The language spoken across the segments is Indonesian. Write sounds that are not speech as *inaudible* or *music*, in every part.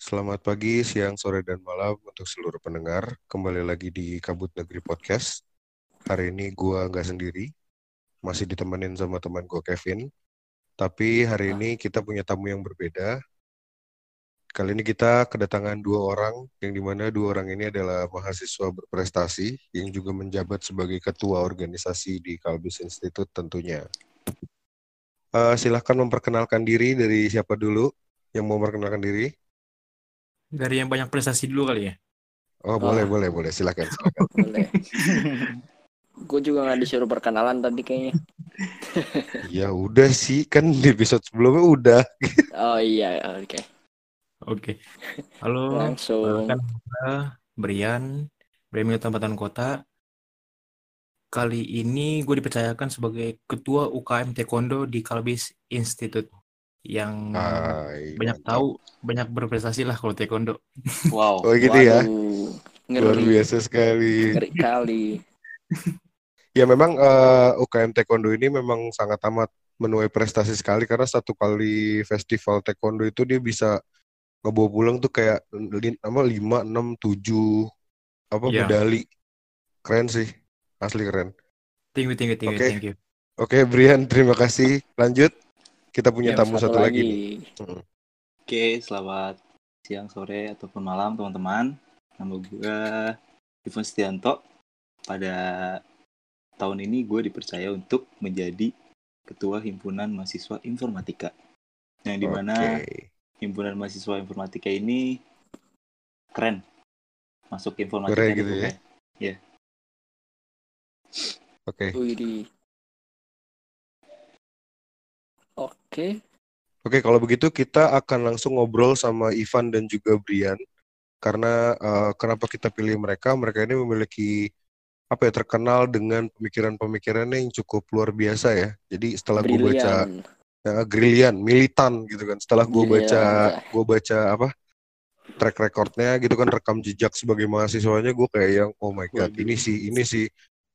Selamat pagi, siang, sore, dan malam untuk seluruh pendengar. Kembali lagi di Kabut Negeri Podcast. Hari ini gue nggak sendiri, masih ditemenin sama teman gue Kevin. Tapi hari ini kita punya tamu yang berbeda. Kali ini kita kedatangan dua orang, yang di mana dua orang ini adalah mahasiswa berprestasi, yang juga menjabat sebagai ketua organisasi di Kalbis Institute tentunya. Uh, silahkan memperkenalkan diri dari siapa dulu yang mau memperkenalkan diri. Dari yang banyak prestasi dulu kali ya. Oh, boleh, boleh, boleh. Silakan, *laughs* silakan. Boleh. Gue juga nggak disuruh perkenalan tadi kayaknya. *laughs* ya udah sih, kan di episode sebelumnya udah. Oh iya, oke. Oke. Halo. Langsung. Kan Brian, Bremil Tambatan Kota. Kali ini gue dipercayakan sebagai ketua UKM Taekwondo di Kalbis Institute yang Hai, banyak mantap. tahu, banyak berprestasi lah kalau taekwondo. Wow. Oh, gitu ya? waduh. Luar Ngeri. biasa sekali. Ngeri kali. *laughs* Ya memang eh, UKM Taekwondo ini memang sangat amat menuai prestasi sekali karena satu kali festival taekwondo itu dia bisa ngebawa pulang tuh kayak apa lima enam tujuh apa Iya. medali. Keren sih. Asli keren. Thank you, thank you, thank you, Oke. Oke, Brian, terima kasih. Lanjut. Kita punya Ya, tamu satu, lagi. nih. Hmm. Oke, selamat siang, sore, ataupun malam teman-teman. Nama gue Ivan Setianto. Pada tahun ini gue dipercaya untuk menjadi Ketua Himpunan Mahasiswa Informatika. Yang di mana Oke. Himpunan Mahasiswa Informatika ini keren. Masuk informatika Keren gitu ya? pokoknya. Oke. Wih. Oke. Oke, kalau begitu kita akan langsung ngobrol sama Ivan dan juga Brian. Karena eh, kenapa kita pilih mereka? Mereka ini memiliki apa ya terkenal dengan pemikiran-pemikirannya yang cukup luar biasa ya. Jadi setelah gue baca ya, Grilian, militan gitu kan. Setelah gue Iya. baca gue baca apa track recordnya gitu kan rekam jejak sebagai mahasiswanya gue kayak yang oh my god ini sih ini sih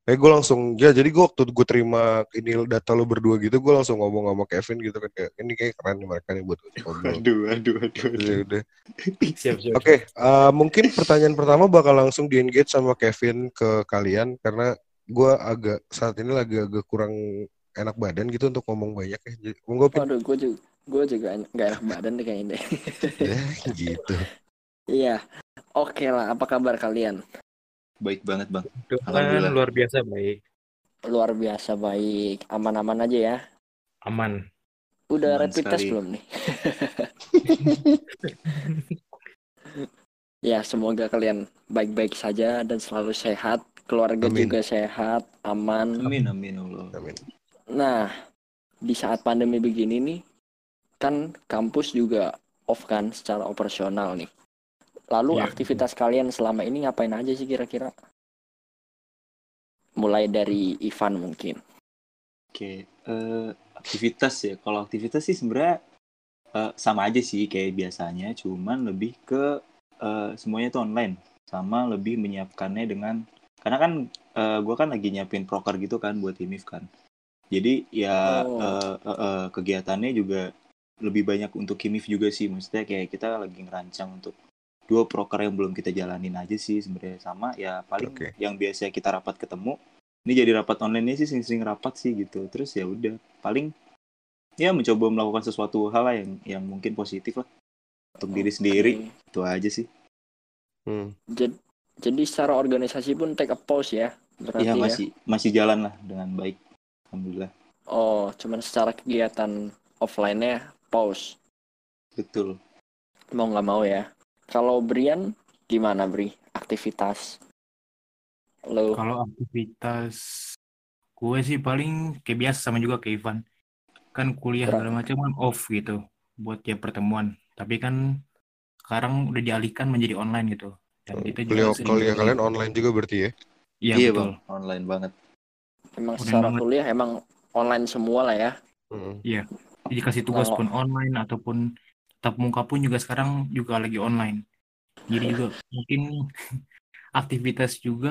Eh gue langsung ya jadi gue waktu gue terima ini data lo berdua gitu gue langsung ngomong sama Kevin gitu kan kayak ini kayak keren nih mereka nih buat ngobrol. *laughs* Aduh, aduh, aduh, Ya aduh. udah. Siap, siap. Oke, eh, mungkin pertanyaan pertama bakal langsung di engage sama Kevin ke kalian karena gue agak saat ini lagi agak kurang enak badan gitu untuk ngomong banyak ya. Jadi, monggo. Waduh, gue juga gue juga nggak enak badan deh kayaknya deh. *laughs* Ya, gitu. Iya. Oke lah, apa kabar kalian? Baik banget, Bang. Alhamdulillah. luar biasa baik, Luar biasa baik, aman-aman aja ya. aman. Udah Aman rapid test sekali. belum nih? *laughs* ya, semoga kalian baik-baik saja dan selalu sehat, keluarga Amin. juga sehat, aman. Amin, amin, Allah. Amin. Nah, di saat pandemi begini nih, kan kampus juga off kan secara operasional nih. Lalu Iya, aktivitas kalian selama ini ngapain aja sih kira-kira? Mulai dari Ivan mungkin. Oke, eh, aktivitas ya. Kalau aktivitas sih sebenarnya eh, sama aja sih kayak biasanya, cuman lebih ke eh, semuanya itu online, sama lebih menyiapkannya dengan karena kan gue kan lagi nyiapin proker gitu kan buat IMIF kan. Jadi ya Oh. eh, eh, eh, kegiatannya juga lebih banyak untuk IMIF juga sih. Maksudnya kayak kita lagi ngerancang untuk dua proker yang belum kita jalanin aja sih sebenarnya sama ya paling Oke. yang biasa kita rapat ketemu ini jadi rapat online sih sering-sering rapat sih gitu terus ya udah paling ya mencoba melakukan sesuatu hal lah yang yang mungkin positif lah untuk diri sendiri itu aja sih Hmm. Jad- Jadi secara organisasi pun take a pause ya, berarti ya ya. masih masih jalan lah dengan baik alhamdulillah Oh, cuman secara kegiatan offline-nya pause. betul Mau nggak mau ya. Kalau Brian gimana Bri? Aktivitas lo? Kalau aktivitas gue sih paling kayak biasa sama juga kayak Ivan. Kan kuliah Berat. segala macam kan off gitu buat tiap pertemuan. Tapi kan sekarang udah dialihkan menjadi online gitu. Dan kita juga Kuliah, sering kuliah kalian online juga berarti ya? Iya, iya betul. bang online banget Emang Udah secara banget. kuliah emang online semua lah ya. Hmm. Jadi kasih tugas Kalau- pun online ataupun tatap muka pun juga sekarang juga lagi online. Jadi juga mungkin *laughs* aktivitas juga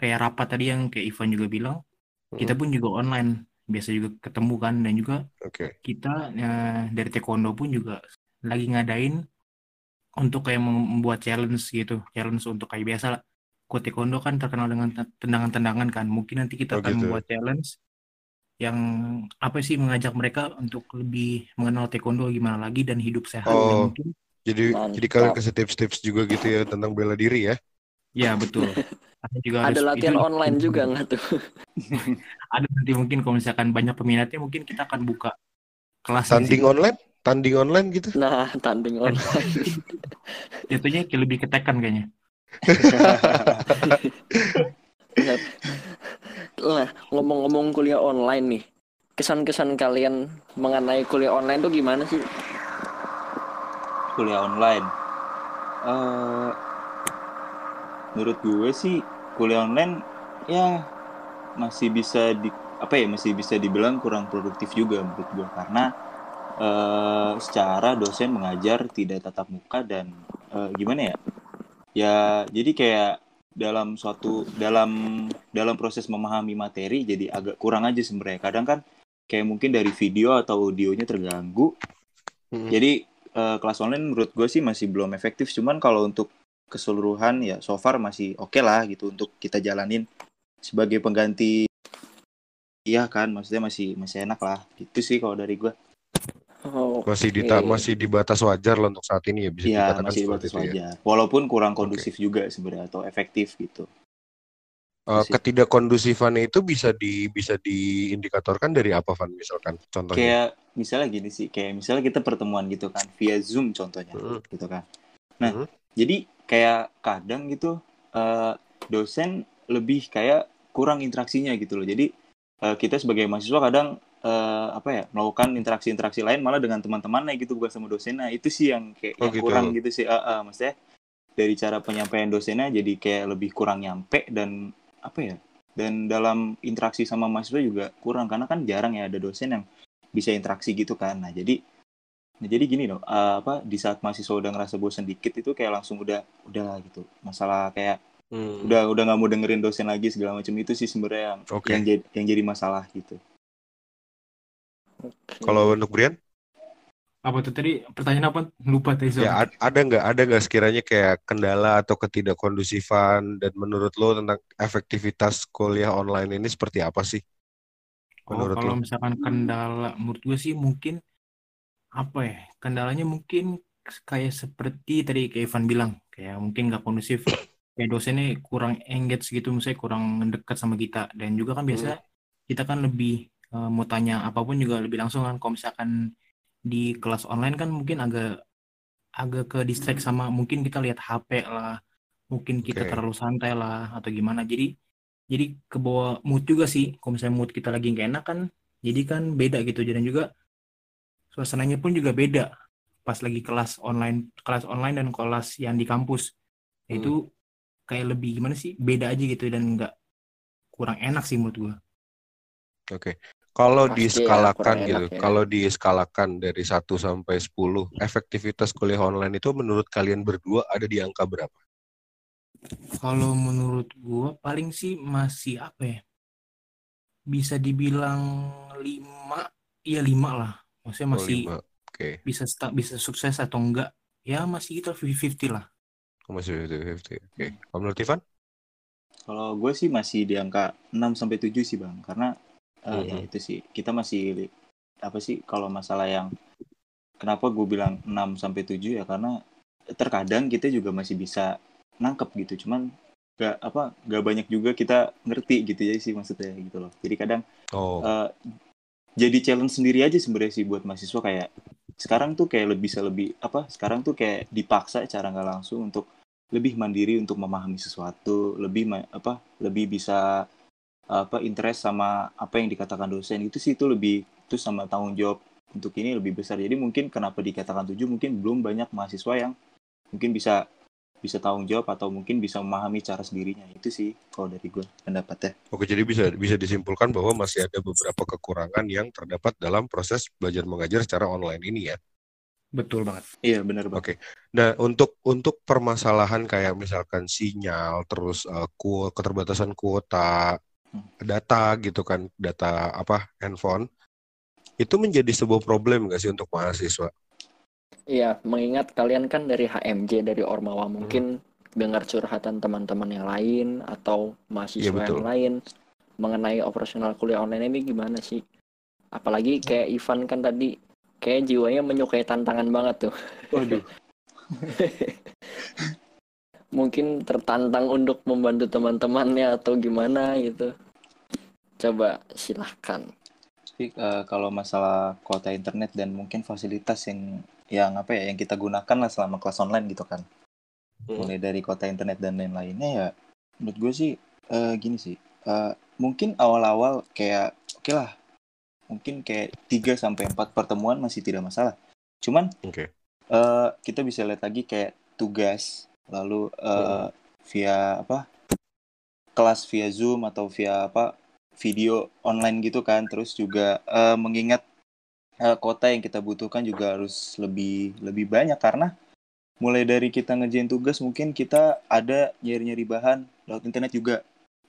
kayak rapat tadi yang kayak Ivan juga bilang, kita pun juga online. Biasa juga ketemu kan dan juga Oke. kita eh, dari taekwondo pun juga lagi ngadain untuk kayak membuat challenge gitu, challenge untuk kayak biasa lah. Kok taekwondo kan terkenal dengan te- tendangan-tendangan kan. Mungkin nanti kita Oh, akan gitu. membuat challenge yang apa sih mengajak mereka untuk lebih mengenal taekwondo gimana lagi dan hidup sehat Oh. mungkin Jadi Mantap. jadi kalian kasih tips-tips juga gitu ya tentang bela diri ya. ya betul. *laughs* Ada juga Ada latihan itu- online juga nggak tuh? *laughs* Ada nanti mungkin kalau misalkan banyak peminatnya mungkin kita akan buka kelas Tanding online? Tanding online gitu. Nah, tanding online. *laughs* Jatuhnya lebih ketekan kayaknya. Nah, ngomong-ngomong kuliah online nih, kesan-kesan kalian mengenai kuliah online tuh gimana sih? kuliah online. Eh, menurut gue sih kuliah online ya masih bisa di apa ya masih bisa dibilang kurang produktif juga menurut gue karena eh, secara dosen mengajar tidak tatap muka dan eh, gimana ya ya jadi kayak dalam suatu dalam dalam proses memahami materi jadi agak kurang aja sebenarnya kadang kan kayak mungkin dari video atau audionya terganggu Mm-mm. jadi eh, kelas online menurut gue sih masih belum efektif. Cuman kalau untuk keseluruhan ya so far masih oke lah gitu untuk kita jalanin sebagai pengganti. Iya kan, maksudnya masih masih enak lah. Gitu sih kalau dari gue. Oh, Masih di masih di batas wajar lah untuk saat ini ya bisa Iya dikatakan masih di seperti batas itu ya. wajar. Walaupun kurang kondusif juga sebenarnya atau efektif gitu. Eh, Sih. ketidakkondusifannya itu bisa di bisa diindikatorkan dari apa Van misalkan contohnya? Kayak misalnya gini sih, kayak misalnya kita pertemuan gitu kan via Zoom contohnya, Mm. gitu kan. Nah, Mhm. jadi kayak kadang gitu eh, dosen lebih kayak kurang interaksinya gitu loh. Jadi eh, kita sebagai mahasiswa kadang eh, apa ya melakukan interaksi-interaksi lain malah dengan teman-temannya gitu bukan sama dosennya. Itu sih yang kayak Oh, yang gitu. kurang gitu sih. Ah, ah, maksudnya dari cara penyampaian dosennya jadi kayak lebih kurang nyampe dan apa ya? Dan dalam interaksi sama mahasiswa juga kurang karena kan jarang ya ada dosen yang bisa interaksi gitu kan. Nah, jadi Nah, jadi gini loh, eh, apa di saat mahasiswa udah ngerasa bosan dikit itu kayak langsung udah udah gitu. Masalah kayak Hmm. udah udah nggak mau dengerin dosen lagi segala macam itu sih sebenarnya yang Oke. yang jadi yang jadi masalah gitu. Oke. Kalau untuk Brian, Apa tuh tadi pertanyaan apa? Lupa tadi ya ada nggak ada nggak sekiranya kayak kendala atau ketidakkondusifan dan menurut lo tentang efektivitas kuliah online ini seperti apa sih? Oh, menurut kalau lo? misalkan kendala menurut gue sih mungkin apa ya? Kendalanya mungkin kayak seperti tadi kayak Ivan bilang, kayak mungkin nggak kondusif. Kayak dosennya kurang engage gitu, misalnya kurang dekat sama kita. Dan juga kan biasa kita kan lebih eh, mau tanya apa pun juga lebih langsung kan. Kalau misalkan di kelas online kan mungkin agak agak ke distract sama mungkin kita lihat HP lah, mungkin kita Oke. terlalu santai lah atau gimana. Jadi jadi ke bawah mood juga sih. Kalau misalnya mood kita lagi nggak enak kan, jadi kan beda gitu. Dan juga suasananya pun juga beda pas lagi kelas online, kelas online dan kelas yang di kampus. Hmm. Itu kayak lebih gimana sih? Beda aja gitu dan nggak kurang enak sih menurut gua. Oke. Kalau Pasti ya, diskalakan kurang gitu, ya. kalau diskalakan dari 1 sampai 10, efektivitas kuliah online itu menurut kalian berdua ada di angka berapa? Kalau menurut gua paling sih masih apa ya? Bisa dibilang lima, iya lima lah. Maksudnya Oh, masih lima. Oke. bisa sta- bisa sukses atau enggak? Ya masih kita 50-50 lah. Oh, Masih 50-50. Oke. Kalau menurut Ivan? Kalau gue sih masih di angka 6 sampai 7 sih, Bang. Karena eh, ya Mhm. itu sih kita masih apa sih kalau masalah yang kenapa gue bilang 6 sampai 7 ya karena terkadang kita juga masih bisa nangkep gitu. Cuman gak apa gak banyak juga kita ngerti gitu ya sih maksudnya gitu loh. Jadi kadang Oh, eh, jadi challenge sendiri aja sebenarnya sih buat mahasiswa kayak sekarang tuh kayak lebih bisa lebih apa sekarang tuh kayak dipaksa cara nggak langsung untuk lebih mandiri untuk memahami sesuatu lebih apa lebih bisa apa interest sama apa yang dikatakan dosen itu sih itu lebih itu sama tanggung jawab untuk ini lebih besar jadi mungkin kenapa dikatakan tujuh mungkin belum banyak mahasiswa yang mungkin bisa bisa tanggung jawab atau mungkin bisa memahami cara sendirinya itu sih kalau dari gue pendapatnya Oke, jadi bisa bisa disimpulkan bahwa masih ada beberapa kekurangan yang terdapat dalam proses belajar mengajar secara online ini ya. Betul banget. iya benar banget Oke. Nah, untuk untuk permasalahan kayak misalkan sinyal, terus eh, ku- keterbatasan kuota. Data gitu kan, data apa handphone, itu menjadi sebuah problem nggak sih untuk mahasiswa? Iya, mengingat kalian kan dari HMJ dari Ormawa Hmm. mungkin dengar curhatan teman-teman yang lain atau mahasiswa betul. yang lain mengenai operasional kuliah online ini gimana sih? Apalagi kayak Ivan kan tadi kayak jiwanya menyukai tantangan banget tuh. Waduh. *laughs* Mungkin tertantang untuk membantu teman-temannya atau gimana gitu. Coba silahkan. Tapi eh, kalau masalah kuota internet dan mungkin fasilitas yang yang apa ya yang kita gunakan lah selama kelas online gitu kan. Hmm. Mulai dari kuota internet dan lain-lainnya ya menurut gue sih eh, gini sih. Eh, mungkin awal-awal kayak oke lah. Mungkin kayak 3 sampai 4 pertemuan masih tidak masalah. Cuman Oke. eh, kita bisa lihat lagi kayak tugas lalu eh, via apa? kelas via Zoom atau via apa? video online gitu kan. Terus juga eh, mengingat eh, kota yang kita butuhkan juga harus lebih lebih banyak karena mulai dari kita ngerjain tugas mungkin kita ada nyari-nyari bahan lewat internet juga.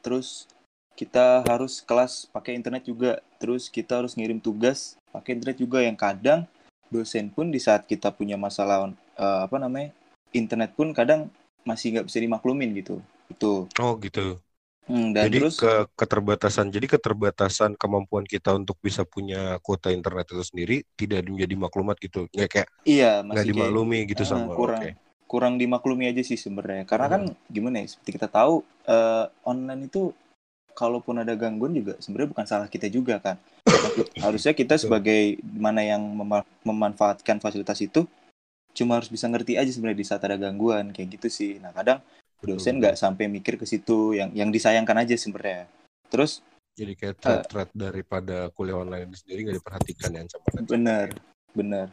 Terus kita harus kelas pakai internet juga. Terus kita harus ngirim tugas pakai internet juga yang kadang dosen pun di saat kita punya masalah eh, apa namanya internet pun kadang masih nggak bisa dimaklumin gitu. Itu. Oh gitu. Hmm, dan Jadi terus ke keterbatasan, jadi keterbatasan kemampuan kita untuk bisa punya kuota internet itu sendiri tidak menjadi maklumat gitu, nggak kayak iya nggak masih kayak dimaklumi gitu Ah, sama. kurang Oke. kurang dimaklumi aja sih sebenarnya karena Hmm. kan gimana ya seperti kita tahu eh, online itu kalaupun ada gangguan juga sebenarnya bukan salah kita juga kan *coughs* harusnya kita sebagai mana yang mema- memanfaatkan fasilitas itu cuma harus bisa ngerti aja sebenarnya di saat ada gangguan kayak gitu sih nah kadang Betul, dosen nggak sampai mikir ke situ yang yang disayangkan aja sebenarnya terus Jadi kayak Eh. thread-thread daripada kuliah online sendiri nggak diperhatikan ya ancaman Bener, bener.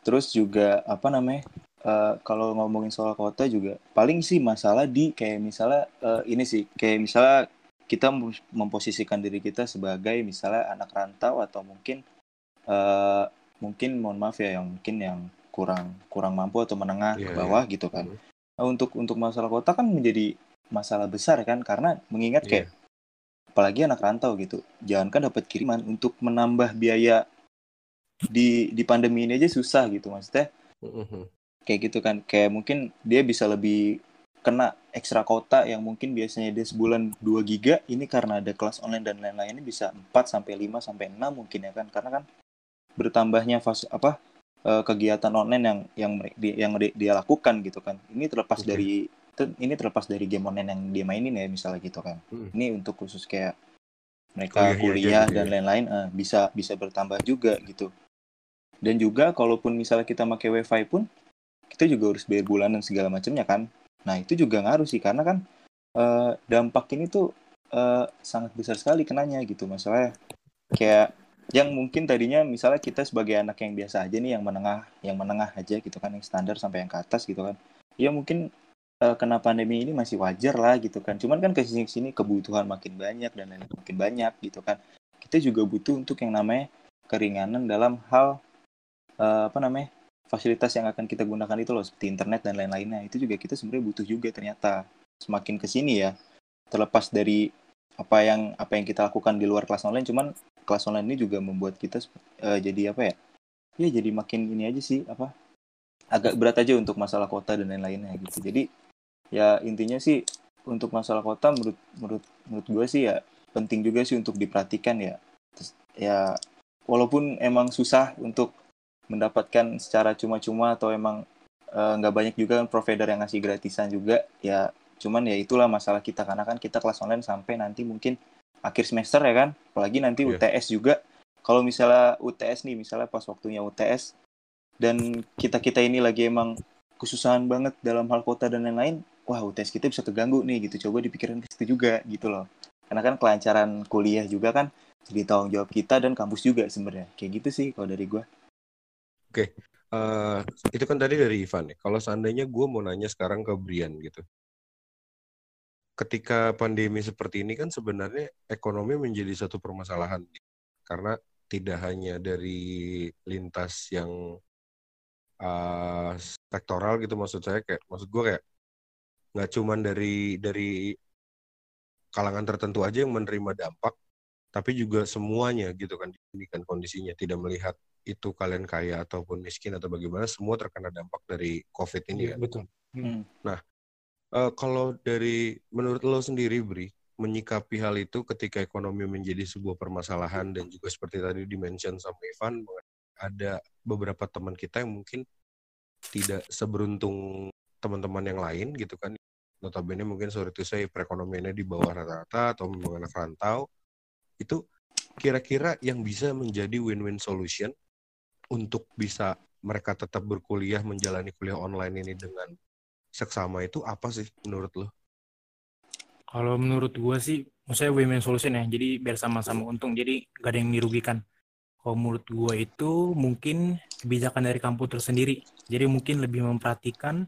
Terus juga apa namanya? eh, kalau ngomongin soal kota juga paling sih masalah di kayak misalnya eh, ini sih kayak misalnya kita mem- memposisikan diri kita sebagai misalnya anak rantau atau mungkin eh, mungkin mohon maaf ya yang mungkin yang kurang kurang mampu atau menengah Iya, ke bawah gitu kan. Nah, untuk untuk masalah kota kan menjadi masalah besar kan karena mengingat Iya. kayak apalagi anak rantau gitu jangankan dapat kiriman untuk menambah biaya di di pandemi ini aja susah gitu maksudnya Mhm. kayak gitu kan kayak mungkin dia bisa lebih kena ekstra kota yang mungkin biasanya dia sebulan 2 giga ini karena ada kelas online dan lain-lainnya bisa 4 sampai 5 sampai 6 mungkin ya kan karena kan bertambahnya fase apa eh, kegiatan online yang yang di- yang di- dia lakukan gitu kan ini terlepas Oke. dari te- ini terlepas dari game online yang dia mainin ya misalnya gitu kan Mhm. ini untuk khusus kayak mereka Kuliahnya aja kuliah gitu dan ya. lain-lain eh, bisa bisa bertambah juga gitu dan juga kalaupun misalnya kita pakai wifi pun kita juga harus bayar bulanan segala macamnya kan nah itu juga ngaruh sih karena kan eh, dampak ini tuh eh, sangat besar sekali kenanya gitu masalahnya kayak yang mungkin tadinya misalnya kita sebagai anak yang biasa aja nih yang menengah yang menengah aja gitu kan yang standar sampai yang ke atas gitu kan. Ya mungkin eh, kena pandemi ini masih wajar lah gitu kan. Cuman kan ke sini sini kebutuhan makin banyak dan lain makin banyak gitu kan. Kita juga butuh untuk yang namanya keringanan dalam hal eh, apa namanya fasilitas yang akan kita gunakan itu loh seperti internet dan lain-lainnya. Itu juga kita sebenarnya butuh juga ternyata. Semakin ke sini ya terlepas dari apa yang apa yang kita lakukan di luar kelas online cuman kelas online ini juga membuat kita eh, jadi apa ya? Ya jadi makin ini aja sih apa agak berat aja untuk masalah kota dan lain-lainnya gitu. Jadi ya intinya sih untuk masalah kota menurut menurut menurut gue sih ya penting juga sih untuk diperhatikan ya. Terus, ya walaupun emang susah untuk mendapatkan secara cuma-cuma atau emang eh, nggak banyak juga kan provider yang ngasih gratisan juga ya cuman ya itulah masalah kita. Karena kan kita kelas online sampai nanti mungkin akhir semester ya kan apalagi nanti Iya. UTS juga kalau misalnya UTS nih misalnya pas waktunya UTS dan kita kita ini lagi emang kesusahan banget dalam hal kota dan lain-lain wah UTS kita bisa keganggu nih gitu coba dipikirin ke situ juga gitu loh karena kan kelancaran kuliah juga kan jadi tanggung jawab kita dan kampus juga sebenarnya kayak gitu sih kalau dari gua Eh, itu kan tadi dari Ivan ya. Kalau seandainya gue mau nanya sekarang ke Brian gitu. Ketika pandemi seperti ini kan sebenarnya ekonomi menjadi satu permasalahan. Karena tidak hanya dari lintas yang eh, sektoral gitu maksud saya kayak maksud gue kayak nggak cuman dari dari kalangan tertentu aja yang menerima dampak tapi juga semuanya gitu kan ini kan kondisinya tidak melihat itu kalian kaya ataupun miskin atau bagaimana semua terkena dampak dari COVID ini Iya, kan. betul. Eh, kalau dari menurut lo sendiri, Bri, menyikapi hal itu ketika ekonomi menjadi sebuah permasalahan dan juga seperti tadi dimention sama Ivan, ada beberapa teman kita yang mungkin tidak seberuntung teman-teman yang lain gitu kan. Notabene mungkin sorry to say perekonomiannya di bawah rata-rata atau memang anak rantau. Itu kira-kira yang bisa menjadi win-win solution untuk bisa mereka tetap berkuliah menjalani kuliah online ini dengan seksama itu apa sih menurut lo? Kalau menurut gua sih, maksudnya win-win solution ya. Jadi biar sama-sama untung. Jadi gak ada yang dirugikan. Kalau menurut gua itu mungkin kebijakan dari kampus tersendiri. Jadi mungkin lebih memperhatikan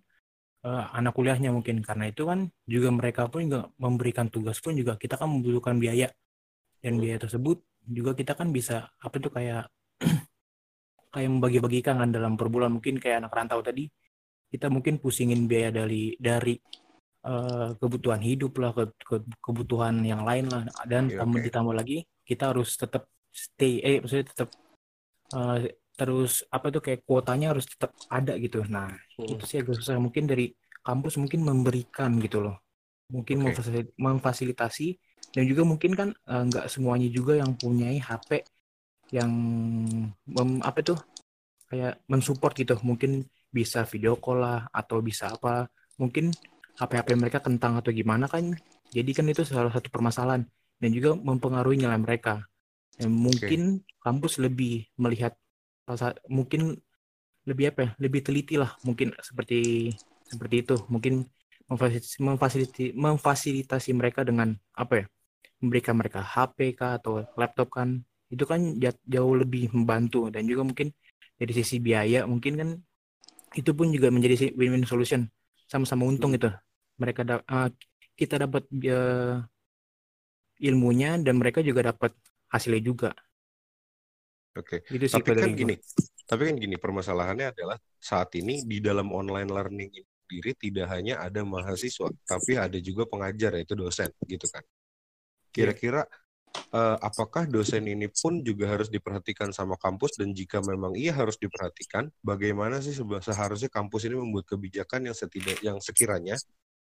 eh, anak kuliahnya mungkin karena itu kan juga mereka pun juga memberikan tugas pun juga kita kan membutuhkan biaya dan biaya tersebut juga kita kan bisa apa tuh kayak *clears throat* kayak membagi-bagikan kan dalam per bulan mungkin kayak anak rantau tadi kita mungkin pusingin biaya dari dari eh, kebutuhan hidup lah ke, ke- kebutuhan yang lain lah. Dan Oke, tambah oke. ditambah lagi kita harus tetap stay eh maksudnya tetap eh, terus apa tuh kayak kuotanya harus tetap ada gitu. Nah Hmm. itu sih agak susah. Mungkin dari kampus mungkin memberikan gitu loh. Mungkin memfasil- memfasilitasi. Dan juga mungkin kan eh, nggak semuanya juga yang punyai HP yang mem- apa tuh kayak mensupport gitu. Mungkin bisa video call lah atau bisa apa mungkin HP-HP mereka kentang atau gimana kan. Jadi kan itu salah satu permasalahan dan juga mempengaruhi nilai mereka. Dan mungkin kampus lebih melihat mungkin lebih apa ya lebih teliti lah mungkin seperti seperti itu. Mungkin memfasilitasi, memfasilitasi, memfasilitasi mereka dengan apa ya memberikan mereka HP kah atau laptop kan. Itu kan ja- jauh lebih membantu dan juga mungkin dari sisi biaya mungkin kan itu pun juga menjadi win-win solution. Sama-sama untung itu. Mereka da- eh, kita dapat eh, ilmunya dan mereka juga dapat hasilnya juga. Oke. itu sih Tapi kan gini, tapi kan gini permasalahannya adalah saat ini di dalam online learning ini sendiri tidak hanya ada mahasiswa, tapi ada juga pengajar yaitu dosen gitu kan. Kira-kira eh, apakah dosen ini pun juga harus diperhatikan sama kampus dan jika memang iya harus diperhatikan, bagaimana sih seharusnya kampus ini membuat kebijakan yang setidak yang sekiranya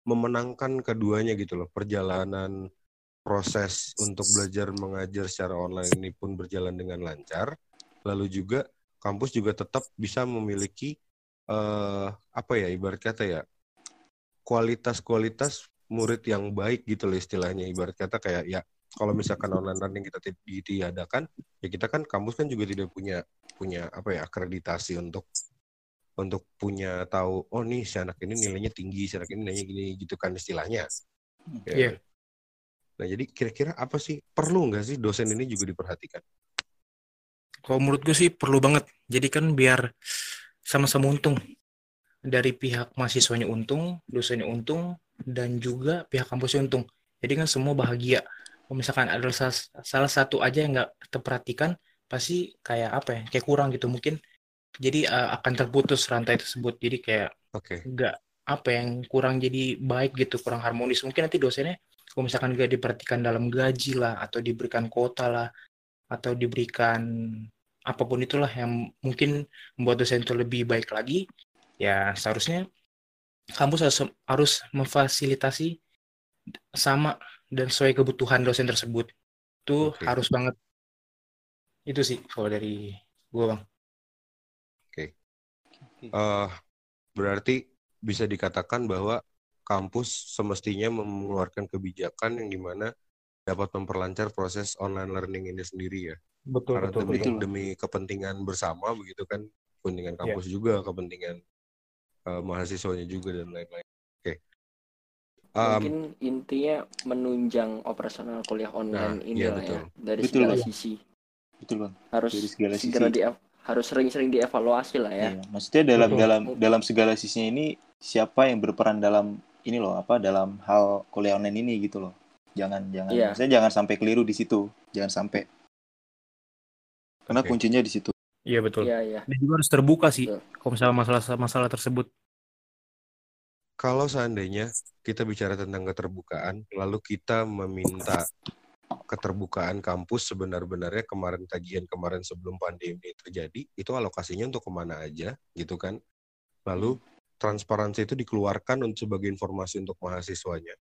memenangkan keduanya gitu loh. Perjalanan proses untuk belajar mengajar secara online ini pun berjalan dengan lancar. Lalu juga kampus juga tetap bisa memiliki eh, apa ya ibarat kata ya kualitas-kualitas murid yang baik gitu loh istilahnya ibarat kata kayak ya kalau misalkan online learning kita ditiadakan ya kita kan kampus kan juga tidak punya punya apa ya akreditasi untuk untuk punya tahu oh nih si anak ini nilainya tinggi si anak ini nilainya gini gitu kan istilahnya Ya. Iya. Nah jadi kira-kira apa sih perlu nggak sih dosen ini juga diperhatikan? Kalau menurut gue sih perlu banget. Jadi kan biar sama-sama untung. Dari pihak mahasiswanya untung, dosennya untung, dan juga pihak kampusnya untung. Jadi kan semua bahagia. Kalau misalkan ada salah satu aja yang nggak terperhatikan, pasti kayak apa ya, kayak kurang gitu mungkin. Jadi eh, akan terputus rantai tersebut. Jadi kayak Oke. nggak apa yang kurang jadi baik gitu, kurang harmonis. Mungkin nanti dosennya kalau misalkan nggak diperhatikan dalam gaji lah, atau diberikan kuota lah, atau diberikan apa pun itulah yang mungkin membuat dosen itu lebih baik lagi, ya seharusnya kampus harus, harus memfasilitasi sama dan sesuai kebutuhan dosen tersebut. Itu Oke. harus banget. Itu sih kalau dari gua bang. Eh, berarti bisa dikatakan bahwa kampus semestinya mengeluarkan kebijakan yang di mana dapat memperlancar proses online learning ini sendiri ya. Betul, Karena betul, demi, betul. demi kepentingan bersama begitu kan, kepentingan Iya. kampus juga, kepentingan eh, mahasiswanya juga dan lain-lain. Oke. Um, Mungkin intinya menunjang operasional kuliah online Nah, ini iya, lah betul. ya dari Betul, segala Bang. sisi. Betul bang. Harus Dari segala sisi. segera di harus sering-sering dievaluasi lah ya. Iya. Maksudnya dalam Betul. dalam dalam segala sisinya ini siapa yang berperan dalam ini loh apa dalam hal kuliah online ini gitu loh. Jangan jangan Iya. maksudnya jangan sampai keliru di situ. Jangan sampai. Karena Oke. kuncinya di situ. Iya betul. Iya, iya. Dan juga harus terbuka sih Betul. kalau misalnya masalah masalah tersebut. Kalau seandainya kita bicara tentang keterbukaan, lalu kita meminta keterbukaan kampus sebenar-benarnya kemarin kajian kemarin sebelum pandemi terjadi itu alokasinya untuk ke mana aja gitu kan? Lalu transparansi itu dikeluarkan untuk sebagai informasi untuk mahasiswanya.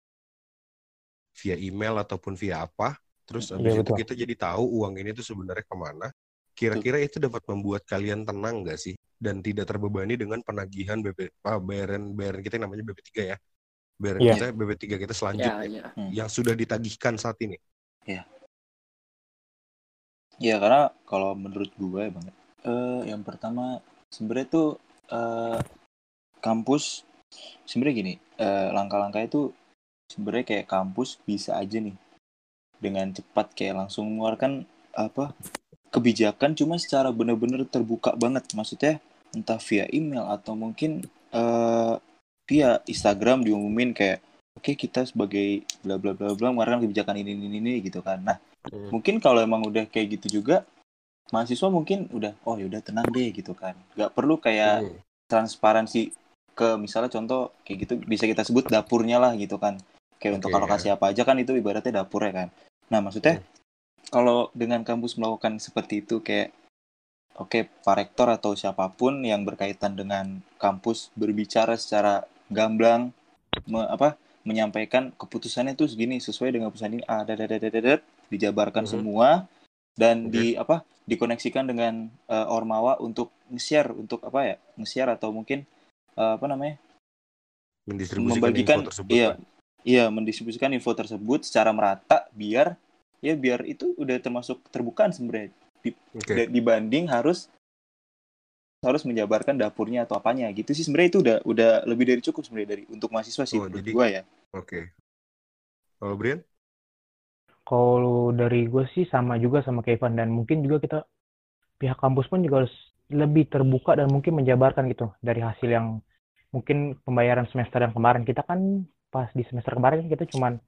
Via email ataupun via apa terus Iya, habis itu betul. kita jadi tahu uang ini tuh sebenarnya ke mana kira-kira itu dapat membuat kalian tenang nggak sih? Dan tidak terbebani dengan penagihan BP ah, bayaran bayaran kita yang namanya BP3 ya. Bayaran Iya. kita BP3 kita Ya, selanjutnya ya. yang sudah ditagihkan saat ini. Ya karena kalau menurut gue ya bang, eh, yang pertama sebenarnya tuh eh, kampus sebenarnya gini, eh, langkah-langkahnya tuh sebenarnya kayak kampus bisa aja nih dengan cepat kayak langsung mengeluarkan apa kebijakan cuma secara bener-bener terbuka banget. Maksudnya entah via email atau mungkin eh, via Instagram diumumin kayak oke kita sebagai bla bla bla bla mengeluarkan kebijakan ini ini ini gitu kan. Nah Hmm. mungkin kalau emang udah kayak gitu juga mahasiswa mungkin udah oh yaudah tenang deh gitu kan. Nggak perlu kayak Hmm. transparansi ke misalnya contoh kayak gitu bisa kita sebut dapurnya lah gitu kan. Kayak untuk Oke, alokasi apa aja kan itu ibaratnya dapur ya kan. Nah maksudnya kalau dengan kampus melakukan seperti itu kayak oke pak rektor atau siapa pun yang berkaitan dengan kampus berbicara secara gamblang me- apa menyampaikan keputusannya tuh segini sesuai dengan keputusan ini ah dadadadadadat, dijabarkan Mhm. semua dan Oke. di apa dikoneksikan dengan eh, ormawa untuk nge-share untuk apa ya nge-share atau mungkin eh, apa namanya mendistribusikan membagikan info tersebut iya lah. iya mendistribusikan info tersebut secara merata biar ya biar itu udah termasuk terbukaan sebenarnya Oke. Da- dibanding harus harus menjabarkan dapurnya atau apanya gitu sih sebenarnya itu udah udah lebih dari cukup sebenarnya dari untuk mahasiswa sih Oh, menurut jadi- gua ya Oke. Kalau Brian? Kalau dari gue sih sama juga sama Kevin dan mungkin juga kita pihak kampus pun juga harus lebih terbuka dan mungkin menjabarkan gitu dari hasil yang mungkin pembayaran semester yang kemarin kita kan pas di semester kemarin kita cuman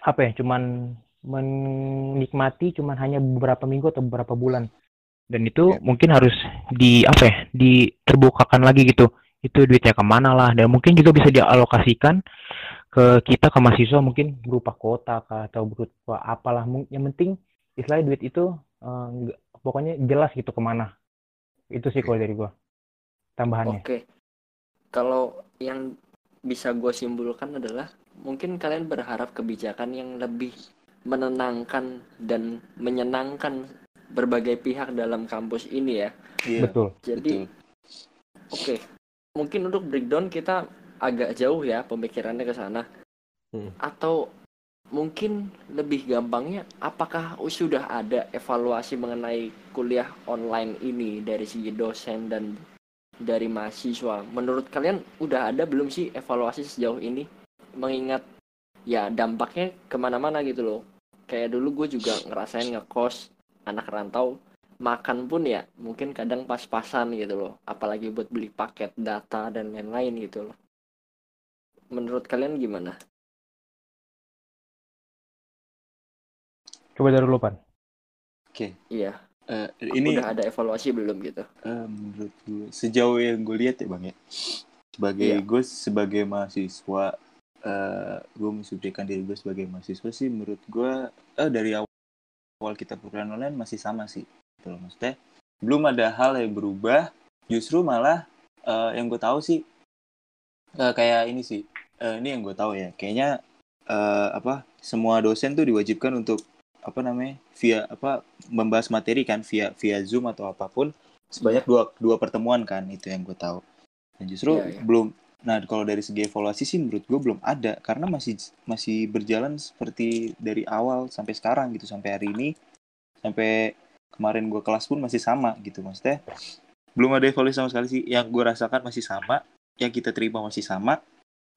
apa ya cuman menikmati cuman hanya beberapa minggu atau beberapa bulan. Dan itu Ya. mungkin harus di apa ya diterbukakan lagi gitu. Itu duitnya ke mana lah. Dan mungkin juga bisa dialokasikan ke kita ke mahasiswa mungkin berupa kota kah, atau berupa apalah. Yang penting istilahnya duit itu eh, nggak- pokoknya jelas gitu ke mana. Itu sih kalau dari gua. Tambahannya. Oke. Kalau yang bisa gue simpulkan adalah mungkin kalian berharap kebijakan yang lebih menenangkan dan menyenangkan berbagai pihak dalam kampus ini ya. iya betul Jadi oke. Mungkin untuk breakdown kita agak jauh ya pemikirannya ke sana. Hmm. Atau mungkin lebih gampangnya apakah sudah ada evaluasi mengenai kuliah online ini dari segi dosen dan dari mahasiswa menurut kalian udah ada belum sih evaluasi sejauh ini mengingat ya dampaknya ke mana-mana gitu loh kayak dulu gue juga ngerasain ngekos anak rantau makan pun ya mungkin kadang pas-pasan gitu loh. Apalagi buat beli paket data dan lain-lain gitu loh. Menurut kalian gimana? Coba dari lu pan. Oke. Iya. Eh, ini udah ada evaluasi belum gitu? Eh, menurut gue sejauh yang gue lihat ya bang ya sebagai Iya. gue sebagai mahasiswa eh gue mensubjekkan diri gue sebagai mahasiswa sih menurut gue eh, dari awal, awal kita perkuliahan online masih sama sih gitu loh maksudnya belum ada hal yang berubah justru malah eh, yang gue tahu sih eh, kayak ini sih eh, ini yang gue tahu ya kayaknya eh, apa semua dosen tuh diwajibkan untuk apa namanya via apa membahas materi kan via via zoom atau apa pun sebanyak dua dua pertemuan kan itu yang gue tahu dan justru Iya, iya. belum nah kalau dari segi evaluasi sih menurut gue belum ada karena masih masih berjalan seperti dari awal sampai sekarang gitu sampai hari ini. Sampai kemarin gue kelas pun masih sama gitu maksudnya belum ada evaluasi sama sekali sih. Yang gue rasakan masih sama yang kita terima masih sama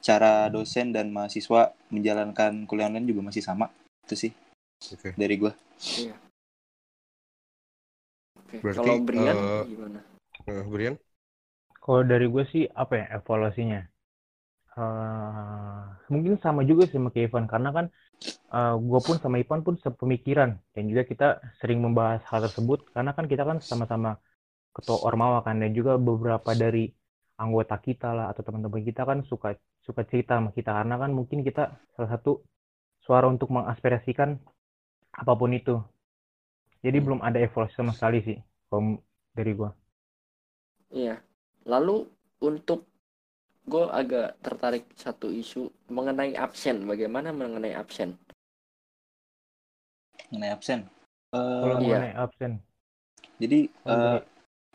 cara dosen dan mahasiswa menjalankan kuliah online juga masih sama itu sih Oke. dari gue Oke, Berarti, kalau Brian eh, gimana? Eh, Brian? Kalau dari gue sih apa ya evaluasinya? Eh, mungkin sama juga sih sama Kevin karena kan eh, gue pun sama Ipan pun sepemikiran dan juga kita sering membahas hal tersebut karena kan kita kan sama-sama ketua ormawa kan dan juga beberapa dari anggota kita lah atau teman-teman kita kan suka suka cerita sama kita karena kan mungkin kita salah satu suara untuk mengaspirasikan apa pun itu. Jadi belum ada evaluasi sama sekali sih kalau dari gua. Iya. Lalu untuk gue agak tertarik satu isu mengenai absen. Bagaimana mengenai absen? mengenai absen Kalau Eh, iya. mengenai absen. jadi eh,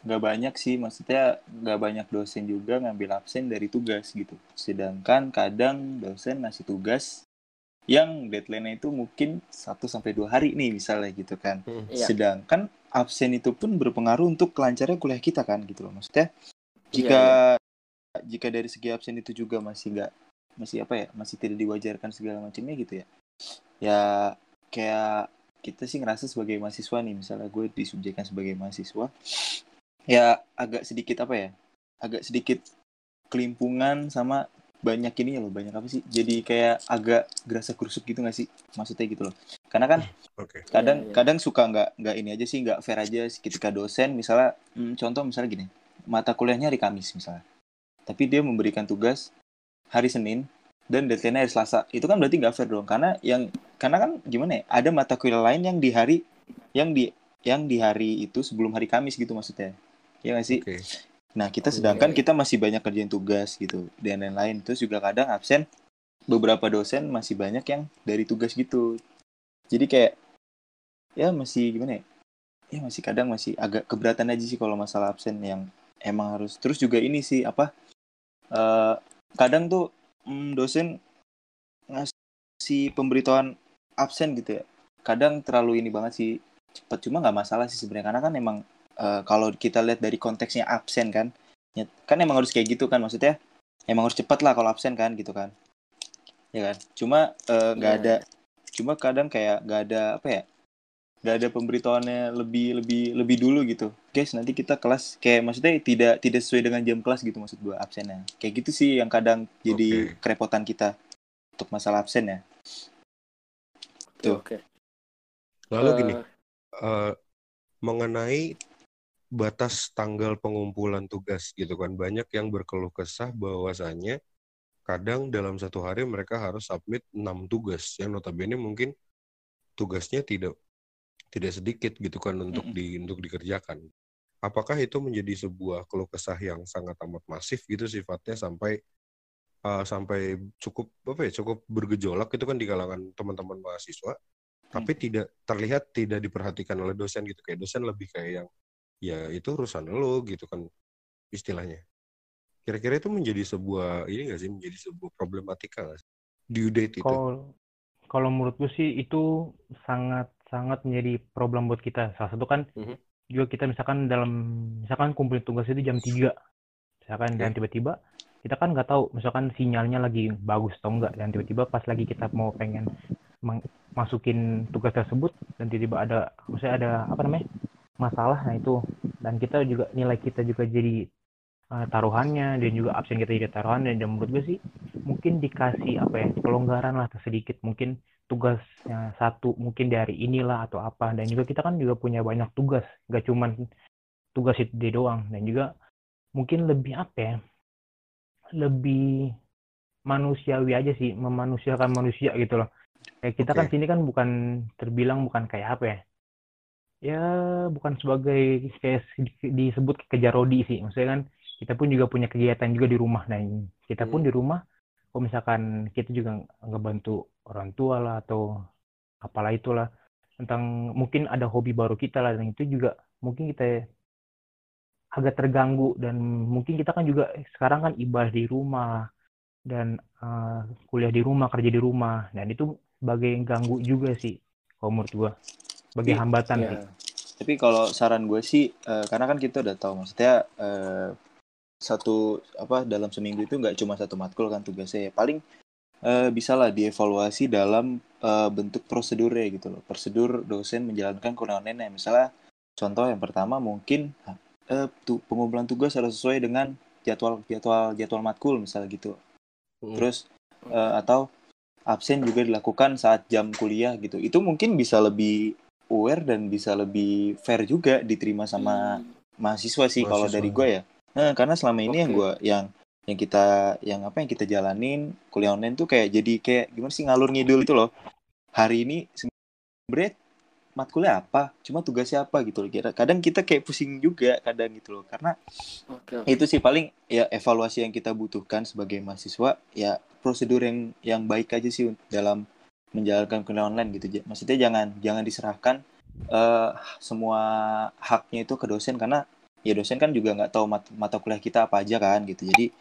nggak banyak sih maksudnya nggak banyak dosen juga ngambil absen dari tugas gitu sedangkan kadang dosen ngasih tugas yang deadline-nya itu mungkin 1 sampai dua hari nih misalnya gitu kan Iya. sedangkan absen itu pun berpengaruh untuk kelancaran kuliah kita kan gitu loh maksudnya Iya, jika jika dari segi absen itu juga masih nggak masih apa ya masih tidak diwajarkan segala macamnya gitu ya ya kayak kita sih ngerasa sebagai mahasiswa nih misalnya gue disubjekkan sebagai mahasiswa ya agak sedikit apa ya agak sedikit kelimpungan sama banyak ini ya loh banyak apa sih jadi kayak agak gerasa kerusuk gitu nggak sih maksudnya gitu loh karena kan Oke. kadang Iya, iya. kadang suka nggak nggak ini aja sih nggak fair aja sih ketika dosen misalnya hmm, contoh misalnya gini mata kuliahnya hari Kamis misalnya tapi dia memberikan tugas hari Senin dan deadline hari Selasa itu kan berarti nggak fair dong karena yang karena kan gimana ya ada mata kuliah lain yang di hari yang di yang di hari itu sebelum hari Kamis gitu maksudnya ya nggak sih Oke. Nah, kita Iya, sedangkan iya. kita masih banyak kerjain tugas gitu dan lain-lain. Terus juga kadang absen beberapa dosen masih banyak yang dari tugas gitu. Jadi kayak ya masih gimana ya? Ya masih kadang masih agak keberatan aja sih kalau masalah absen yang emang harus. Terus juga ini sih apa? eh kadang tuh mm, dosen ngasih pemberitahuan absen gitu ya. Kadang terlalu ini banget sih cepet cuma nggak masalah sih sebenarnya karena kan emang eh, kalau kita lihat dari konteksnya absen kan ya, kan emang harus kayak gitu kan maksudnya emang harus cepat lah kalau absen kan gitu kan ya kan cuma eh, nggak Iya. ada cuma kadang kayak nggak ada apa ya nggak ada pemberitahuannya lebih lebih lebih dulu gitu guys nanti kita kelas kayak maksudnya tidak tidak sesuai dengan jam kelas gitu maksud gua absennya kayak gitu sih yang kadang jadi Oke. kerepotan kita untuk masalah absen ya Tuh. Oke. Lalu Eh, gini, eh, mengenai batas tanggal pengumpulan tugas gitu kan banyak yang berkeluh kesah bahwasanya kadang dalam satu hari mereka harus submit 6 tugas yang notabene mungkin tugasnya tidak tidak sedikit gitu kan untuk Mm-mm. di untuk dikerjakan. Apakah itu menjadi sebuah keluh kesah yang sangat amat masif gitu sifatnya sampai eh, sampai cukup apa ya cukup bergejolak itu kan di kalangan teman-teman mahasiswa tapi tidak terlihat tidak diperhatikan oleh dosen gitu? Kayak dosen lebih kayak yang ya itu urusan lo gitu kan istilahnya. Kira-kira itu menjadi sebuah ini nggak sih menjadi sebuah problematika nggak sih? Due date itu. Kalau kalau menurut gue sih itu sangat sangat menjadi problem buat kita. Salah satu kan Mhm. juga kita misalkan dalam misalkan kumpulin tugas itu jam 3. Misalkan dan Oke. tiba-tiba kita kan nggak tahu misalkan sinyalnya lagi bagus atau enggak dan tiba-tiba pas lagi kita mau pengen masukin tugas tersebut dan tiba-tiba ada maksudnya ada apa namanya masalah nah itu dan kita juga nilai kita juga jadi eh, taruhannya dan juga absen kita jadi taruhannya dan menurut gue sih mungkin dikasih apa ya pelonggaran lah sedikit mungkin tugasnya satu mungkin dari inilah atau apa. Dan juga kita kan juga punya banyak tugas gak cuman tugas itu dia doang. Dan juga mungkin lebih apa ya lebih manusiawi aja sih memanusiakan manusia gitu loh. Kayak kita kan sini kan bukan terbilang bukan kayak apa ya. Ya bukan sebagai kayak di- disebut kejar rodi sih. Maksudnya kan kita pun juga punya kegiatan juga di rumah. Dan kita pun Hmm. di rumah kalau misalkan kita juga ngebantu orang tua lah atau apalah itulah tentang mungkin ada hobi baru kita lah dan itu juga mungkin kita agak terganggu dan mungkin kita kan juga sekarang kan ibadah di rumah dan eh, kuliah di rumah kerja di rumah. Dan itu sebagai ganggu juga sih kalau menurut gua. Sebagai hambatan sih. Tapi kalau saran gue sih, eh, karena kan kita udah tahu, maksudnya eh, satu apa dalam seminggu itu nggak cuma satu matkul kan tugasnya ya. Paling eh, bisa lah dievaluasi dalam eh, bentuk prosedurnya gitu loh. Prosedur dosen menjalankan online Misalnya contoh yang pertama mungkin eh, tu- pengumpulan tugas harus sesuai dengan jadwal jadwal jadwal matkul misalnya gitu. Hmm. Terus eh, atau absen juga dilakukan saat jam kuliah gitu. Itu mungkin bisa lebih aware dan bisa lebih fair juga diterima sama Hmm. mahasiswa sih kalau dari gue ya. Nah, karena selama ini yang Oke. gue yang yang kita yang apa yang kita jalanin kuliah online tuh kayak jadi kayak gimana sih ngalur ngidul itu loh. Hari ini sebenarnya matkulnya apa cuma tugasnya apa gitu loh kadang kita kayak pusing juga kadang gitu loh karena oke. itu sih paling ya evaluasi yang kita butuhkan sebagai mahasiswa ya prosedur yang yang baik aja sih dalam menjalankan kuliah online gitu maksudnya jangan jangan diserahkan eh, semua haknya itu ke dosen karena ya dosen kan juga nggak tahu mat- mata kuliah kita apa aja kan gitu. Jadi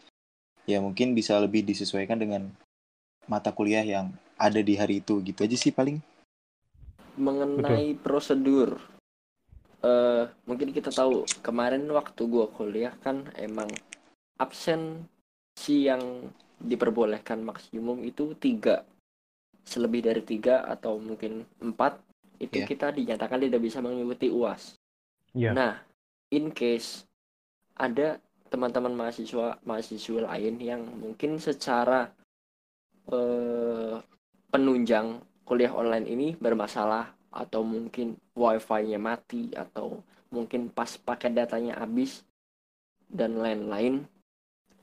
ya mungkin bisa lebih disesuaikan dengan mata kuliah yang ada di hari itu gitu aja sih paling. Mengenai prosedur eh mungkin kita tahu kemarin waktu gua kuliah kan emang absen si yang diperbolehkan maksimum itu tiga. Selebih dari tiga atau mungkin empat itu Iya. kita dinyatakan tidak bisa mengikuti uas Iya. nah in case ada teman-teman mahasiswa mahasiswa lain yang mungkin secara eh, penunjang kuliah online ini bermasalah atau mungkin wifi-nya mati atau mungkin pas paket datanya habis dan lain-lain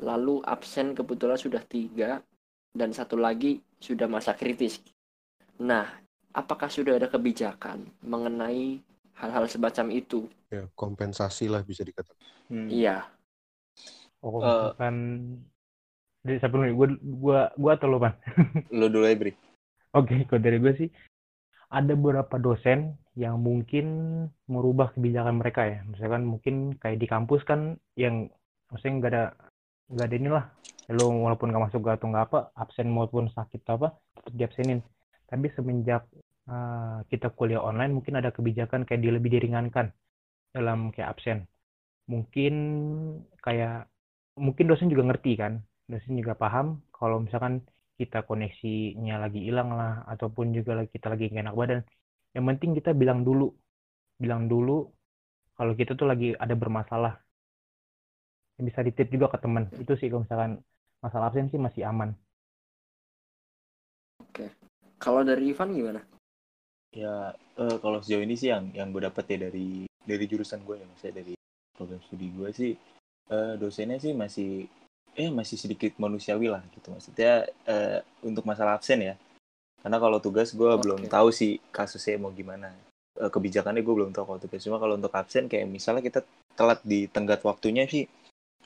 lalu absen kebetulan sudah tiga dan satu lagi sudah masa kritis. Nah apakah sudah ada kebijakan mengenai hal-hal semacam itu Ya, kompensasi lah bisa dikatakan. Hmm. iya Oh, Eh. misalkan dari siapa dulu? Gue gua gua atau lu, Pan? *laughs* lo dulu ya Bri Oke, kalau dari gue sih ada beberapa dosen yang mungkin merubah kebijakan mereka ya. Misalkan mungkin kayak di kampus kan yang maksudnya nggak ada nggak ada inilah. Lo walaupun nggak masuk atau nggak apa, absen maupun sakit atau apa, tetap diabsenin. Tapi semenjak eh, kita kuliah online mungkin ada kebijakan kayak di lebih diringankan dalam kayak absen. Mungkin kayak mungkin dosen juga ngerti kan, dosen juga paham kalau misalkan kita koneksinya lagi hilang lah ataupun juga kita lagi nggak enak badan. Yang penting kita bilang dulu bilang dulu kalau kita tuh lagi ada bermasalah. Bisa ditip juga ke teman itu sih kalau misalkan masalah absen sih masih aman. Kalau dari Ivan gimana Ya, eh, kalau sejauh ini sih yang yang gue dapet ya dari dari jurusan gue ya, maksudnya dari program studi gue sih, eh, dosennya sih masih eh masih sedikit manusiawi lah gitu. Maksudnya eh, untuk masalah absen ya, karena kalau tugas gue Oke. belum tahu sih kasusnya mau gimana. Eh, kebijakannya gue belum tahu kalau tugas. Cuma kalau untuk absen kayak misalnya kita telat di tenggat waktunya sih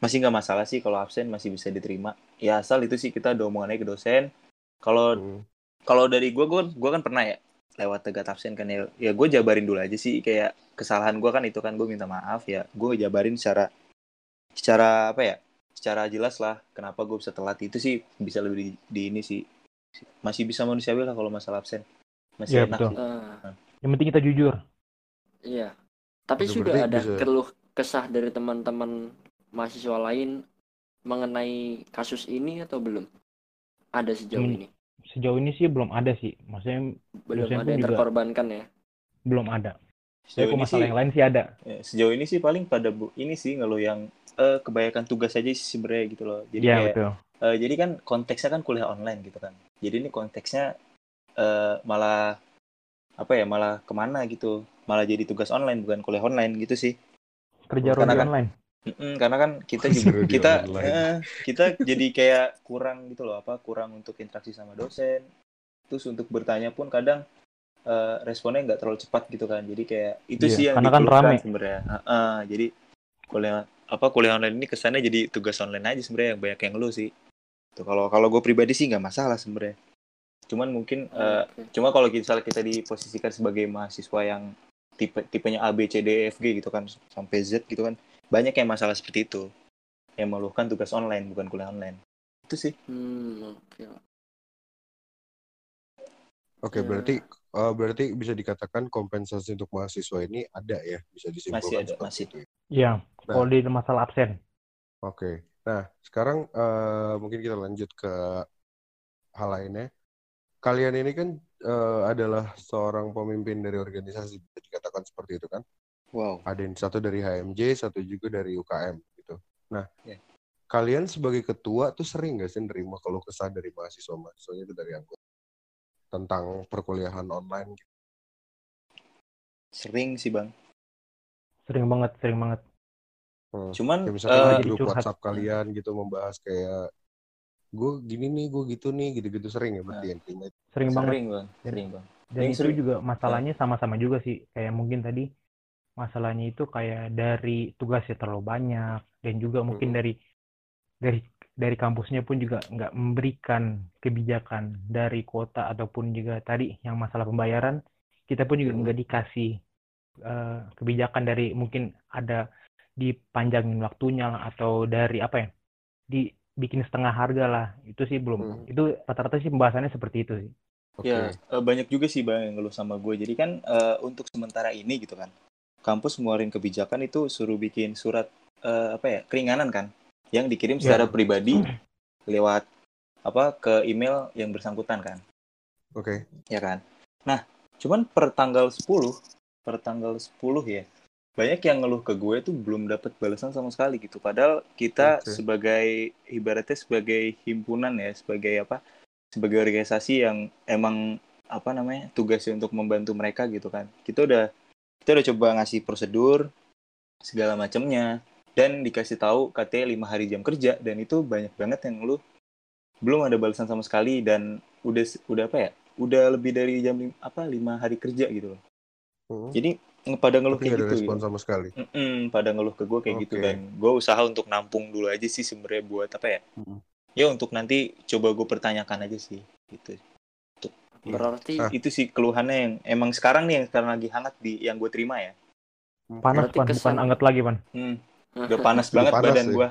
masih nggak masalah sih kalau absen masih bisa diterima. Ya asal itu sih kita ada omongannya ke dosen. Kalau Hmm. kalau dari gue gue gue kan pernah ya lewat tegat absen kan ya. Ya gue jabarin dulu aja sih. Kayak kesalahan gue kan itu kan gue minta maaf ya. Gue jabarin secara secara apa ya? Secara jelas lah kenapa gue bisa telat. Itu sih bisa lebih di, di ini sih. Masih bisa manusiawi lah kalau masalah absen. Masih Iya, enak betul. sih. Ah, yang penting kita jujur. Iya. Tapi Itu sudah ada bisa- keluh kesah dari teman-teman mahasiswa lain mengenai kasus ini atau belum? Ada sejauh Hmm, ini sejauh ini sih belum ada sih. Maksudnya belum ada yang juga- terkorbankan ya? Belum ada. Tapi sejauh ini masalah sih yang lain sih ada. ya, sejauh ini sih paling pada bu ini sih ngeluh yang eh, kebanyakan tugas aja sih sebenarnya gitu loh. Jadi Iya kayak betul. Eh, jadi kan konteksnya kan kuliah online gitu kan. Jadi ini konteksnya eh, malah apa ya malah ke mana gitu. Malah jadi tugas online bukan kuliah online gitu sih. kerja rodi kan- online Mm-mm, karena kan kita juga kita eh, kita jadi kayak kurang gitu loh apa kurang untuk interaksi sama dosen. Terus untuk bertanya pun kadang eh, responnya nggak terlalu cepat gitu kan. Jadi kayak itu Iya, sih yang karena kan rame. sebenarnya. Heeh, jadi kuliah apa kuliah online ini kesannya jadi tugas online aja sebenarnya yang banyak yang ngeluh sih. Tuh kalau kalau gue pribadi sih nggak masalah sebenarnya. Cuman mungkin eh, Oke. cuma kalau misalnya kita diposisikan sebagai mahasiswa yang tipe tipenya A B C D E F G gitu kan sampai Z gitu kan banyak yang masalah seperti itu yang mengeluhkan tugas online bukan kuliah online itu sih Hmm, oke. Oke, Ya. berarti eh, berarti bisa dikatakan kompensasi untuk mahasiswa ini ada ya, bisa disimpulkan Masih ada, masih. itu ya. Iya, Nah. kalau di masalah absen Oke. Nah, sekarang eh, mungkin kita lanjut ke hal lainnya. Kalian ini kan eh, adalah seorang pemimpin dari organisasi, bisa dikatakan seperti itu kan? Wow Ada yang satu dari HMJ, satu juga dari UKM gitu. Nah, Ya. kalian sebagai ketua tuh sering nggak sih nerima keluh kesah dari mahasiswa mahasiswanya itu dari anggota tentang perkuliahan online gitu? sering sih bang sering banget sering banget Hmm. cuman Kayak misalnya eh, di jadi grup. WhatsApp kalian gitu membahas kayak gue gini nih, gue gitu nih, gitu-gitu sering ya berarti Nah. yang itu. sering banget sering bang Ya. sering bang Dan Yang itu sering- juga masalahnya sama-sama juga sih. Kayak mungkin tadi masalahnya itu kayak dari tugasnya terlalu banyak dan juga mungkin dari dari dari kampusnya pun juga nggak memberikan kebijakan dari kuota ataupun juga tadi yang masalah pembayaran kita pun juga nggak dikasih eh, kebijakan dari mungkin ada dipanjangin waktunya lah, atau dari apa ya dibikin setengah harga lah itu sih belum Mm. itu rata-rata sih pembahasannya seperti itu sih Oke. Ya, eh, banyak juga sih bang yang ngeluh sama gue. Jadi kan eh, untuk sementara ini gitu kan, kampus ngeluarin kebijakan itu suruh bikin surat eh, apa ya keringanan kan, yang dikirim Ya. secara pribadi lewat apa ke email yang bersangkutan kan, Oke. ya kan. Nah, cuman per tanggal 10, per tanggal 10 ya, banyak yang ngeluh ke gue tuh belum dapat balasan sama sekali gitu. Padahal kita Oke. sebagai ibaratnya sebagai himpunan ya, sebagai apa? Sebagai organisasi yang emang apa namanya tugasnya untuk membantu mereka gitu kan. Kita udah kita udah coba ngasih prosedur segala macamnya dan dikasih tahu katanya lima hari jam kerja dan itu banyak banget yang ngeluh belum ada balasan sama sekali dan udah udah apa ya udah lebih dari jam lim- apa lima hari kerja gitu loh Hmm. jadi pada ngeluh Tapi kayak gitu respon gitu. sama sekali. Mm-mm, pada ngeluh ke gue kayak gitu Oke. dan gue usaha untuk nampung dulu aja sih sebenarnya buat apa ya Hmm. ya untuk nanti coba gue pertanyakan aja sih gitu. Berarti Ah. itu sih keluhannya yang emang sekarang nih yang sekarang lagi hangat di yang gue terima ya. Panas Berarti pan. Bukan kesan- anget lagi pan. Hmm, udah panas Udah banget panas badan gue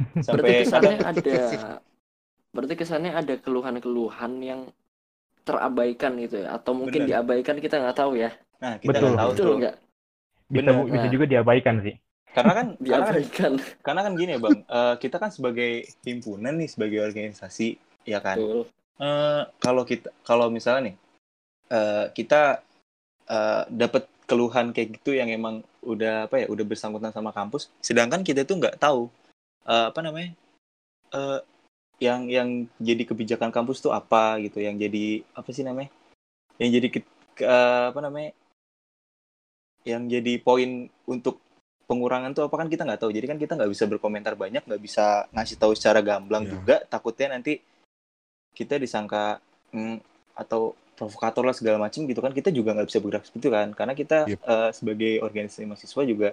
berarti sampai kesannya ada berarti kesannya ada keluhan-keluhan yang terabaikan gitu ya? Atau mungkin Bener. diabaikan kita nggak tahu ya? Nah kita Betul. nggak tahu betul tuh. nggak? Bisa Bener. bisa Nah. juga diabaikan sih. Karena kan karena kan diabaikan. karena kan gini ya bang. Eh, kita kan sebagai himpunan nih sebagai organisasi ya kan? Betul Eh, kalau kita kalau misalnya nih eh, kita eh, dapat keluhan kayak gitu yang emang udah apa ya udah bersangkutan sama kampus sedangkan kita tuh nggak tahu eh, apa namanya eh, yang yang jadi kebijakan kampus tuh apa gitu yang jadi apa sih namanya yang jadi ke- ke- eh, apa namanya yang jadi poin untuk pengurangan tuh apa kan kita nggak tahu jadi kan kita nggak bisa berkomentar banyak nggak bisa ngasih tahu secara gamblang Ya. juga takutnya nanti kita disangka mm, atau provokator lah segala macam gitu kan kita juga nggak bisa bergerak seperti itu kan. Karena kita Yep. eh, sebagai organisasi mahasiswa juga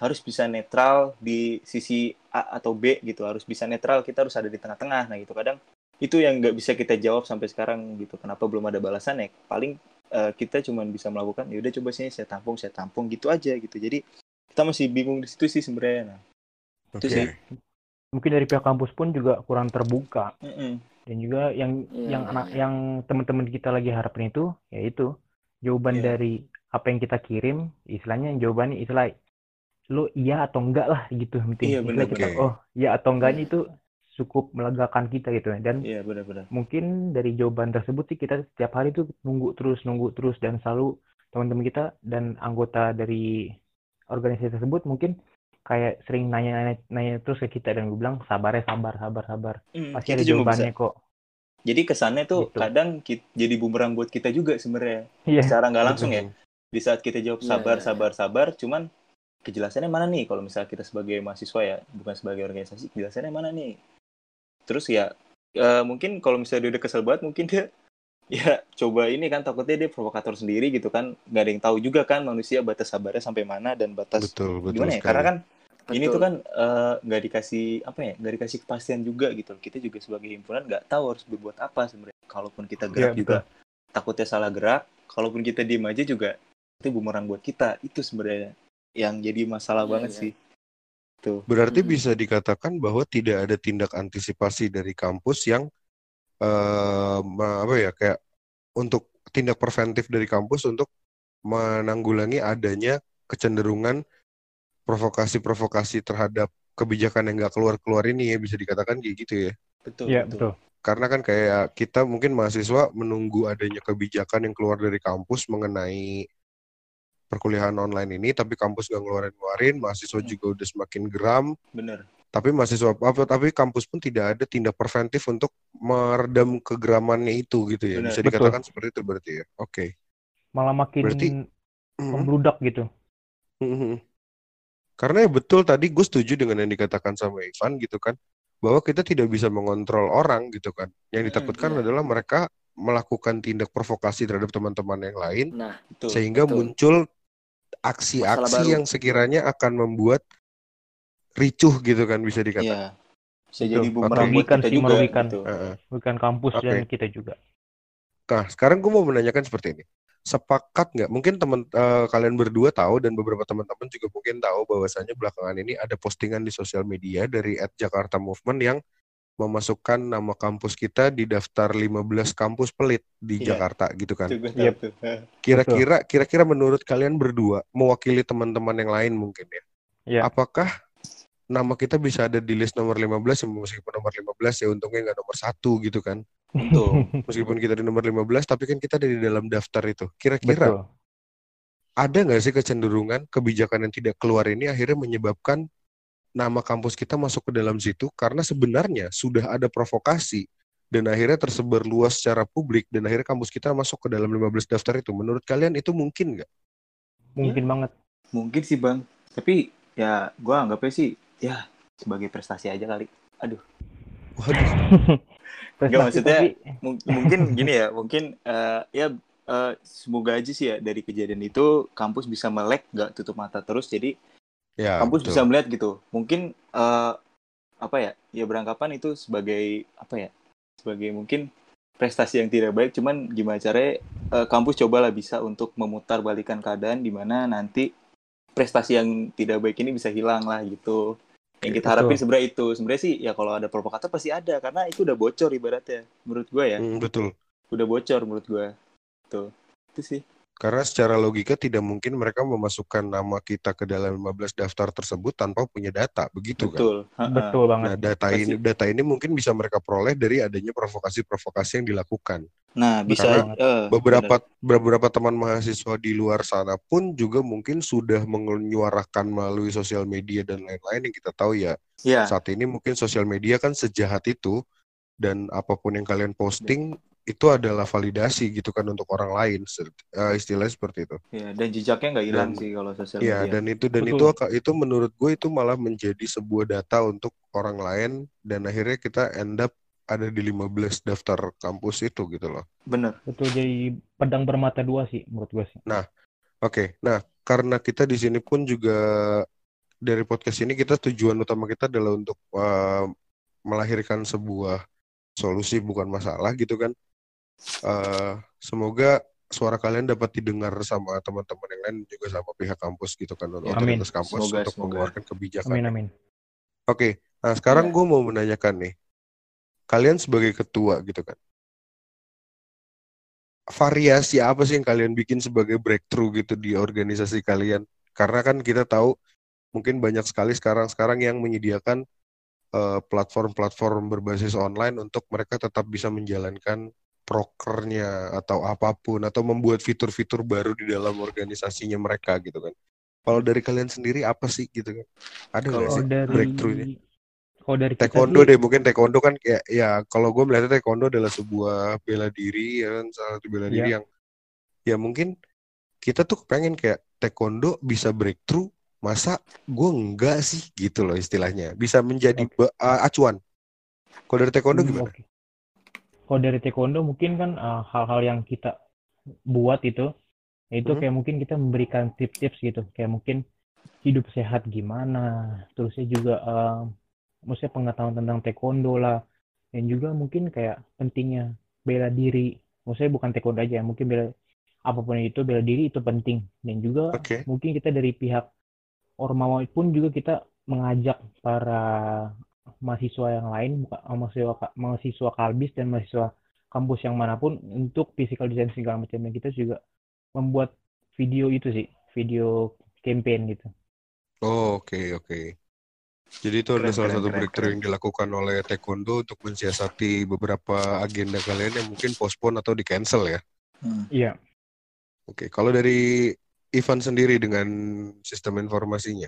harus bisa netral di sisi A atau B gitu. Harus bisa netral kita harus ada di tengah-tengah. Nah gitu. Kadang itu yang nggak bisa kita jawab sampai sekarang gitu. Kenapa belum ada balasan ya paling eh, kita cuma bisa melakukan ya udah coba sini saya tampung saya tampung gitu aja gitu. Jadi kita masih bingung di situ sih sebenarnya. Nah Oke. Itu sih. mungkin dari pihak kampus pun juga kurang terbuka. Mm-mm. Dan juga yang Iya, yang iya, anak iya. yang teman-teman kita lagi harapin itu yaitu jawaban Iya. dari apa yang kita kirim istilahnya jawabannya istilah lu iya atau enggak lah gitu penting Iya, Istilah benar, kita oh iya atau enggaknya Iya. itu cukup melegakan kita gitu dan iya benar-benar mungkin dari jawaban tersebut sih kita setiap hari tuh nunggu terus nunggu terus dan selalu teman-teman kita dan anggota dari organisasi tersebut mungkin kayak sering nanya-nanya nanya terus ke kita dan gue bilang sabar ya sabar sabar sabar. Mm, pasti ada jawabannya kok. Jadi kesannya tuh Gitu. kadang ki- jadi bumerang buat kita juga sebenarnya iya. secara nggak langsung ya. Di saat kita jawab Iya, sabar iya. sabar sabar cuman kejelasannya mana nih? Kalau misalnya kita sebagai mahasiswa ya bukan sebagai organisasi kejelasannya mana nih? Terus ya eh, mungkin kalau misalnya dia udah kesel banget mungkin dia ya coba ini kan takutnya dia provokator sendiri gitu kan. Nggak ada yang tahu juga kan manusia batas sabarnya sampai mana dan batas Betul, betul gimana ya. sekali. karena kan ini Betul. tuh kan eh, nggak dikasih apa ya nggak dikasih kepastian juga gitu. Kita juga sebagai himpunan nggak tahu harus berbuat apa sebenarnya. Kalaupun kita gerak Iya, juga takutnya salah gerak. Kalaupun kita diem aja juga itu bumerang buat kita. Itu sebenarnya yang jadi masalah Iya, banget iya. sih. Tuh. Berarti Mm-mm. bisa dikatakan bahwa tidak ada tindak antisipasi dari kampus yang eh ma- apa ya kayak untuk tindak preventif dari kampus untuk menanggulangi adanya kecenderungan provokasi-provokasi terhadap kebijakan yang nggak keluar-keluar ini ya bisa dikatakan kayak gitu ya. betul iya betul Karena kan kayak kita mungkin mahasiswa menunggu adanya kebijakan yang keluar dari kampus mengenai perkuliahan online ini, tapi kampus nggak ngeluarin-ngeluarin, mahasiswa Hmm. juga udah semakin geram, bener tapi mahasiswa apa tapi kampus pun tidak ada tindak preventif untuk meredam kegeramannya itu gitu ya. Benar. Bisa Betul. dikatakan seperti itu berarti ya. Oke. malah makin Berarti- Mhm. membludak gitu Mhm. Karena ya betul tadi gue setuju dengan yang dikatakan sama Ivan gitu kan bahwa kita tidak bisa mengontrol orang gitu kan. Yang Mm, ditakutkan iya. adalah mereka melakukan tindak provokasi terhadap teman-teman yang lain Nah, Betul. sehingga betul. muncul aksi-aksi yang sekiranya akan membuat ricuh gitu kan bisa dikatakan. Iya. Bisa jadi bumerang buat Merugikan kita sih, juga merugikan. gitu. Heeh. bukan kampus Oke. dan kita juga. Nah, sekarang gue mau menanyakan seperti ini. Sepakat nggak? Mungkin teman eh, kalian berdua tahu dan beberapa teman-teman juga mungkin tahu bahwasanya belakangan ini ada postingan di sosial media dari @jakarta movement yang memasukkan nama kampus kita di daftar 15 kampus pelit di Iya. Jakarta gitu kan. Yep. Kira-kira kira-kira menurut kalian berdua mewakili teman-teman yang lain mungkin ya. Ya. Apakah nama kita bisa ada di list nomor 15 yang meskipun nomor 15 ya untungnya nggak nomor satu gitu kan. Betul. *laughs* Meskipun kita di nomor 15 tapi kan kita ada di dalam daftar itu. Kira-kira Betul. ada nggak sih kecenderungan kebijakan yang tidak keluar ini akhirnya menyebabkan nama kampus kita masuk ke dalam situ karena sebenarnya sudah ada provokasi dan akhirnya tersebar luas secara publik dan akhirnya kampus kita masuk ke dalam 15 daftar itu. Menurut kalian itu mungkin nggak? Mungkin banget. Mungkin sih bang. Tapi ya gue anggapnya sih ya sebagai prestasi aja kali. Waduh, *laughs* Prestasi maksudnya- tapi Mung- mungkin gini ya. Mungkin eh, ya eh, semoga aja sih ya dari kejadian itu kampus bisa melek nggak tutup mata terus. Jadi ya kampus betul. bisa melihat gitu. Mungkin eh, apa ya? Ya beranggapan itu sebagai apa ya? Sebagai mungkin prestasi yang tidak baik. Cuman gimana caranya eh, kampus cobalah bisa untuk memutar balikan keadaan di mana nanti prestasi yang tidak baik ini bisa hilang lah gitu. Yang kita harapin sebenarnya itu. Sebenarnya sih ya kalau ada provokator pasti ada karena itu udah bocor ibaratnya. Menurut gue ya, Hmm, betul. udah bocor menurut gue. Tuh. Itu sih. Karena secara logika tidak mungkin mereka memasukkan nama kita ke dalam 15 daftar tersebut tanpa punya data, begitu kan? Betul. Betul banget. Nah, data ini data ini mungkin bisa mereka peroleh dari adanya provokasi-provokasi yang dilakukan. Nah, bisa Karena eh, Beberapa beberapa teman mahasiswa di luar sana pun juga mungkin sudah menyuarakan melalui sosial media dan lain-lain yang kita tahu ya. Ya, Saat ini mungkin sosial media kan sejahat itu dan apa pun yang kalian posting itu adalah validasi gitu kan untuk orang lain. Eh, istilahnya seperti itu. ya, dan jejaknya nggak hilang sih kalau sosial Iya, media. dan itu dan Betul. itu itu menurut gue itu malah menjadi sebuah data untuk orang lain dan akhirnya kita end up ada di 15 daftar kampus itu gitu loh. Bener. Betul jadi pedang bermata dua sih menurut gue sih. Oke, nah karena kita di sini pun juga dari podcast ini kita tujuan utama kita adalah untuk uh, melahirkan sebuah solusi bukan masalah gitu kan. Uh, semoga suara kalian dapat didengar sama teman-teman yang lain juga sama pihak kampus gitu kan untuk Ya, otoritas kampus Semoga, untuk semoga. mengeluarkan kebijakan. Amin amin. Oke, nah sekarang Ya. gue mau menanyakan nih, kalian sebagai ketua gitu kan, variasi apa sih yang kalian bikin sebagai breakthrough gitu di organisasi kalian? Karena kan kita tahu mungkin banyak sekali sekarang-sekarang yang menyediakan eh, platform-platform berbasis online untuk mereka tetap bisa menjalankan prokernya atau apa pun atau membuat fitur-fitur baru di dalam organisasinya mereka gitu kan. Kalau dari kalian sendiri apa sih gitu kan? Ada nggak sih dari breakthrough-nya? kalau dari Taekwondo deh, mungkin taekwondo kan kayak ya kalau gue melihatnya taekwondo adalah sebuah bela diri ya kan salah satu bela diri Iya. yang ya mungkin kita tuh pengen kayak taekwondo bisa breakthrough, masa gue enggak sih gitu loh istilahnya, bisa menjadi ba- uh, acuan. Kalau dari taekwondo Hmm, gimana? oke. Kalau dari taekwondo mungkin kan uh, hal-hal yang kita buat itu itu Hmm. kayak mungkin kita memberikan tips-tips gitu kayak mungkin hidup sehat gimana terusnya juga uh, maksudnya pengetahuan tentang taekwondo lah dan juga mungkin kayak pentingnya bela diri maksudnya bukan taekwondo aja mungkin bela apa pun itu bela diri itu penting dan juga Oke. mungkin kita dari pihak Ormawa pun juga kita mengajak para mahasiswa yang lain, mahasiswa mahasiswa kalbis dan mahasiswa kampus yang mana pun untuk physical distancing segala macam dan kita juga membuat video itu sih, video campaign gitu. Oh, oke oke. Jadi itu adalah salah keren, satu keren, breakthrough keren. yang dilakukan oleh taekwondo untuk mensiasati beberapa agenda kalian yang mungkin postpone atau di cancel ya. Hmm. Iya. Oke, kalau dari Ivan sendiri dengan sistem informasinya.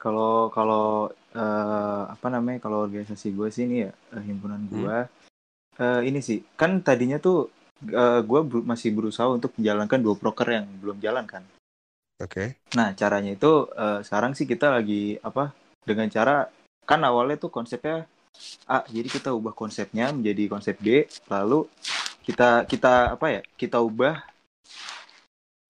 Kalau kalau eh, apa namanya kalau organisasi gue sih ini ya eh, himpunan gue eh, ini sih kan tadinya tuh eh, gue ber- masih berusaha untuk menjalankan dua proker yang belum jalan kan. Oke. Nah caranya itu eh, sekarang sih kita lagi apa dengan cara kan awalnya tuh konsepnya A jadi kita ubah konsepnya menjadi konsep B lalu kita kita apa ya kita ubah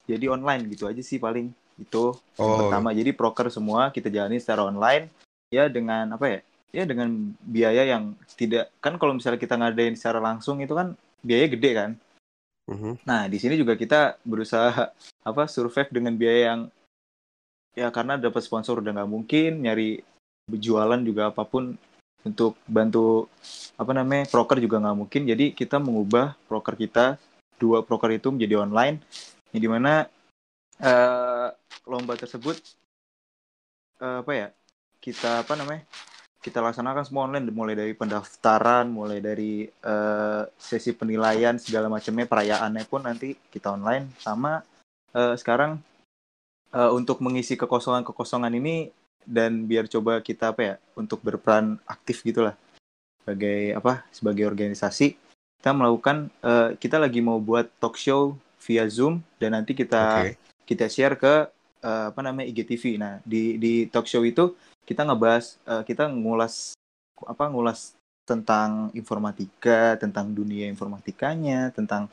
jadi online gitu aja sih paling itu yang Oh. pertama jadi proker semua kita jalani secara online ya dengan apa ya ya dengan biaya yang tidak kan kalau misalnya kita ngadain secara langsung itu kan biaya gede kan Mhm. Nah, di sini juga kita berusaha apa survive dengan biaya yang ya karena dapat sponsor udah nggak mungkin, nyari jualan juga apa pun untuk bantu apa namanya proker juga nggak mungkin. Jadi kita mengubah proker kita dua proker itu menjadi online, yang di mana eh, lomba tersebut eh, apa ya kita apa namanya kita laksanakan semua online mulai dari pendaftaran mulai dari eh, sesi penilaian segala macamnya perayaannya pun nanti kita online sama eh, sekarang eh, untuk mengisi kekosongan-kekosongan ini dan biar coba kita apa ya untuk berperan aktif gitulah sebagai apa sebagai organisasi kita melakukan eh, kita lagi mau buat talk show via Zoom dan nanti kita Oke. Kita share ke eh, apa namanya IGTV. Nah, di di talk show itu kita ngebahas eh, kita ngulas apa ngulas tentang informatika, tentang dunia informatikanya, tentang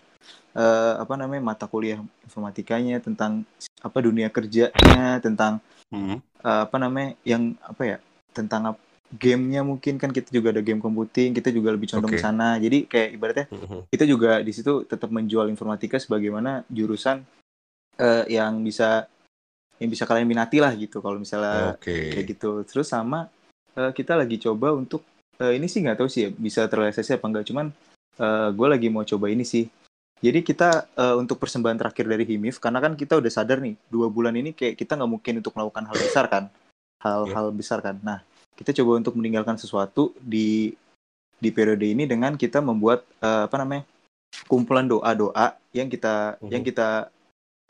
eh, apa namanya mata kuliah informatikanya, tentang apa dunia kerjanya, tentang Mhm. eh, apa namanya yang apa ya tentang ap- gamenya mungkin kan kita juga ada game computing kita juga lebih condong ke Oke. sana jadi kayak ibaratnya Mhm. kita juga di situ tetap menjual informatika sebagaimana jurusan eh, yang bisa yang bisa kalian minati lah gitu kalau misalnya Oke. kayak gitu. Terus sama eh, kita lagi coba untuk eh, ini sih nggak tahu sih ya, bisa terrealisasi apa enggak cuman gue lagi mau coba ini sih. Jadi kita eh, untuk persembahan terakhir dari Himif karena kan kita udah sadar nih dua bulan ini kayak kita nggak mungkin untuk melakukan hal besar kan. Hal-hal besar kan. Nah kita coba untuk meninggalkan sesuatu di di periode ini dengan kita membuat eh, apa namanya kumpulan doa-doa yang kita Mhm. yang kita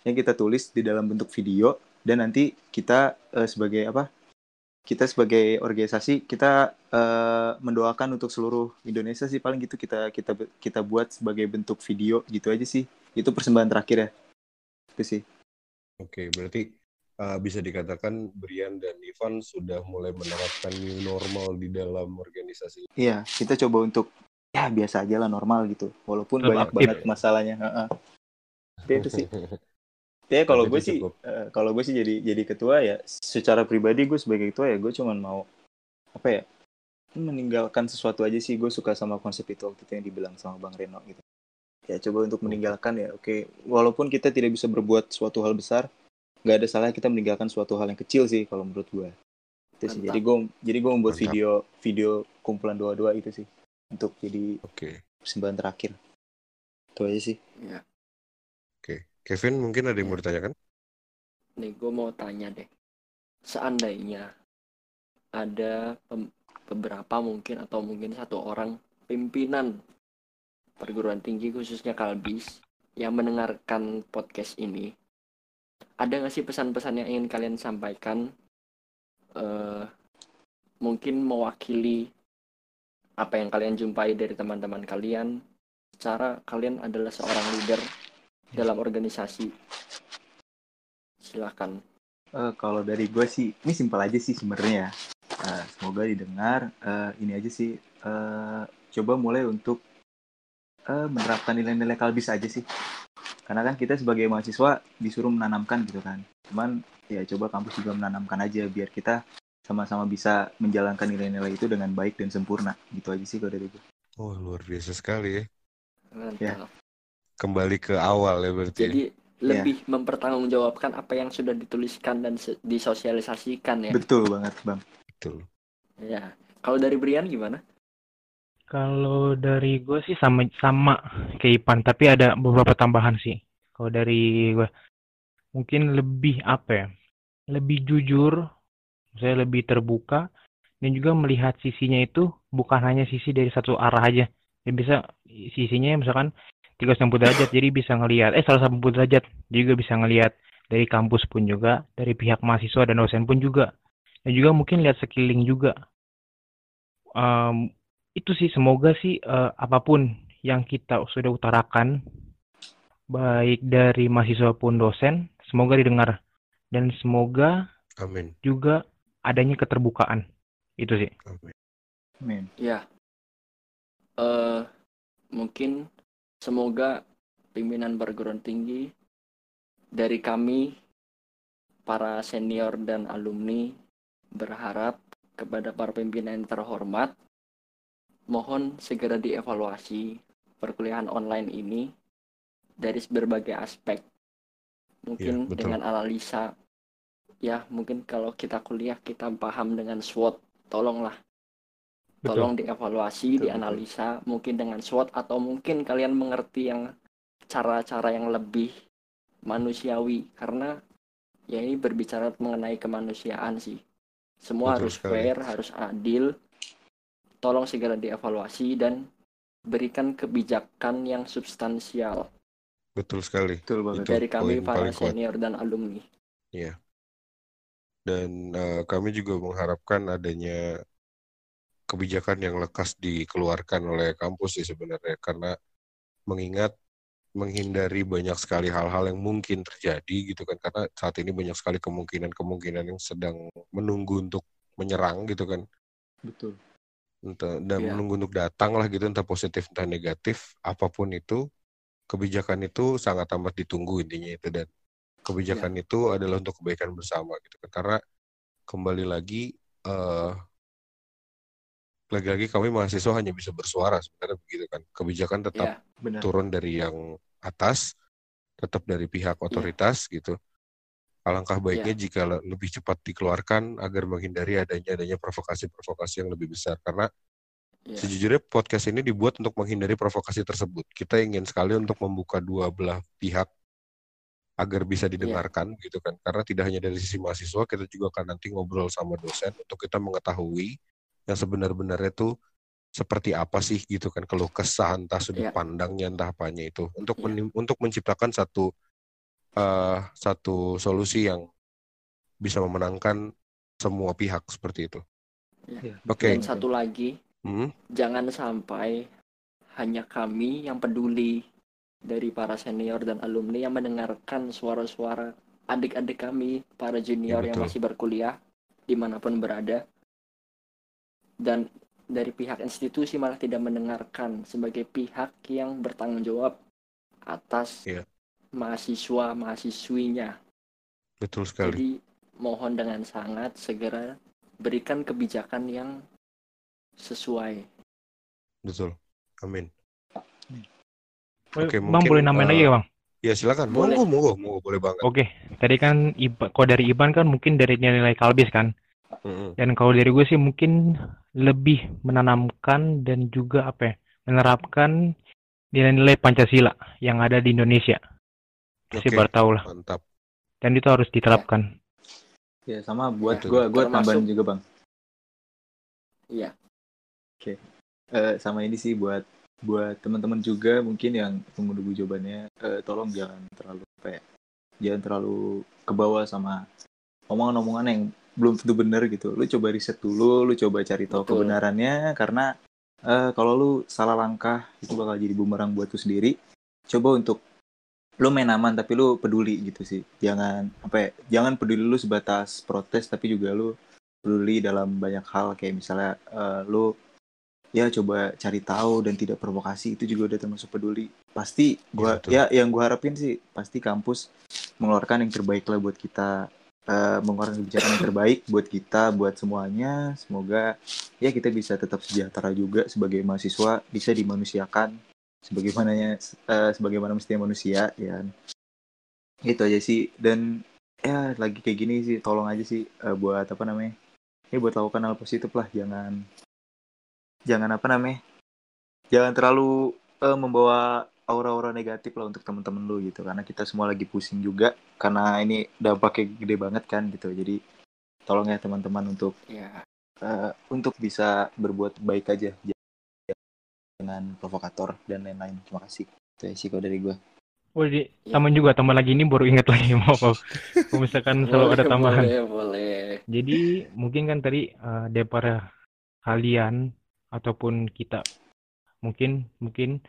yang kita tulis di dalam bentuk video dan nanti kita eh, sebagai apa kita sebagai organisasi kita eh, mendoakan untuk seluruh Indonesia sih paling gitu kita kita kita buat sebagai bentuk video gitu aja sih itu persembahan terakhir ya itu sih Oke, berarti uh, bisa dikatakan Brian dan Ivan sudah mulai menerapkan new normal di dalam organisasi. iya kita coba untuk ya biasa aja lah normal gitu walaupun banyak aktif. banget masalahnya Heeh. Ya, itu sih *laughs* ya kalau gue sih eh, kalau gue sih jadi jadi ketua ya secara pribadi gue sebagai ketua ya gue cuman mau apa ya meninggalkan sesuatu aja sih. Gue suka sama konsep itu waktu itu yang dibilang sama bang Reno gitu. Ya coba untuk meninggalkan ya oke. Walaupun kita tidak bisa berbuat suatu hal besar nggak ada salah kita meninggalkan suatu hal yang kecil sih kalau menurut gue itu sih. Mantap. jadi gue jadi gue membuat Mantap. video video kumpulan dua-dua itu sih untuk jadi Oke. persembahan terakhir. Itu aja sih. Ya. Kevin mungkin ada yang mau ditanyakan? Nih, gue mau tanya deh. Seandainya ada beberapa mungkin atau mungkin satu orang pimpinan perguruan tinggi khususnya Kalbis yang mendengarkan podcast ini, ada nggak sih pesan-pesan yang ingin kalian sampaikan? eh mungkin mewakili apa yang kalian jumpai dari teman-teman kalian. Secara kalian adalah seorang leader dalam organisasi. Silahkan. Eh, kalau dari gue sih, ini simpel aja sih sebenarnya. Eh, semoga didengar. Eh, ini aja sih. eh, coba mulai untuk eh, menerapkan nilai-nilai kalbis aja sih. Karena kan kita sebagai mahasiswa disuruh menanamkan gitu kan. Cuman ya coba kampus juga menanamkan aja biar kita sama-sama bisa menjalankan nilai-nilai itu dengan baik dan sempurna. Gitu aja sih kalau dari gue. Oh, luar biasa sekali ya. Mantap. Ya. Kembali ke awal ya berarti. ya? Jadi lebih mempertanggungjawabkan apa yang sudah dituliskan dan disosialisasikan ya. Betul banget, Bang. Betul. Ya. Kalau dari Brian gimana? Kalau dari gue sih sama sama kayak Ipan, tapi ada beberapa tambahan sih. Kalau dari gue mungkin lebih apa ya? Lebih jujur, saya lebih terbuka dan juga melihat sisinya itu bukan hanya sisi dari satu arah aja. Ya bisa sisinya misalkan 360 derajat, jadi bisa ngelihat eh 180 derajat, juga bisa ngelihat dari kampus pun juga, dari pihak mahasiswa dan dosen pun juga. Dan juga mungkin lihat sekeliling juga. Em, itu sih semoga sih eh, apa pun yang kita sudah utarakan baik dari mahasiswa pun dosen semoga didengar dan semoga Amin. juga adanya keterbukaan itu sih Amin. Amin. Ya. Eh mungkin semoga pimpinan perguruan tinggi dari kami para senior dan alumni berharap kepada para pimpinan yang terhormat mohon segera dievaluasi perkuliahan online ini dari berbagai aspek. Mungkin betul. dengan analisa ya, mungkin kalau kita kuliah kita paham dengan SWOT, tolonglah Betul. tolong dievaluasi, Betul, dianalisa mungkin dengan SWOT atau mungkin kalian mengerti yang cara-cara yang lebih manusiawi karena ya ini berbicara mengenai kemanusiaan sih. Semua Betul harus sekali. fair, harus adil. Tolong segera dievaluasi dan berikan kebijakan yang substansial Betul sekali. Betul banget. Itu dari kami poin para paling kuat. senior dan alumni. Dan eh, kami juga mengharapkan adanya kebijakan yang lekas dikeluarkan oleh kampus sih sebenarnya. Karena mengingat menghindari banyak sekali hal-hal yang mungkin terjadi gitu kan. Karena saat ini banyak sekali kemungkinan-kemungkinan yang sedang menunggu untuk menyerang gitu kan. Betul. entah dan Iya. menunggu untuk datang lah gitu entah positif entah negatif apa pun itu kebijakan itu sangat amat ditunggu intinya itu. Dan kebijakan itu adalah untuk kebaikan bersama gitu kan. Karena kembali lagi eh lagi-lagi kami mahasiswa hanya bisa bersuara sebenarnya begitu kan. Kebijakan tetap Ya, Benar. turun dari yang atas tetap dari pihak otoritas gitu. Alangkah baiknya jika le- lebih cepat dikeluarkan agar menghindari adanya adanya provokasi-provokasi yang lebih besar. Karena ya, Sejujurnya podcast ini dibuat untuk menghindari provokasi tersebut. Kita ingin sekali untuk membuka dua belah pihak agar bisa didengarkan gitu kan. Karena tidak hanya dari sisi mahasiswa, kita juga akan nanti ngobrol sama dosen untuk kita mengetahui yang sebenar-benarnya tuh seperti apa sih gitu kan keluh kesah entah sudut Iya. pandangnya entah apanya itu untuk Iya. menim- untuk menciptakan satu eh, satu solusi yang bisa memenangkan semua pihak seperti itu. Iya, Oke. Dan satu lagi, Hmm, jangan sampai hanya kami yang peduli dari para senior dan alumni yang mendengarkan suara-suara adik-adik kami, para junior Ya, yang masih berkuliah di mana pun berada, dan dari pihak institusi malah tidak mendengarkan sebagai pihak yang bertanggung jawab atas Iya. mahasiswa mahasiswinya. betul sekali. Jadi mohon dengan sangat segera berikan kebijakan yang sesuai. Betul. Amin. Oke, bang mungkin, boleh nambahin eh, lagi ya bang? Ya silakan. Boleh. Monggo, monggo, monggo, boleh banget. Oke, tadi kan Iba, kalau dari Iban kan mungkin dari nilai kalbis kan, Dan kalau dari gue sih mungkin lebih menanamkan dan juga apa ya, menerapkan nilai-nilai Pancasila yang ada di Indonesia. Pasti Oke. baru lah, Mantap. dan itu harus diterapkan. Ya sama buat gue gue tambahin juga bang. Iya. Eh, sama ini sih buat buat teman-teman juga mungkin yang menunggu jawabannya eh, tolong jangan terlalu apa ya jangan terlalu ke bawah sama omongan-omongan yang belum tentu benar gitu. Lu coba riset dulu lu coba cari tahu Betul. kebenarannya karena eh, kalau lu salah langkah itu bakal jadi bumerang buat lu sendiri. Coba untuk lu main aman tapi lu peduli gitu sih. Jangan apa ya jangan peduli lu sebatas protes tapi juga lu peduli dalam banyak hal. Kayak misalnya eh, lu ya coba cari tahu dan tidak provokasi itu juga udah termasuk peduli. Pasti gua betul. ya yang gua harapin sih pasti kampus mengeluarkan yang terbaik lah buat kita eh, mengeluarkan kebijakan yang terbaik buat kita buat semuanya. Semoga ya kita bisa tetap sejahtera juga sebagai mahasiswa bisa dimanusiakan sebagaimananya eh, sebagaimana mestinya manusia ya. Itu aja sih. Dan ya lagi kayak gini sih tolong aja sih eh, buat apa namanya ya buat lakukan hal positif lah. Jangan jangan apa namanya jangan terlalu eh, membawa aura-aura negatif lah untuk teman-teman lu gitu. Karena kita semua lagi pusing juga. Karena ini dampaknya gede banget kan gitu. Jadi tolong ya teman-teman untuk Ya, eh, untuk bisa berbuat baik aja. Dengan provokator dan lain-lain. Terima kasih. Itu ya sih kalau dari gue Oh, di, Ya. sama juga. Tambah lagi ini baru ingat lagi. *laughs* Mau apa. Misalkan selalu ada boleh, tambahan. Boleh, boleh. Jadi mungkin kan tadi eh, daripada kalian ataupun kita mungkin mungkin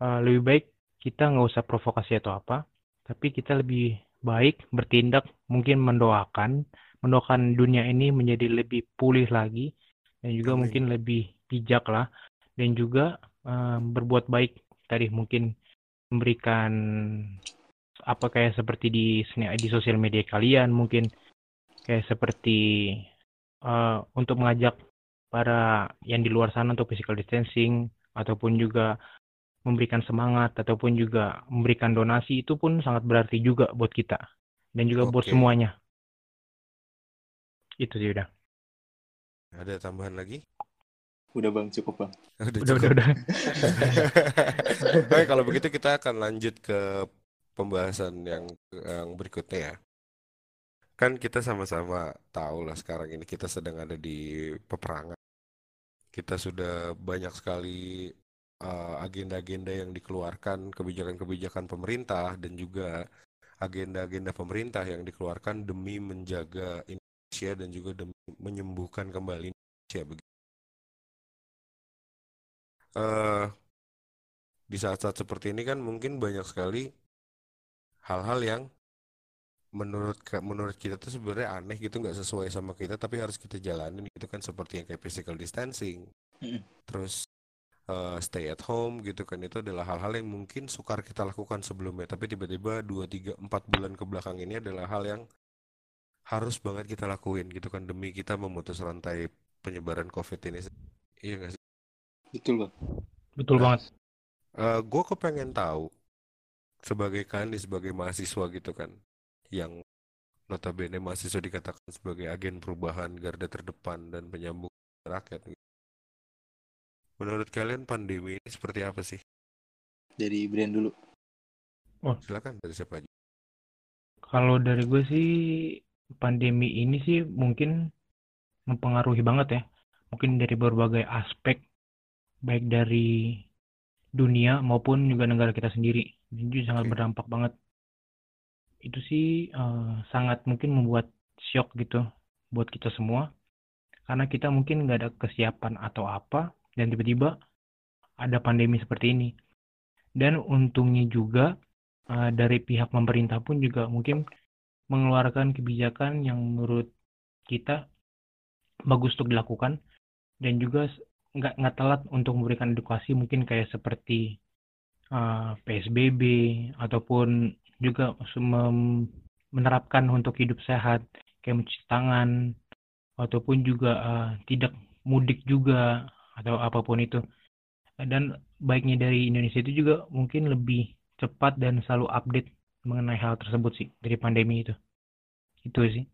eh, lebih baik kita nggak usah provokasi atau apa, tapi kita lebih baik bertindak mungkin mendoakan mendoakan dunia ini menjadi lebih pulih lagi dan juga Amin. mungkin lebih bijak lah dan juga eh, berbuat baik tadi mungkin memberikan apa kayak seperti di di sosial media kalian mungkin kayak seperti uh, untuk mengajak para yang di luar sana untuk physical distancing ataupun juga memberikan semangat ataupun juga memberikan donasi itu pun sangat berarti juga buat kita dan juga okay. buat semuanya. Itu sih udah. Ada tambahan lagi? Udah bang, cukup bang. *laughs* Udah, udah, udah. udah. *laughs* Baik, kalau begitu kita akan lanjut ke pembahasan yang yang berikutnya ya. Kan kita sama-sama tahu lah sekarang ini kita sedang ada di peperangan. Kita sudah banyak sekali agenda-agenda uh, yang dikeluarkan, kebijakan-kebijakan pemerintah dan juga agenda-agenda pemerintah yang dikeluarkan demi menjaga Indonesia dan juga demi menyembuhkan kembali Indonesia begitu. Uh, di saat-saat seperti ini kan mungkin banyak sekali hal-hal yang menurut menurut kita tuh sebenarnya aneh gitu nggak sesuai sama kita tapi harus kita jalanin gitu kan seperti yang kayak physical distancing mm. terus uh, stay at home gitu kan. Itu adalah hal-hal yang mungkin sukar kita lakukan sebelumnya. Tapi tiba-tiba dua tiga empat bulan ke belakang ini adalah hal yang harus banget kita lakuin gitu kan. Demi kita memutus rantai penyebaran covid ini. Iya gak sih? Betul bang. Betul nah, banget. uh, eh, gue kepengen tahu sebagai kalian sebagai mahasiswa gitu kan yang notabene mahasiswa dikatakan sebagai agen perubahan garda terdepan dan penyambung rakyat gitu. Menurut kalian pandemi ini seperti apa sih dari brand dulu oh silakan dari siapa aja kalau dari gue sih pandemi ini sih mungkin mempengaruhi banget ya mungkin dari berbagai aspek baik dari dunia maupun juga negara kita sendiri. Ini sangat berdampak banget. Itu sih uh, sangat mungkin membuat shock gitu buat kita semua. Karena kita mungkin nggak ada kesiapan atau apa dan tiba-tiba ada pandemi seperti ini. Dan untungnya juga uh, dari pihak pemerintah pun juga mungkin mengeluarkan kebijakan yang menurut kita bagus untuk dilakukan dan juga nggak nggak telat untuk memberikan edukasi mungkin kayak seperti uh, eh, PSBB ataupun juga menerapkan untuk hidup sehat kayak mencuci tangan ataupun juga uh, tidak mudik juga atau apa pun itu. Dan baiknya dari Indonesia itu juga mungkin lebih cepat dan selalu update mengenai hal tersebut sih dari pandemi itu. Itu sih.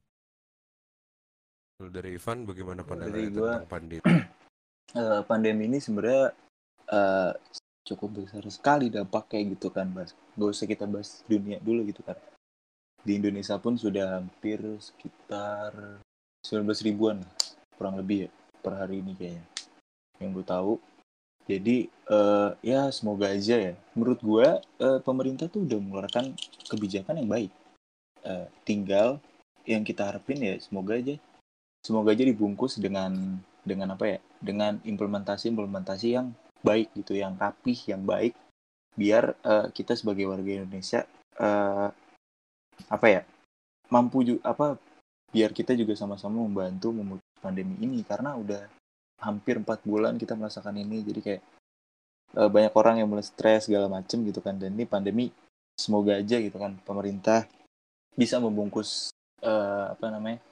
Dari Ivan bagaimana pandangan tentang pandemi? Uh, *clears throat* pandemi ini sebenarnya uh, cukup besar sekali dampaknya gitu kan mas. Gak usah kita bahas dunia dulu gitu kan. Di Indonesia pun sudah hampir sekitar 19 ribuan kurang lebih ya per hari ini kayaknya yang gue tahu. Jadi uh, ya semoga aja ya. Menurut gue uh, pemerintah tuh udah mengeluarkan kebijakan yang baik. Uh, tinggal yang kita harapin ya semoga aja. Semoga aja dibungkus dengan dengan apa ya? Dengan implementasi implementasi yang baik gitu yang rapih yang baik. Biar uh, kita sebagai warga Indonesia uh, apa ya? Mampu juga apa? Biar kita juga sama-sama membantu memutus pandemi ini. Karena udah hampir empat bulan kita merasakan ini. Jadi kayak uh, banyak orang yang mulai stres segala macem gitu kan. Dan ini pandemi semoga aja gitu kan pemerintah bisa membungkus uh, apa namanya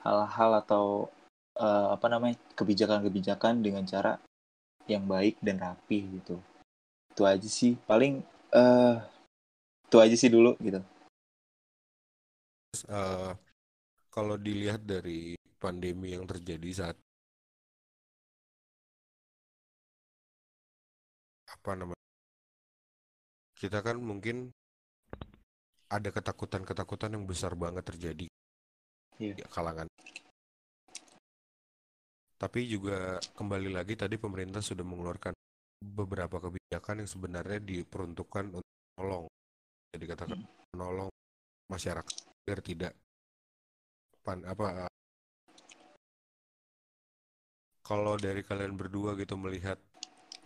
hal-hal atau uh, apa namanya kebijakan-kebijakan dengan cara yang baik dan rapi gitu. Itu aja sih. Paling uh, itu aja sih dulu gitu. Uh, kalau dilihat dari pandemi yang terjadi saat apa namanya kita kan mungkin ada ketakutan-ketakutan yang besar banget terjadi yeah. di kalangan tapi juga kembali lagi tadi pemerintah sudah mengeluarkan beberapa kebijakan yang sebenarnya diperuntukkan untuk menolong. Jadi katakan hmm. menolong masyarakat agar tidak pan apa kalau dari kalian berdua gitu melihat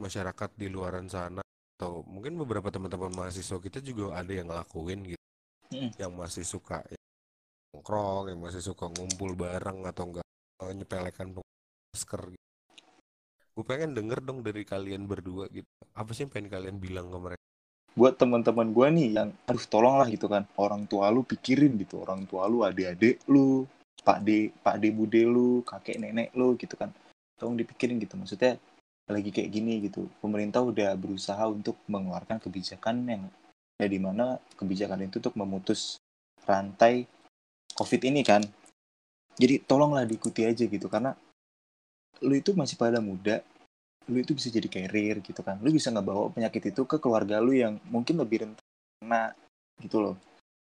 masyarakat di luaran sana atau mungkin beberapa teman-teman mahasiswa kita juga ada yang ngelakuin gitu. Hmm. yang masih suka ya, nongkrong yang masih suka ngumpul bareng atau enggak nyepelekan masker gitu. gue pengen denger dong dari kalian berdua gitu. Apa sih yang pengen kalian bilang ke mereka? Buat teman-teman gue nih yang aduh tolonglah gitu kan. Orang tua lu pikirin gitu orang tua lu adik-adik lu pak de pak de bude lu kakek nenek lu gitu kan. Tolong dipikirin gitu. Maksudnya lagi kayak gini gitu. Pemerintah udah berusaha untuk mengeluarkan kebijakan yang ya di mana kebijakan itu untuk memutus rantai covid ini kan. Jadi tolonglah diikuti aja gitu karena lu itu masih pada muda lu itu bisa jadi carrier gitu kan. Lu bisa nggak bawa penyakit itu ke keluarga lu yang mungkin lebih rentan gitu loh.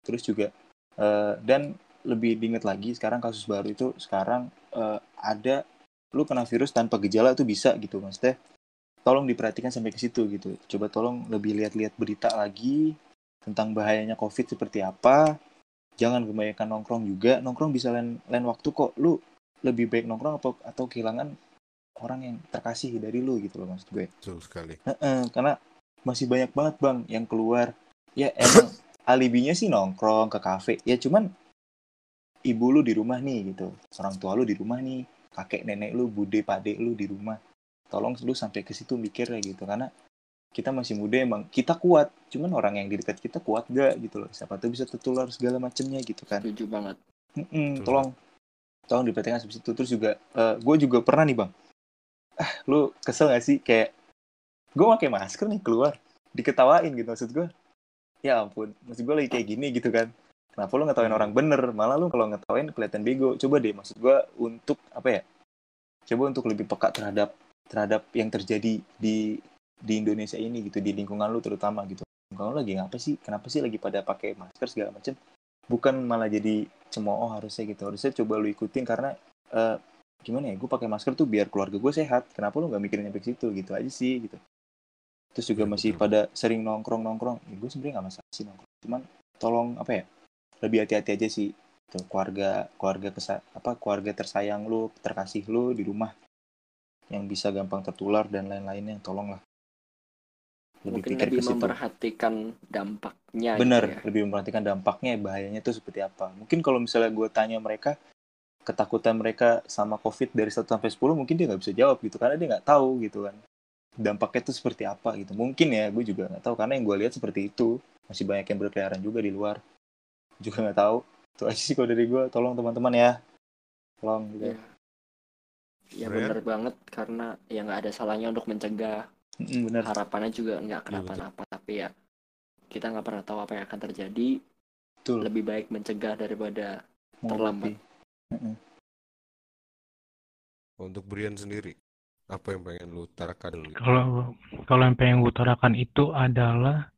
Terus juga uh, dan lebih diinget lagi sekarang kasus baru itu sekarang uh, ada lu kena virus tanpa gejala itu bisa gitu maksudnya tolong diperhatikan sampai ke situ gitu coba tolong lebih lihat-lihat berita lagi tentang bahayanya covid seperti apa jangan kebanyakan nongkrong juga nongkrong bisa lain lain waktu kok lu lebih baik nongkrong atau atau kehilangan orang yang terkasih dari lu gitu loh maksud gue. Betul sekali. Karena masih banyak banget bang yang keluar. Ya emang *coughs* alibinya sih nongkrong ke kafe. Ya cuman ibu lu di rumah nih gitu. Orang tua lu di rumah nih. Kakek nenek lu, bude pade lu di rumah. Tolong lu sampai ke situ mikir ya gitu. Karena kita masih muda emang kita kuat. Cuman orang yang di dekat kita kuat gak gitu loh. Siapa tuh bisa tertular segala macemnya gitu kan. Setuju banget. Mm -mm, tolong tolong diperhatikan seperti itu. Terus juga uh, gue juga pernah nih bang ah lu kesel gak sih kayak gue pakai masker nih keluar diketawain gitu maksud gue ya ampun maksud gue lagi kayak gini gitu kan kenapa lu ngetawain orang bener? Malah lu kalau ngetawain kelihatan bego. Coba deh maksud gue untuk apa ya? Coba untuk lebih peka terhadap terhadap yang terjadi di di Indonesia ini gitu di lingkungan lu terutama gitu. Lu lagi ngapa sih? Kenapa sih lagi pada pakai masker segala macam bukan malah jadi cemooh harusnya gitu. Harusnya coba lu ikutin karena uh, gimana ya? Gue pakai masker tuh biar keluarga gue sehat. Kenapa lu nggak mikirin sampai situ? Gitu aja sih gitu. Terus juga masih pada sering nongkrong nongkrong ya, gue sebenarnya nggak masalah sih nongkrong. Cuman tolong apa ya lebih hati-hati aja sih. Tuh keluarga keluarga kesa apa keluarga tersayang lu terkasih lu di rumah. Yang bisa gampang tertular dan lain-lainnya tolonglah. Lebih mungkin lebih memperhatikan dampaknya bener gitu ya. lebih memperhatikan dampaknya bahayanya itu seperti apa. Mungkin kalau misalnya gue tanya mereka ketakutan mereka sama COVID dari 1 sampai 10 mungkin dia nggak bisa jawab gitu karena dia nggak tahu gitu kan. Dampaknya itu seperti apa gitu. Mungkin ya gue juga nggak tahu karena yang gue lihat seperti itu. Masih banyak yang berkeliaran juga di luar juga nggak tahu. Itu aja sih kalau dari gue tolong teman-teman ya. Tolong gitu. Ya, ya benar banget. Karena ya nggak ada salahnya untuk mencegah. Mm, bener. harapannya juga nggak iya, kenapa-napa. ya, tapi ya kita nggak pernah tahu apa yang akan terjadi. Betul. lebih baik mencegah daripada terlambat. Untuk Brian sendiri, apa yang pengen lu utarakan? Kalau kalau yang pengen gue utarakan itu adalah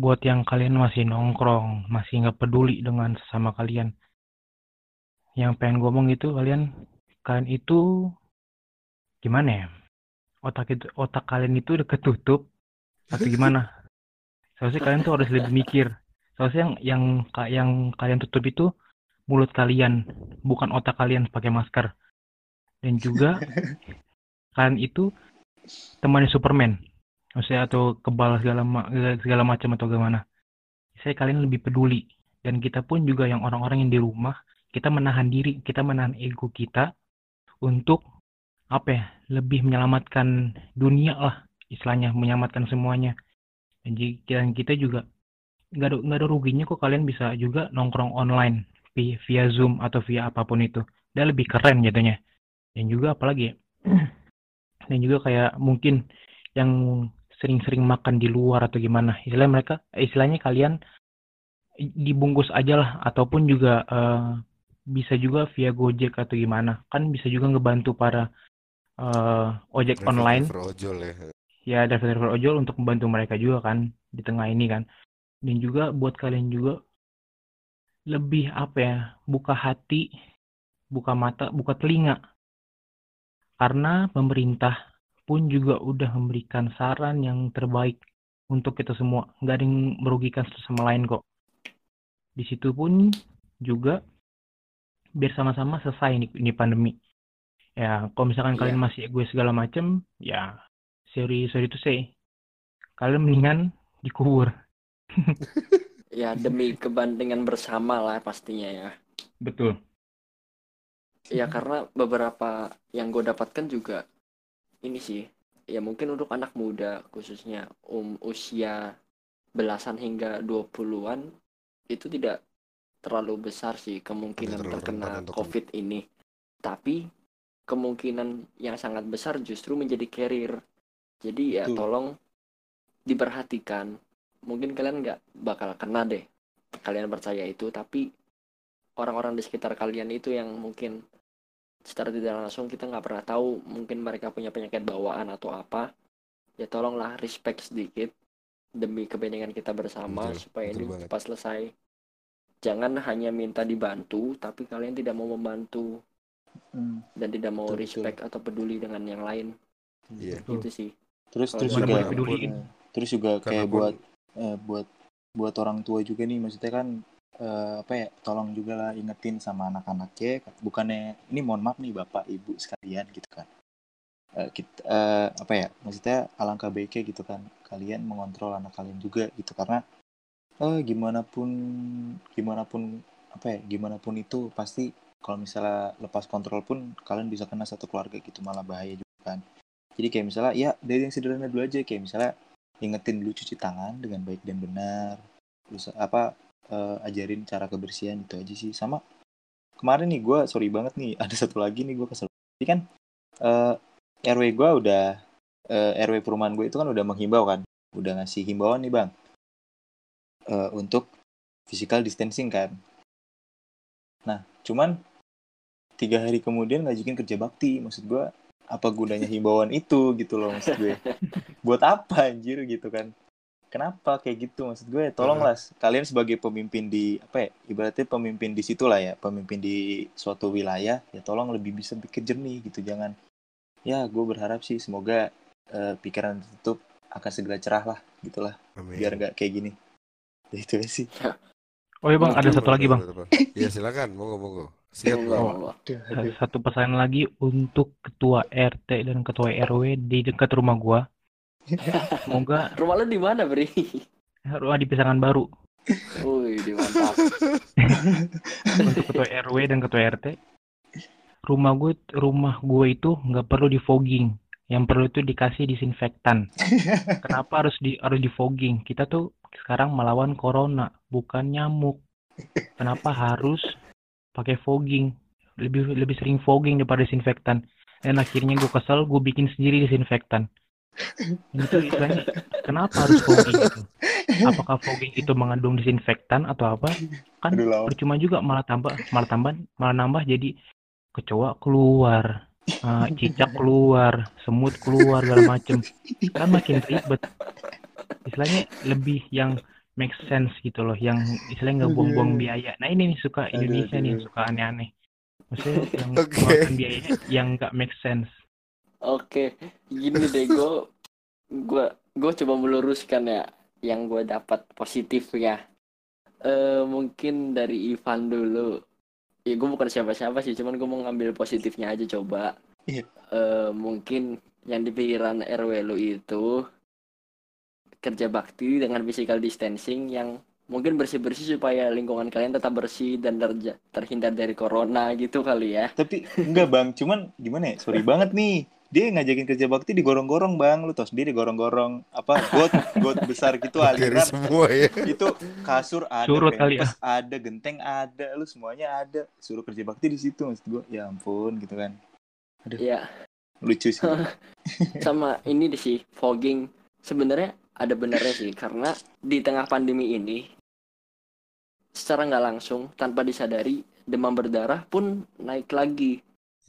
buat yang kalian masih nongkrong, masih nggak peduli dengan sesama kalian. Yang pengen gue ngomong itu kalian kalian itu gimana ya? Otak itu otak kalian itu udah ketutup atau gimana? Soalnya kalian tuh harus lebih mikir. Soalnya yang yang yang kalian tutup itu mulut kalian, bukan otak kalian pakai masker. Dan juga *laughs* kalian itu temannya Superman, maksudnya atau kebal segala segala macam atau gimana. Saya kalian lebih peduli dan kita pun juga yang orang-orang yang di rumah kita menahan diri, kita menahan ego kita untuk apa ya lebih menyelamatkan dunia lah istilahnya menyelamatkan semuanya dan kita juga nggak ada nggak ada ruginya kok kalian bisa juga nongkrong online via Zoom atau via apa pun itu. Dia lebih keren jatuhnya. Dan juga apalagi ya, *clears throat* dan juga kayak mungkin yang sering-sering makan di luar atau gimana. Istilahnya mereka, istilahnya kalian dibungkus aja lah ataupun juga uh, bisa juga via Gojek atau gimana. Kan bisa juga ngebantu para uh, ojek driver, online. Driver ojol ya. Ya, driver-driver ojol untuk membantu mereka juga kan di tengah ini kan. Dan juga buat kalian juga lebih apa ya buka hati buka mata buka telinga karena pemerintah pun juga udah memberikan saran yang terbaik untuk kita semua. Nggak ada yang merugikan satu sama lain kok. Di situ pun juga biar sama-sama selesai ini, ini pandemi. Ya kalau misalkan yeah. kalian masih gue segala macem ya sorry sorry itu say kalian mendingan dikubur. *laughs* Ya demi kebantingan bersama lah pastinya ya. Betul. Ya karena beberapa yang gue dapatkan juga ini sih ya mungkin untuk anak muda khususnya um usia belasan hingga 20-an itu tidak terlalu besar sih kemungkinan terkena rentan untuk- COVID ini. Tapi kemungkinan yang sangat besar justru menjadi carrier. Jadi ya Betul. tolong diperhatikan. Mungkin kalian nggak bakal kena deh. Kalian percaya itu, tapi orang-orang di sekitar kalian itu yang mungkin secara tidak langsung kita nggak pernah tahu mungkin mereka punya penyakit bawaan atau apa ya tolonglah respect sedikit demi kepentingan kita bersama Betul, supaya betul ini banget. cepat selesai jangan hanya minta dibantu tapi kalian tidak mau membantu Hmm, dan tidak mau Betul, betul. respect atau peduli dengan yang lain Iya. Betul. itu sih terus Kalau terus juga peduliin. terus juga Karena kayak pun- buat eh, buat buat orang tua juga nih maksudnya kan eh, apa ya tolong juga lah ingetin sama anak-anaknya bukannya ini mohon maaf nih bapak ibu sekalian gitu kan. Eh, kita eh, apa ya maksudnya alangkah baiknya gitu kan kalian mengontrol anak kalian juga gitu. Karena eh gimana pun gimana pun apa ya gimana pun itu pasti kalau misalnya lepas kontrol pun kalian bisa kena satu keluarga gitu malah bahaya juga kan. Jadi kayak misalnya ya dari yang sederhana dulu aja kayak misalnya ingetin dulu cuci tangan dengan baik dan benar. Terus apa eh, ajarin cara kebersihan itu aja sih. Sama kemarin nih gue sorry banget nih *laughs* ada satu lagi nih gue kesel. Jadi kan eh, RW gue udah eh, RW perumahan gue itu kan udah menghimbau kan udah ngasih himbauan nih bang. Eh, untuk physical distancing kan. Nah cuman tiga hari kemudian ngajukin kerja bakti maksud gue apa gunanya himbauan itu gitu loh maksud gue. *laughs* Buat apa anjir gitu kan kenapa kayak gitu maksud gue tolonglah kalian sebagai pemimpin di apa ya ibaratnya pemimpin di situ lah ya pemimpin di suatu wilayah ya tolong lebih bisa pikir jernih gitu jangan ya gue berharap sih semoga eh, pikiran tertutup akan segera cerah lah gitulah Amin. biar nggak kayak gini Ya, *laughs* itu sih Oh iya bang, ada satu lagi bang. Iya silakan, monggo monggo. Siap bang. monggo. Satu pesan lagi untuk ketua RT dan ketua RW di dekat rumah gua. Semoga *laughs* rumah lu di mana bri rumah di Pisangan Baru Wih, di mantap untuk ketua RW dan ketua RT. Rumah gue rumah gue itu nggak perlu di fogging. Yang perlu itu dikasih disinfektan. Kenapa harus di harus di fogging? Kita tuh sekarang melawan corona, bukan nyamuk. Kenapa harus pakai fogging? Lebih lebih sering fogging daripada disinfektan. Dan akhirnya gue kesel, gue bikin sendiri disinfektan. Ini tuh istilahnya, kenapa harus fogging itu? Apakah fogging itu mengandung disinfektan atau apa? Kan Aduh, percuma juga malah tambah malah tambah malah nambah jadi kecoa keluar eh, cicak keluar semut keluar segala macem. Kan makin ribet. Istilahnya lebih yang make sense gitu loh yang istilahnya nggak buang-buang biaya. Nah ini nih suka Aduh, Indonesia nih suka aneh-aneh. Maksudnya yang *laughs* mengeluarkan biayanya yang nggak make sense Oke, gini deh gue gue gue coba meluruskan ya yang gue dapat positifnya. Eh mungkin dari Ivan dulu. Ya gue bukan siapa-siapa sih, cuman gue mau ngambil positifnya aja coba. Iya. Eh mungkin yang di pikiran RW lu itu kerja bakti dengan physical distancing yang mungkin bersih-bersih supaya lingkungan kalian tetap bersih dan terja- terhindar dari corona gitu kali ya. tapi enggak bang cuman gimana ya sorry banget nih dia ngajakin kerja bakti digorong-gorong bang. Lu tau sendiri gorong-gorong apa got got besar gitu aliran. semua ya. itu kasur ada Surut kali ya. ada genteng ada lu semuanya ada. Suruh kerja bakti di situ maksud gua. Ya ampun gitu kan. Ya, lucu sih. *laughs* Sama ini deh sih fogging. Sebenarnya ada benarnya sih karena di tengah pandemi ini secara nggak langsung tanpa disadari demam berdarah pun naik lagi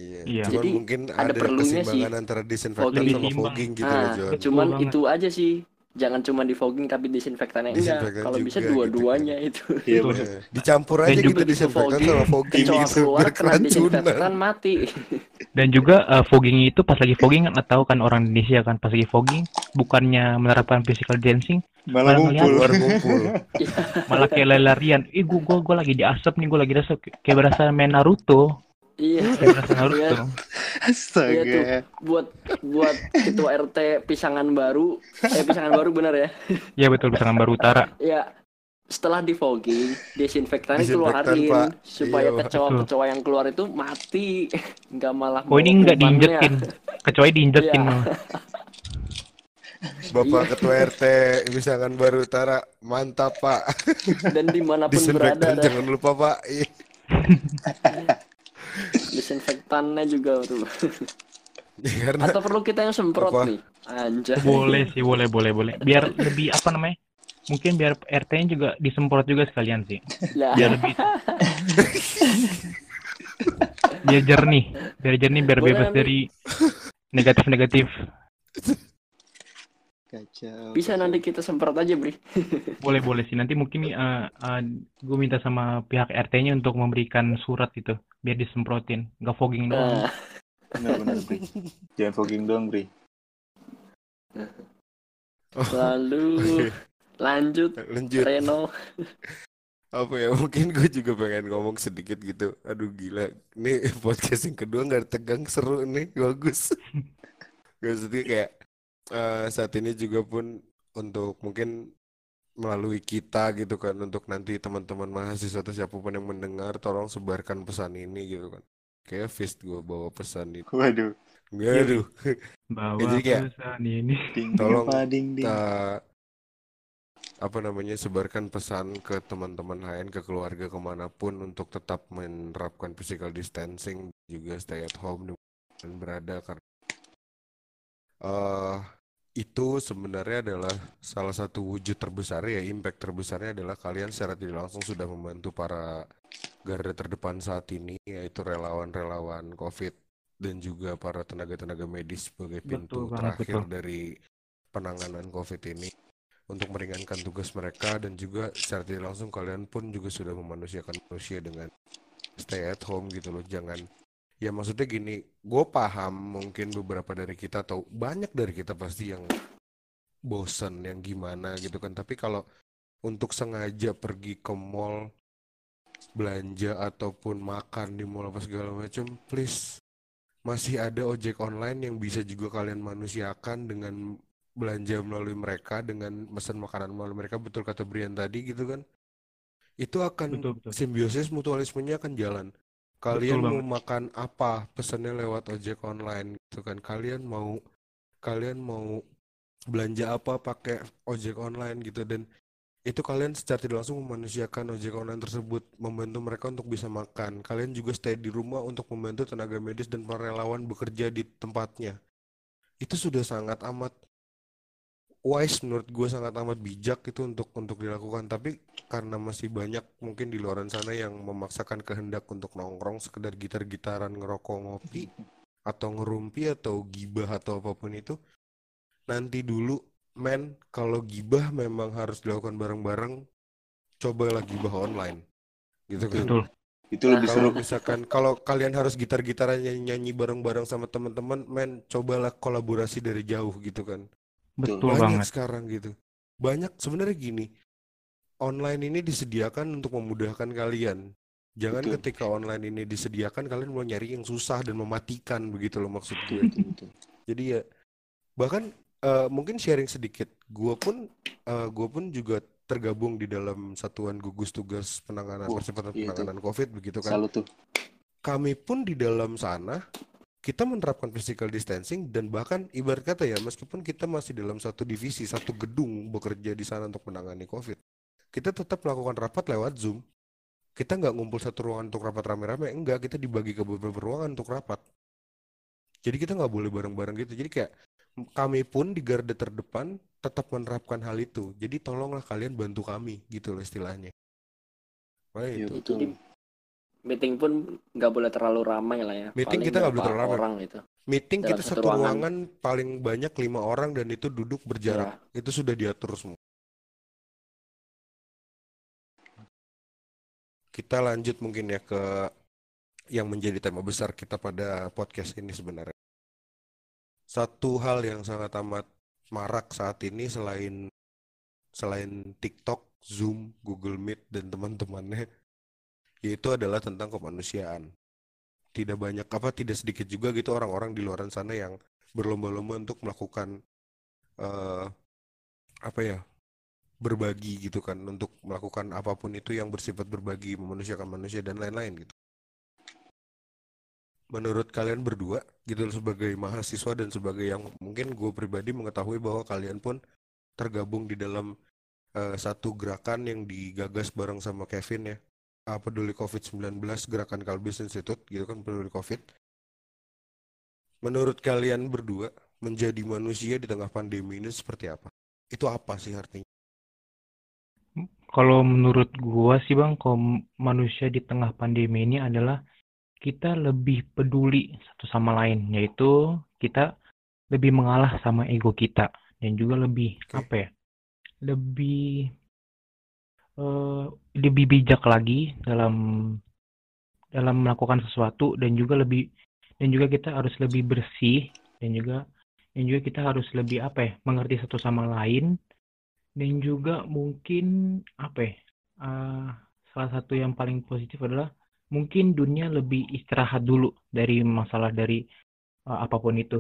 Iya. Iya. Cuman Jadi, mungkin ada ada, perlunya sih antara disinfektan fogging. sama fogging gitu loh nah John. Betul cuman banget. itu aja sih jangan cuma di fogging tapi disinfektannya enggak Disinfektan kalau bisa gitu dua-duanya itu iya Betul. bener. Dicampur aja gitu disinfektan fogging, sama fogging kecoa gitu keluar biar kena disinfektan keracunan. mati dan juga eh, fogging itu pas lagi fogging kan tahu kan orang Indonesia kan pas lagi fogging bukannya menerapkan physical distancing malah Malah ngumpul Keluar ngumpul. *laughs* malah kayak lari-larian ih gua, gua, gua lagi di asap nih gua lagi di asap kayak berasa main Naruto iya berasa Naruto Iya. astaga Iya tuh. buat buat ketua RT pisangan baru eh pisangan baru benar ya ya betul Pisangan Baru Utara ya setelah di fogging desinfektannya Disinfektan, keluarin Pak. supaya Iya, kecoa-kecoa yang keluar itu mati *laughs* nggak malah Oh ini nggak diinjekin, kecuali diinjekin. Iya. *laughs* Bapak Iya. Ketua RT misalkan Baru Utara mantap Pak. dan di mana pun berada jangan lupa Pak. *laughs* Ih, desinfektannya juga tuh *laughs* Karena atau perlu kita yang semprot Apa? nih anjay Boleh sih, boleh, boleh, boleh. Biar lebih apa namanya? Mungkin biar RT-nya juga disemprot juga sekalian sih. lah Biar lebih biar jernih, biar jernih, biar Boleh bebas dari negatif-negatif. Kacau. bisa nanti kita semprot aja bri *laughs* Boleh, boleh sih. Nanti mungkin uh, gue minta sama pihak RT-nya untuk memberikan surat itu, biar disemprotin, nggak fogging doang. nah, Benar benar Bri. *laughs* Jangan fogging doang Bri. lalu *laughs* lanjut lanjut Reno apa ya mungkin gue juga pengen ngomong sedikit gitu aduh gila ini podcast yang kedua nggak tegang seru nih bagus maksudnya kayak eh, saat ini juga pun untuk mungkin melalui kita gitu kan untuk nanti teman-teman mahasiswa atau siapa pun yang mendengar tolong sebarkan pesan ini gitu kan kayak fist gue bawa pesan itu Waduh. aduh Bawa Ya, jadi kayak- pesan ini. Tolong, ding ding. kita apa namanya sebarkan pesan ke teman-teman lain ke keluarga ke mana pun untuk tetap menerapkan physical distancing juga stay at home dan berada karena eh itu sebenarnya adalah salah satu wujud terbesar ya impact terbesarnya adalah kalian secara tidak langsung sudah membantu para garda terdepan saat ini yaitu relawan-relawan COVID dan juga para tenaga-tenaga medis sebagai pintu Betul terakhir betul. dari penanganan COVID ini untuk meringankan tugas mereka dan juga secara tidak langsung kalian pun juga sudah memanusiakan manusia dengan stay at home gitu loh jangan ya maksudnya gini gue paham mungkin beberapa dari kita atau banyak dari kita pasti yang bosen yang gimana gitu kan. Tapi kalau untuk sengaja pergi ke mall belanja ataupun makan di mall apa segala macam please masih ada ojek online yang bisa juga kalian manusiakan dengan belanja melalui mereka dengan pesan makanan melalui mereka. Betul kata Brian tadi gitu kan. Itu akan Betul, betul. simbiosis mutualismenya akan jalan kalian Betul mau makan apa pesannya lewat ojek online gitu kan? Kalian mau kalian mau belanja apa pakai ojek online gitu? Dan itu kalian secara tidak langsung memanusiakan ojek online tersebut membantu mereka untuk bisa makan. Kalian juga stay di rumah untuk membantu tenaga medis dan para relawan bekerja di tempatnya. Itu sudah sangat amat wise menurut gue sangat amat bijak itu untuk untuk dilakukan tapi karena masih banyak mungkin di luar sana yang memaksakan kehendak untuk nongkrong sekedar gitar-gitaran ngerokok ngopi atau ngerumpi atau gibah atau apa pun itu nanti dulu men kalau gibah memang harus dilakukan bareng-bareng cobalah gibah online gitu kan Betul. Itu lebih kalau seru. misalkan kalau kalian harus gitar-gitaran nyanyi-nyanyi bareng-bareng sama teman-teman men cobalah kolaborasi dari jauh gitu kan Betul banyak banget. sekarang gitu banyak sebenarnya gini online ini disediakan untuk memudahkan kalian jangan Betul. ketika online ini disediakan kalian mau nyari yang susah dan mematikan begitu loh maksud gue Betul, betul. jadi ya bahkan eh, mungkin sharing sedikit gue pun eh, gue pun juga tergabung di dalam satuan gugus tugas penanganan Oh, percepatan iya tuh. penanganan covid begitu kan Salut tuh. kami pun di dalam sana kita menerapkan physical distancing dan bahkan ibarat kata ya meskipun kita masih dalam satu divisi satu gedung bekerja di sana untuk menangani covid kita tetap melakukan rapat lewat zoom. Kita nggak ngumpul satu ruangan untuk rapat rame-rame enggak kita dibagi ke beberapa ruangan untuk rapat. Jadi kita nggak boleh bareng-bareng gitu. Jadi kayak kami pun di garda terdepan tetap menerapkan hal itu. Jadi tolonglah kalian bantu kami gitu loh istilahnya. Wah, Iya itu. betul. Meeting pun nggak boleh terlalu ramai lah ya. Meeting Paling kita nggak boleh terlalu ramai. orang gitu. Meeting Dalam kita satu satu ruangan. ruangan paling banyak lima orang dan itu duduk berjarak. Ya. Itu sudah diatur semua. Kita lanjut mungkin ya ke yang menjadi tema besar kita pada podcast ini sebenarnya. Satu hal yang sangat amat marak saat ini selain selain TikTok, Zoom, Google Meet dan teman-temannya yaitu adalah tentang kemanusiaan. Tidak banyak apa tidak sedikit juga gitu orang-orang di luar sana yang berlomba-lomba untuk melakukan eh apa ya berbagi gitu kan untuk melakukan apa pun itu yang bersifat berbagi memanusiakan manusia dan lain-lain gitu. Menurut kalian berdua gitu sebagai mahasiswa dan sebagai yang mungkin gue pribadi mengetahui bahwa kalian pun tergabung di dalam uh, satu gerakan yang digagas bareng sama Kevin ya uh, peduli COVID-19 gerakan Kalbis Institute gitu kan peduli COVID menurut kalian berdua menjadi manusia di tengah pandemi ini seperti apa itu apa sih artinya kalau menurut gua sih bang kalau manusia di tengah pandemi ini adalah kita lebih peduli satu sama lain, yaitu kita lebih mengalah sama ego kita dan juga lebih okay. apa ya? Lebih uh, lebih bijak lagi dalam dalam melakukan sesuatu dan juga lebih dan juga kita harus lebih bersih dan juga dan juga kita harus lebih apa ya mengerti satu sama lain dan juga mungkin apa ya uh, salah satu yang paling positif adalah mungkin dunia lebih istirahat dulu dari masalah dari uh, apa pun itu.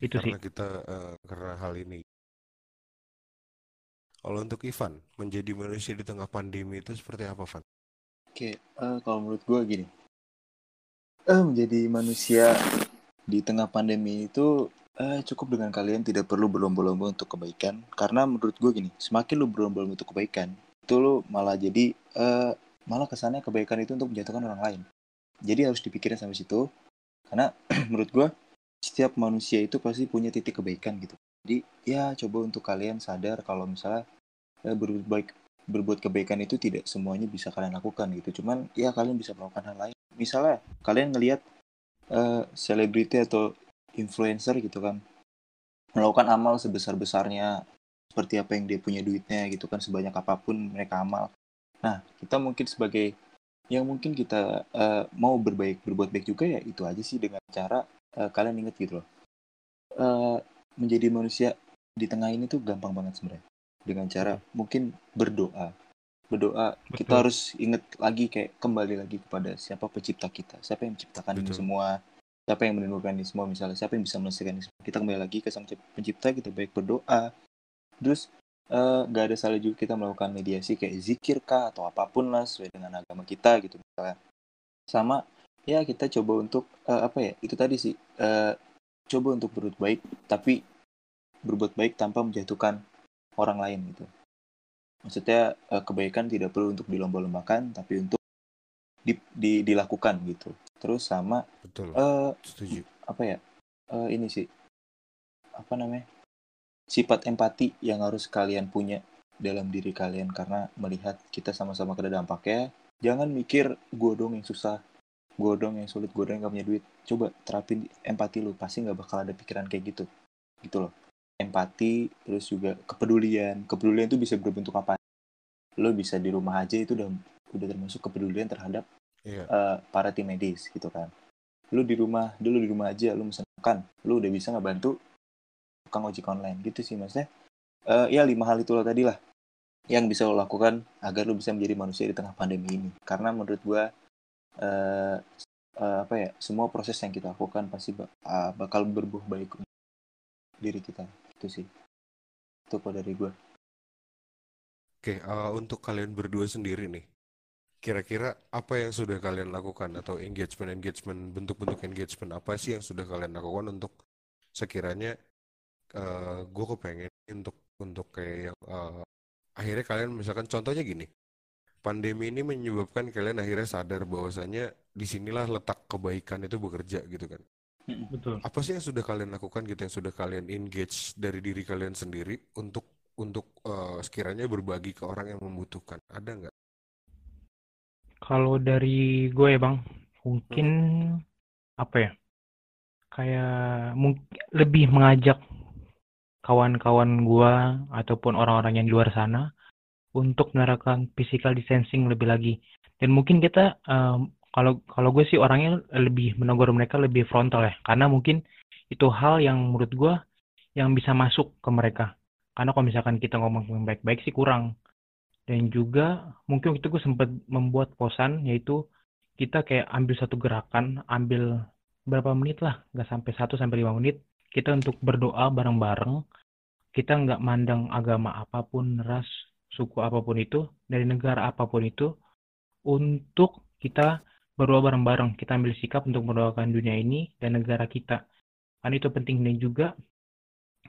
Itu karena sih. kita uh, karena hal ini. Kalau untuk Ivan, menjadi manusia di tengah pandemi itu seperti apa, Van? Oke, uh, kalau menurut gue gini, uh, menjadi manusia di tengah pandemi itu uh, cukup dengan kalian tidak perlu berlomba-lomba untuk kebaikan, karena menurut gue gini, semakin lu berlomba-lomba untuk kebaikan, itu lu malah jadi uh, malah kesannya kebaikan itu untuk menjatuhkan orang lain. Jadi harus dipikirin sampai situ. Karena *clears throat* menurut gue setiap manusia itu pasti punya titik kebaikan gitu jadi ya coba untuk kalian sadar kalau misalnya eh, berbuat baik berbuat kebaikan itu tidak semuanya bisa kalian lakukan gitu. Cuman ya kalian bisa melakukan hal lain. Misalnya kalian ngelihat eh, selebriti uh, atau influencer gitu kan melakukan amal sebesar besarnya seperti apa yang dia punya duitnya gitu kan sebanyak apa pun mereka amal. Nah, kita mungkin sebagai yang mungkin kita uh, mau berbaik berbuat baik juga ya itu aja sih dengan cara uh, kalian inget gitu loh. Uh, menjadi manusia di tengah ini tuh gampang banget sebenarnya. Dengan cara mungkin berdoa. Berdoa Betul. kita harus inget lagi kayak kembali lagi kepada siapa pencipta kita, siapa yang menciptakan Betul. ini semua, siapa yang menimbulkan ini semua misalnya, siapa yang bisa melestarikan ini semua. Kita kembali lagi ke sang pencipta, kita baik berdoa. Terus uh, gak ada salah juga kita melakukan mediasi kayak zikir kah atau apa pun lah sesuai dengan agama kita gitu misalnya sama ya kita coba untuk uh, apa ya itu tadi sih uh, coba untuk berbuat baik tapi berbuat baik tanpa menjatuhkan orang lain gitu. Maksudnya uh, kebaikan tidak perlu untuk dilomba-lombakan tapi untuk di, di, dilakukan gitu. Terus sama betul. uh, setuju. apa ya uh, ini sih apa namanya sifat empati yang harus kalian punya dalam diri kalian. Karena melihat kita sama-sama kena dampaknya jangan mikir gue dong yang susah gue dong yang sulit gue dong yang gak punya duit. Coba terapin empati lu pasti nggak bakal ada pikiran kayak gitu. Gitu loh. Empati terus juga kepedulian. Kepedulian itu bisa berbentuk apa? Lo bisa di rumah aja itu udah udah termasuk kepedulian terhadap yeah. Iya. uh, para tim medis gitu kan. Lu di rumah dulu di rumah aja lu misalkan lu udah bisa nggak bantu tukang ojek online. Gitu sih maksudnya. Uh, ya lima hal itulah tadi lah yang bisa lo lakukan agar lo bisa menjadi manusia di tengah pandemi ini. Karena menurut gua uh, uh, apa ya semua proses yang kita lakukan pasti uh, bakal berbuah baik untuk diri kita. Itu sih. Itu kok dari gua. Oke uh, untuk kalian berdua sendiri nih kira-kira apa yang sudah kalian lakukan atau engagement engagement bentuk-bentuk engagement apa sih yang sudah kalian lakukan untuk sekiranya uh, eh, gue kepengen untuk untuk kayak uh, akhirnya kalian misalkan contohnya gini pandemi ini menyebabkan kalian akhirnya sadar bahwasanya di sinilah letak kebaikan itu bekerja gitu kan? Betul. Apa sih yang sudah kalian lakukan gitu yang sudah kalian engage dari diri kalian sendiri untuk untuk uh, sekiranya berbagi ke orang yang membutuhkan? Ada nggak? Kalau dari gue ya bang mungkin hmm. apa ya? Kayak mungkin lebih mengajak kawan-kawan gua ataupun orang-orang yang di luar sana untuk menerapkan physical distancing lebih lagi. Dan mungkin kita um, kalau kalau gue sih orangnya lebih menegur mereka lebih frontal ya, karena mungkin itu hal yang menurut gue yang bisa masuk ke mereka. Karena kalau misalkan kita ngomong baik-baik sih kurang. Dan juga mungkin itu gue sempat membuat posan yaitu kita kayak ambil satu gerakan, ambil berapa menit lah, nggak sampai satu sampai lima menit, kita untuk berdoa bareng-bareng kita nggak mandang agama apa pun, ras, suku apa pun itu, dari negara apa pun itu, untuk kita berdoa bareng-bareng. Kita ambil sikap untuk mendoakan dunia ini dan negara kita. Kan itu penting dan juga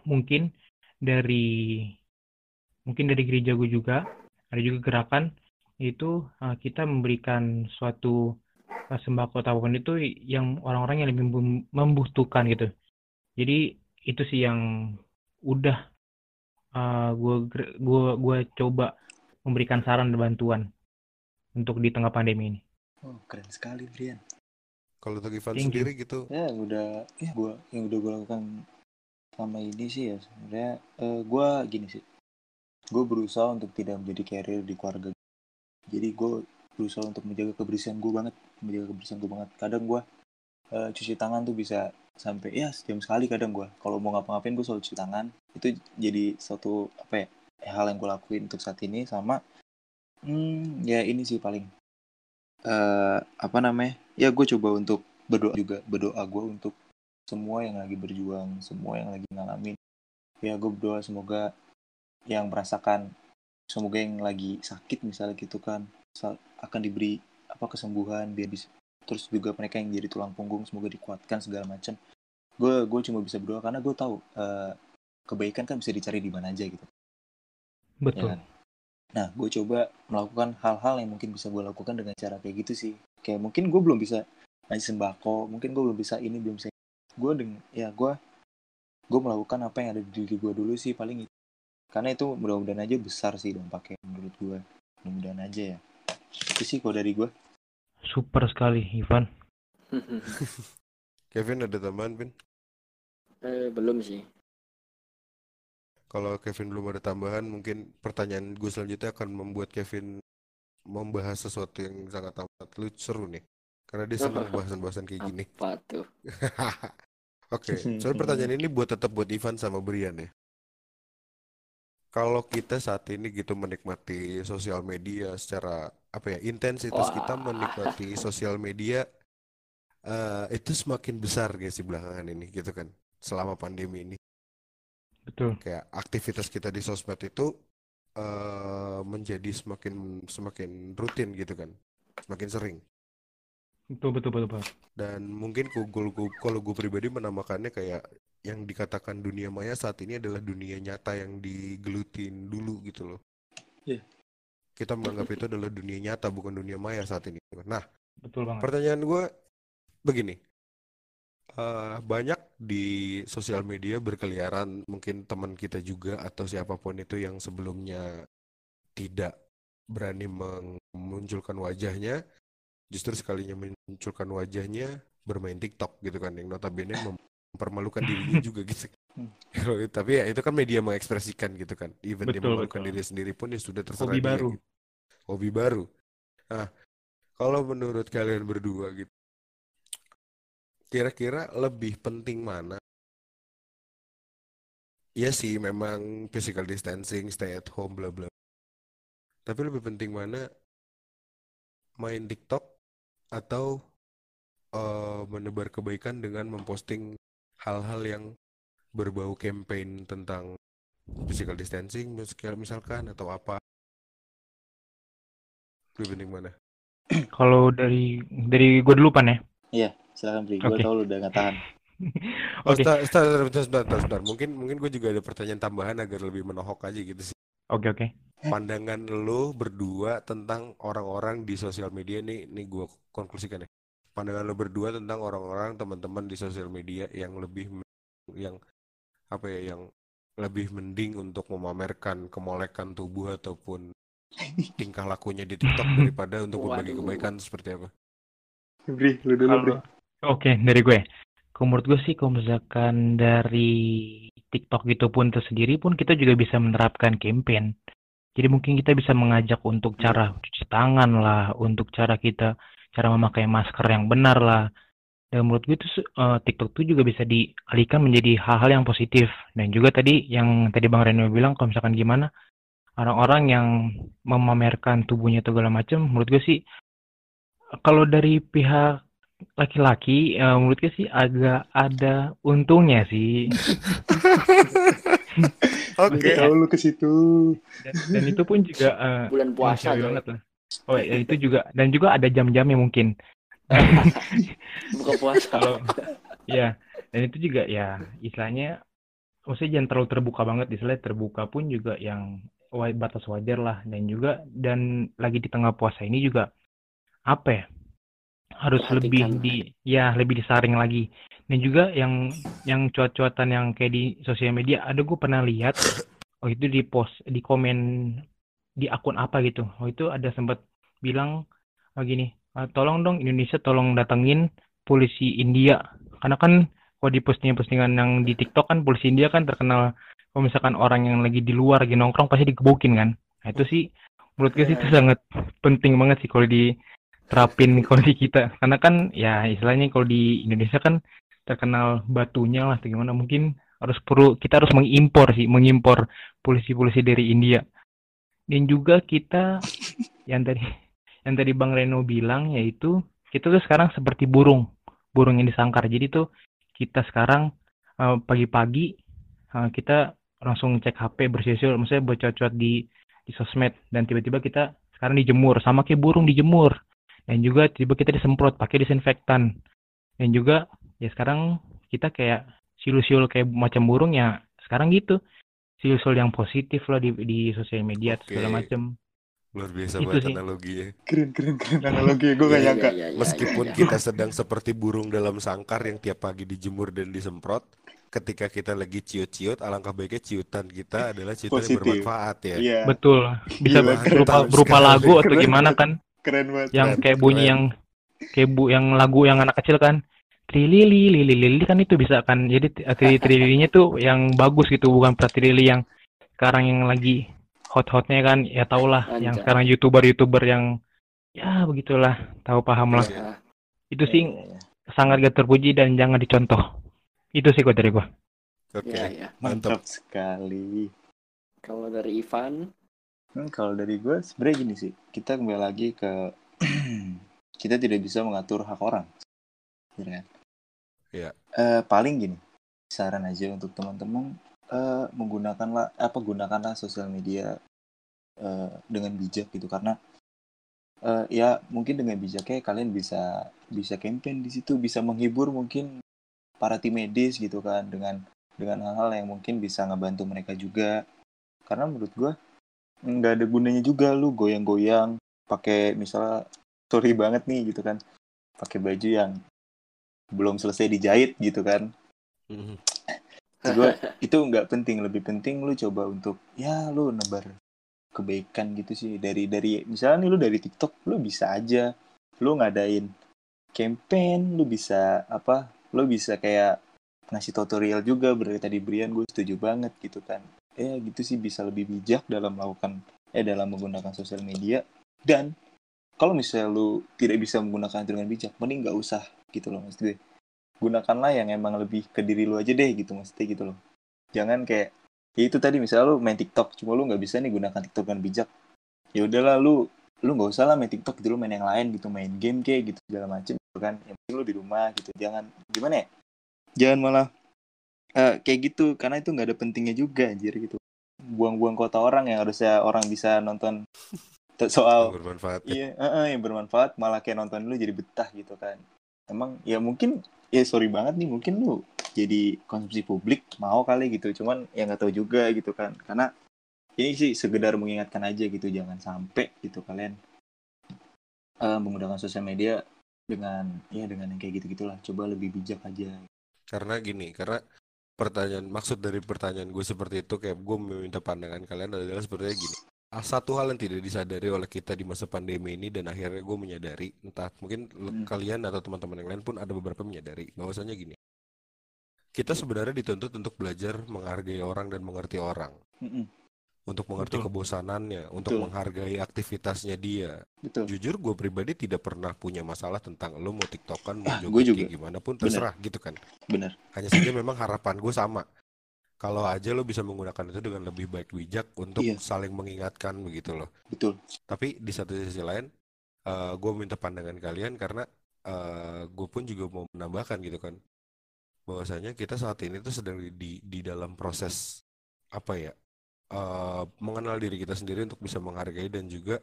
mungkin dari mungkin dari gereja gue juga ada juga gerakan itu uh, kita memberikan suatu uh, sembako apa pun itu yang orang-orang yang lebih membutuhkan gitu. Jadi itu sih yang udah uh, gue gue gue coba memberikan saran dan bantuan untuk di tengah pandemi ini. Oh keren sekali Brian. Kalau untuk Ivan sendiri gitu? Ya udah ya gue yang udah gue lakukan sama ini sih ya sebenarnya uh, gue gini sih gue berusaha untuk tidak menjadi carrier di keluarga jadi gue berusaha untuk menjaga kebersihan gue banget menjaga kebersihan gue banget kadang gue uh, cuci tangan tuh bisa sampai ya sejam sekali kadang gue kalau mau ngapa-ngapain gue selalu cuci tangan itu jadi satu apa ya hal yang gue lakuin untuk saat ini sama hmm, ya ini sih paling uh, apa namanya ya gue coba untuk berdoa juga berdoa gue untuk semua yang lagi berjuang semua yang lagi ngalamin. Ya gue berdoa semoga yang merasakan semoga yang lagi sakit misalnya gitu kan akan diberi apa kesembuhan biar bisa terus juga mereka yang jadi tulang punggung semoga dikuatkan segala macam. Gue gue cuma bisa berdoa karena gue tahu uh, kebaikan kan bisa dicari di mana aja gitu. Betul. ya kan? nah gue coba melakukan hal-hal yang mungkin bisa gue lakukan dengan cara kayak gitu sih. Kayak mungkin gue belum bisa ngasih sembako mungkin gue belum bisa ini belum bisa gue deng ya gue gue melakukan apa yang ada di diri gue dulu sih paling itu. Karena itu mudah-mudahan aja besar sih dampaknya menurut gue mudah-mudahan aja ya. Itu sih kalau dari gue super sekali Ivan. *laughs* Kevin ada tambahan Vin? Eh, belum sih kalau Kevin belum ada tambahan mungkin pertanyaan gue selanjutnya akan membuat Kevin membahas sesuatu yang sangat amat lucu seru nih karena dia senang bahasan-bahasan kayak gini. Apa tuh? *laughs* Oke, okay. soal pertanyaan *laughs* ini buat tetap buat Ivan sama Brian ya. Kalau kita saat ini gitu menikmati sosial media secara apa ya intensitas Wah. kita menikmati *laughs* sosial media uh, itu semakin besar guys di belakangan ini gitu kan selama pandemi ini. Betul. Kayak aktivitas kita di sosmed itu uh, menjadi semakin semakin rutin gitu kan, semakin sering. Betul, betul, betul, betul. Dan mungkin kalau gue pribadi menamakannya kayak yang dikatakan dunia maya saat ini adalah dunia nyata yang digelutin dulu gitu loh. Iya. Yeah. Kita menganggap itu adalah dunia nyata bukan dunia maya saat ini. Nah, betul banget. Pertanyaan gue begini. Uh, banyak di sosial media berkeliaran mungkin teman kita juga atau siapa pun itu yang sebelumnya tidak berani memunculkan wajahnya justru sekalinya munculkan wajahnya bermain TikTok gitu kan yang notabene mempermalukan dirinya juga *laughs* gitu. Tapi ya itu kan media mengekspresikan gitu kan. Even betul, dia memalukan betul. diri sendiri pun ya sudah terserah Hobi dia, baru. Gitu. Hobi baru. Nah, kalau menurut kalian berdua gitu, kira-kira lebih penting mana? Ya sih, memang physical distancing, stay at home, bla bla. Tapi lebih penting mana? Main TikTok atau uh, menebar kebaikan dengan memposting hal-hal yang berbau campaign tentang physical distancing misalkan atau apa? Lebih penting mana? Kalau dari dari gue dulu pan ya. Iya silakan Bri gue okay. tau lu udah nggak tahan *laughs* oh, okay. sebentar, sebentar, sebentar, Mungkin, mungkin gue juga ada pertanyaan tambahan agar lebih menohok aja gitu sih. Oke, okay, oke. Okay. Pandangan lo berdua tentang orang-orang di sosial media nih, nih gue konklusikan ya pandangan lo berdua tentang orang-orang teman-teman di sosial media yang lebih yang apa ya yang lebih mending untuk memamerkan kemolekan tubuh ataupun *laughs* tingkah lakunya di TikTok daripada untuk berbagi kebaikan seperti apa? Bri, lu dulu Bri. Oke, dari gue. Kalau menurut gue sih kalau misalkan dari TikTok gitu pun tersendiri pun kita juga bisa menerapkan campaign. Jadi mungkin kita bisa mengajak untuk cara cuci tangan lah, untuk cara kita cara memakai masker yang benar lah. Dan menurut gue itu uh, TikTok itu juga bisa dialihkan menjadi hal-hal yang positif. Dan juga tadi yang tadi Bang Reno bilang kalau misalkan gimana orang-orang yang memamerkan tubuhnya atau segala macam, menurut gue sih kalau dari pihak laki-laki, uh, menurut gue sih agak ada untungnya sih. *laughs* Oke. Tahu lu ke situ. dan, dan itu pun juga eh, Bulan puasa banget lah oh ya itu juga dan juga ada jam-jamnya mungkin *laughs* Buka puasa. kalau ya dan itu juga ya istilahnya maksudnya jangan terlalu terbuka banget istilahnya terbuka pun juga yang batas wajar lah dan juga dan lagi di tengah puasa ini juga apa ya harus Perhatikan. lebih di ya lebih disaring lagi. Dan juga yang yang cuat-cuatan yang kayak di sosial media ada gue pernah lihat oh itu di post di komen di akun apa gitu. Oh itu ada sempat bilang oh, gini "Ah, tolong dong Indonesia tolong datengin polisi India. Karena kan kalau di postingan-postingan yang di TikTok kan polisi India kan terkenal kalau misalkan orang yang lagi di luar lagi nongkrong pasti digebukin kan. Nah itu sih menurut gue sih itu sangat penting banget sih kalau diterapin kalau *laughs* di kita. Karena kan ya istilahnya kalau di Indonesia kan terkenal batunya lah atau gimana mungkin harus perlu kita harus mengimpor sih mengimpor polisi-polisi dari India. Dan juga kita *laughs* yang tadi yang tadi Bang Reno bilang yaitu kita tuh sekarang seperti burung burung yang disangkar. Jadi tuh kita sekarang eh, pagi-pagi eh, kita langsung cek HP bersiul maksudnya buat cuat di di sosmed. Dan tiba-tiba kita sekarang dijemur sama kayak burung dijemur dan juga tiba kita disemprot pakai disinfektan dan juga ya sekarang kita kayak siul-siul kayak macam burung ya sekarang gitu siul-siul yang positif loh di di sosial media Oke. segala macam Luar biasa Itu banget sih. analoginya. Keren keren keren analogi gue gak Iya, nyangka. iya, Meskipun iya, kita sedang seperti burung dalam sangkar yang tiap pagi dijemur dan disemprot, ketika kita lagi ciut-ciut, alangkah baiknya ciutan kita adalah ciutan yang bermanfaat ya. Iya. betul bisa Gila, berupa berupa sekali. lagu atau Keren gimana kan Keren banget. yang Keren, kayak bunyi keren. yang kayak bu yang lagu yang anak kecil kan trilili lili lili kan itu bisa kan jadi tri trililinya tuh yang bagus gitu bukan pratilili yang sekarang yang lagi hot-hotnya kan ya tau lah yang sekarang youtuber youtuber yang ya begitulah tahu paham lah Ah, itu sih Iya, iya. sangat gak terpuji dan jangan dicontoh itu sih kok dari gua Oke, iya, iya. mantap. Mantap sekali. Kalau dari Ivan, Hmm, kalau dari gue sebenarnya gini sih, kita kembali lagi ke *clears throat* kita tidak bisa mengatur hak orang, ya kan? Iya. Eh, paling gini, saran aja untuk teman-teman eh, menggunakanlah apa gunakanlah sosial media eh, dengan bijak gitu karena eh, ya mungkin dengan bijaknya kalian bisa bisa campaign di situ bisa menghibur mungkin para tim medis gitu kan dengan dengan hal-hal yang mungkin bisa ngebantu mereka juga karena menurut gue nggak ada gunanya juga lu goyang-goyang pakai misalnya sorry banget nih gitu kan. Pakai baju yang belum selesai dijahit gitu kan. Mhm. gue itu nggak penting. Lebih penting lu coba untuk ya lu nebar kebaikan gitu sih. Dari dari misalnya nih lu dari TikTok lu bisa aja. Lu ngadain campaign lu bisa apa lu bisa kayak ngasih tutorial juga. Berarti tadi Brian gue setuju banget gitu kan ya gitu sih bisa lebih bijak dalam melakukan eh dalam menggunakan sosial media. Dan kalau misalnya lu tidak bisa menggunakan dengan bijak mending nggak usah gitu loh maksud gue. Gunakanlah yang emang lebih ke diri lu aja deh gitu maksudnya gitu loh. Jangan kayak ya itu tadi misalnya lu main TikTok cuma lu nggak bisa nih gunakan TikTok dengan bijak. Ya udahlah lu lu nggak usah lah main TikTok gitu lu main yang lain gitu main game kayak gitu segala macem gitu kan. Yang penting lu di rumah gitu jangan gimana ya? Jangan malah eh, kayak gitu karena itu nggak ada pentingnya juga anjir gitu buang-buang kota orang yang harusnya orang bisa nonton soal Bermanfaat. ya. Iya, eh, eh, yang bermanfaat malah kayak nonton dulu jadi betah gitu kan. Emang ya mungkin ya sorry banget nih mungkin lu jadi konsumsi publik mau kali gitu. Cuman ya nggak tahu juga gitu kan. Karena ini sih sekedar mengingatkan aja gitu jangan sampai gitu kalian eh, menggunakan sosial media dengan ya dengan yang kayak gitu gitulah. Coba lebih bijak aja. Karena gini, karena pertanyaan maksud dari pertanyaan gue seperti itu kayak gue meminta pandangan kalian adalah sepertinya gini. Ah, Satu hal yang tidak disadari oleh kita di masa pandemi ini dan akhirnya gue menyadari, entah mungkin Hmm. kalian atau teman-teman yang lain pun ada beberapa menyadari bahwasanya gini. Kita sebenarnya dituntut untuk belajar menghargai orang dan mengerti orang, Mm-mm, untuk mengerti Betul. kebosanannya, untuk Betul. menghargai aktivitasnya dia. betul. Jujur gue pribadi tidak pernah punya masalah tentang lo mau tiktokan, mau Ah, joget juga. gimana pun Bener. terserah gitu kan. Benar. Hanya saja memang harapan gue sama. Kalau aja lo bisa menggunakan itu dengan lebih baik bijak untuk Iya. saling mengingatkan begitu loh. Betul. Tapi di satu sisi lain, gue minta pandangan kalian karena gue pun juga mau menambahkan gitu kan, bahwasanya kita saat ini tuh sedang di di, di dalam proses apa ya uh, mengenal diri kita sendiri untuk bisa menghargai dan juga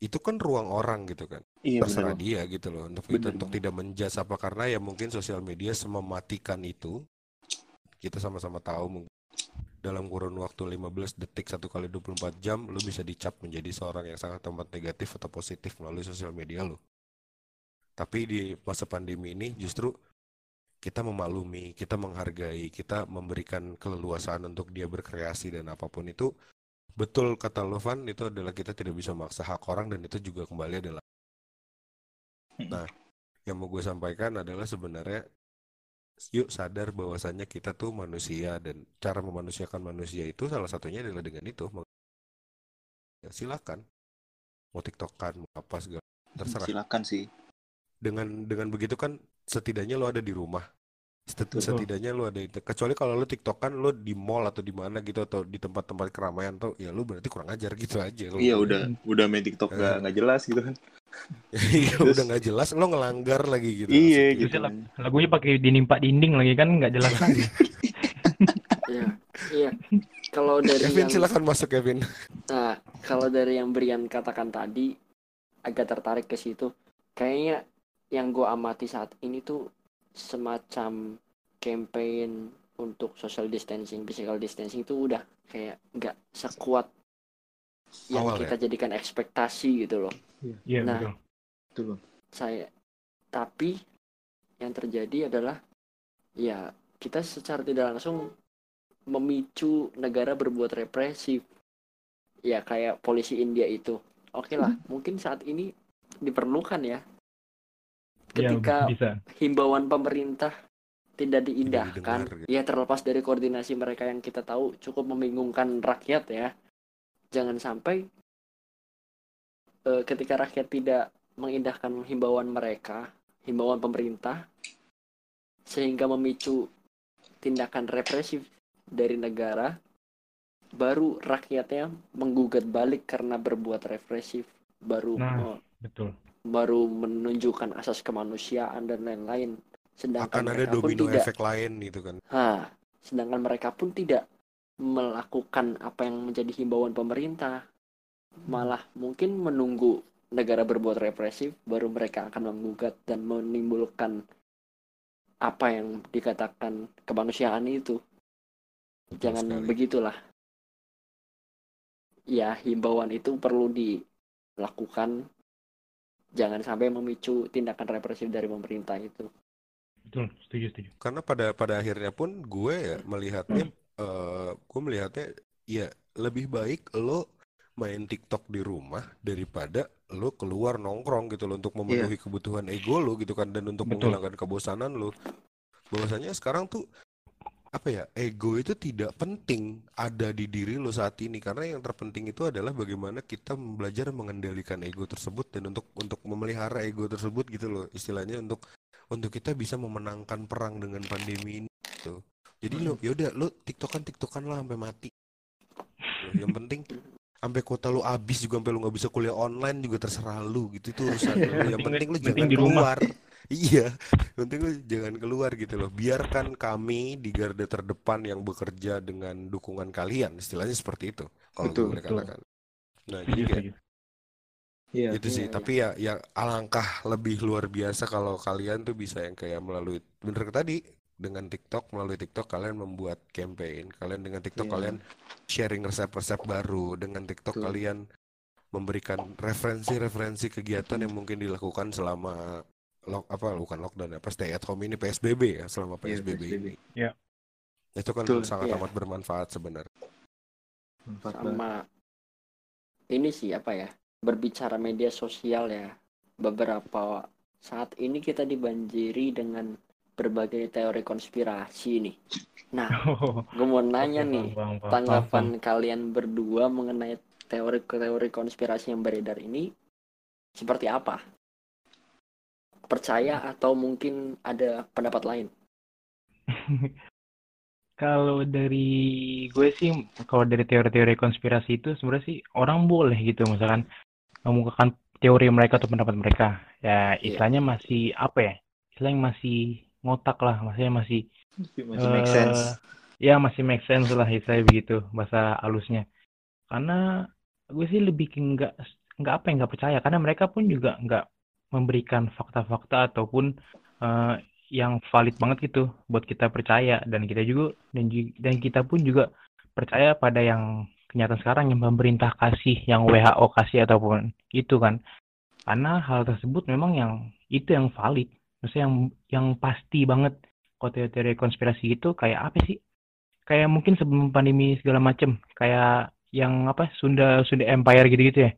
itu kan ruang orang gitu kan. Iya terserah benar. dia gitu loh untuk Bener itu untuk tidak menjudge apa karena ya mungkin sosial media semematikan itu kita sama-sama tahu mungkin dalam kurun waktu 15 detik satu kali 24 jam lu bisa dicap menjadi seorang yang sangat amat negatif atau positif melalui sosial media lu. Tapi di masa pandemi ini justru kita memaklumi, kita menghargai, kita memberikan keleluasaan untuk dia berkreasi dan apa pun itu betul kata Lovan itu adalah kita tidak bisa memaksa hak orang dan itu juga kembali adalah Nah, yang mau gue sampaikan adalah sebenarnya yuk sadar bahwasannya kita tuh manusia dan cara memanusiakan manusia itu salah satunya adalah dengan itu. Ya, silakan mau tiktokan mau apa segala terserah. Silakan sih. Dengan dengan begitu kan setidaknya lo ada di rumah. Set- Betul. Setidaknya lo ada itu. Kecuali kalau lo tiktokan lo di mall atau di mana gitu atau di tempat-tempat keramaian tuh ya lo berarti kurang ajar gitu aja. kalau Iya udah udah main TikTok nggak nggak jelas gitu kan. *laughs* Iya, Terus- udah nggak jelas lo ngelanggar lagi gitu. Iya maksudnya. gitu. Lagunya pakai dinimpa dinding lagi kan nggak jelas lagi. *laughs* Iya, iya. Kalau dari Kevin yang silakan masuk Kevin. Nah, kalau dari yang Brian katakan tadi, agak tertarik ke situ. Kayaknya yang gue amati saat ini tuh semacam campaign untuk social distancing, physical distancing itu udah kayak nggak sekuat yang Awal kita jadikan ekspektasi gitu loh. Iya Nah. betul. Betul. Bang. Saya, tapi yang terjadi adalah ya kita secara tidak langsung memicu negara berbuat represif. Ya kayak polisi India itu. Oke lah, mungkin saat ini diperlukan ya. Ketika bisa. himbauan pemerintah tidak diindahkan, didengar, gitu. ya terlepas dari koordinasi mereka yang kita tahu cukup membingungkan rakyat ya. Jangan sampai eh, ketika rakyat tidak mengindahkan himbauan mereka, himbauan pemerintah, sehingga memicu tindakan represif dari negara, baru rakyatnya menggugat balik karena berbuat represif, baru Nah. me- Betul. Baru menunjukkan asas kemanusiaan dan lain-lain. Sedangkan Akan ada domino tidak, efek lain gitu kan. Hah, sedangkan mereka pun tidak melakukan apa yang menjadi himbauan pemerintah, malah mungkin menunggu negara berbuat represif, baru mereka akan menggugat dan menimbulkan apa yang dikatakan kemanusiaan itu. Betul Jangan sekali. begitulah. Ya, himbauan itu perlu dilakukan. Jangan sampai memicu tindakan represif dari pemerintah itu. Betul. Setuju setuju. Karena pada pada akhirnya pun gue ya melihatnya eh gue melihatnya ya lebih baik lo main TikTok di rumah daripada lo keluar nongkrong gitu loh untuk memenuhi kebutuhan ego lo gitu kan dan untuk Betul. menghilangkan kebosanan lo. Bahwasanya sekarang tuh apa ya ego itu tidak penting ada di diri lo saat ini karena yang terpenting itu adalah bagaimana kita belajar mengendalikan ego tersebut dan untuk untuk memelihara ego tersebut gitu loh istilahnya untuk untuk kita bisa memenangkan perang dengan pandemi ini gitu. Jadi lo yaudah lo tiktokan tiktokan lah sampai mati. Yang penting sampai kuota lo habis juga sampai lo nggak bisa kuliah online juga terserah lo gitu itu urusan lo. Yang penting lo jangan di rumah. keluar. Iya, yang penting lo jangan keluar gitu loh. Biarkan kami di garda terdepan yang bekerja dengan dukungan kalian, istilahnya seperti itu. Kalau Betul, boleh betul. katakan. Nah, jadi kayak setuju. Iya. itu sih Iya, tapi ya ya alangkah lebih luar biasa kalau kalian tuh bisa yang kayak melalui bener ke tadi dengan TikTok melalui TikTok kalian membuat campaign kalian dengan TikTok Iya. kalian sharing resep-resep baru dengan TikTok Betul. kalian memberikan referensi-referensi kegiatan yang mungkin dilakukan selama lock apa bukan lockdown apa stay at home ini PSBB ya selama Iya, PSBB, PSBB. ini Iya. itu kan Betul, sangat iya. amat bermanfaat sebenarnya. Sama ini sih apa ya berbicara media sosial ya beberapa saat ini kita dibanjiri dengan berbagai teori konspirasi nih. Nah *laughs* Oh, gue mau nanya nih tanggapan kalian berdua mengenai teori-teori konspirasi yang beredar ini seperti apa percaya atau mungkin ada pendapat lain *laughs* Kalau dari gue sih, kalau dari teori-teori konspirasi itu sebenarnya sih orang boleh gitu, misalkan mengemukakan teori mereka atau pendapat mereka. Ya Iya. istilahnya masih apa ya? Istilahnya masih ngotak lah, maksudnya masih Masih make sense. eh, ya masih make sense lah saya begitu bahasa halusnya karena gue sih lebih nggak nggak apa yang nggak percaya karena mereka pun juga nggak memberikan fakta-fakta ataupun uh, yang valid banget gitu buat kita percaya. Dan kita juga dan dan kita pun juga percaya pada yang kenyataan sekarang yang pemerintah kasih yang WHO kasih ataupun itu kan. Karena hal tersebut memang yang itu yang valid. Maksudnya yang yang pasti banget. Kalau teori konspirasi itu kayak apa sih? Kayak mungkin sebelum pandemi segala macem. Kayak yang apa Sunda Sunda Empire gitu-gitu ya.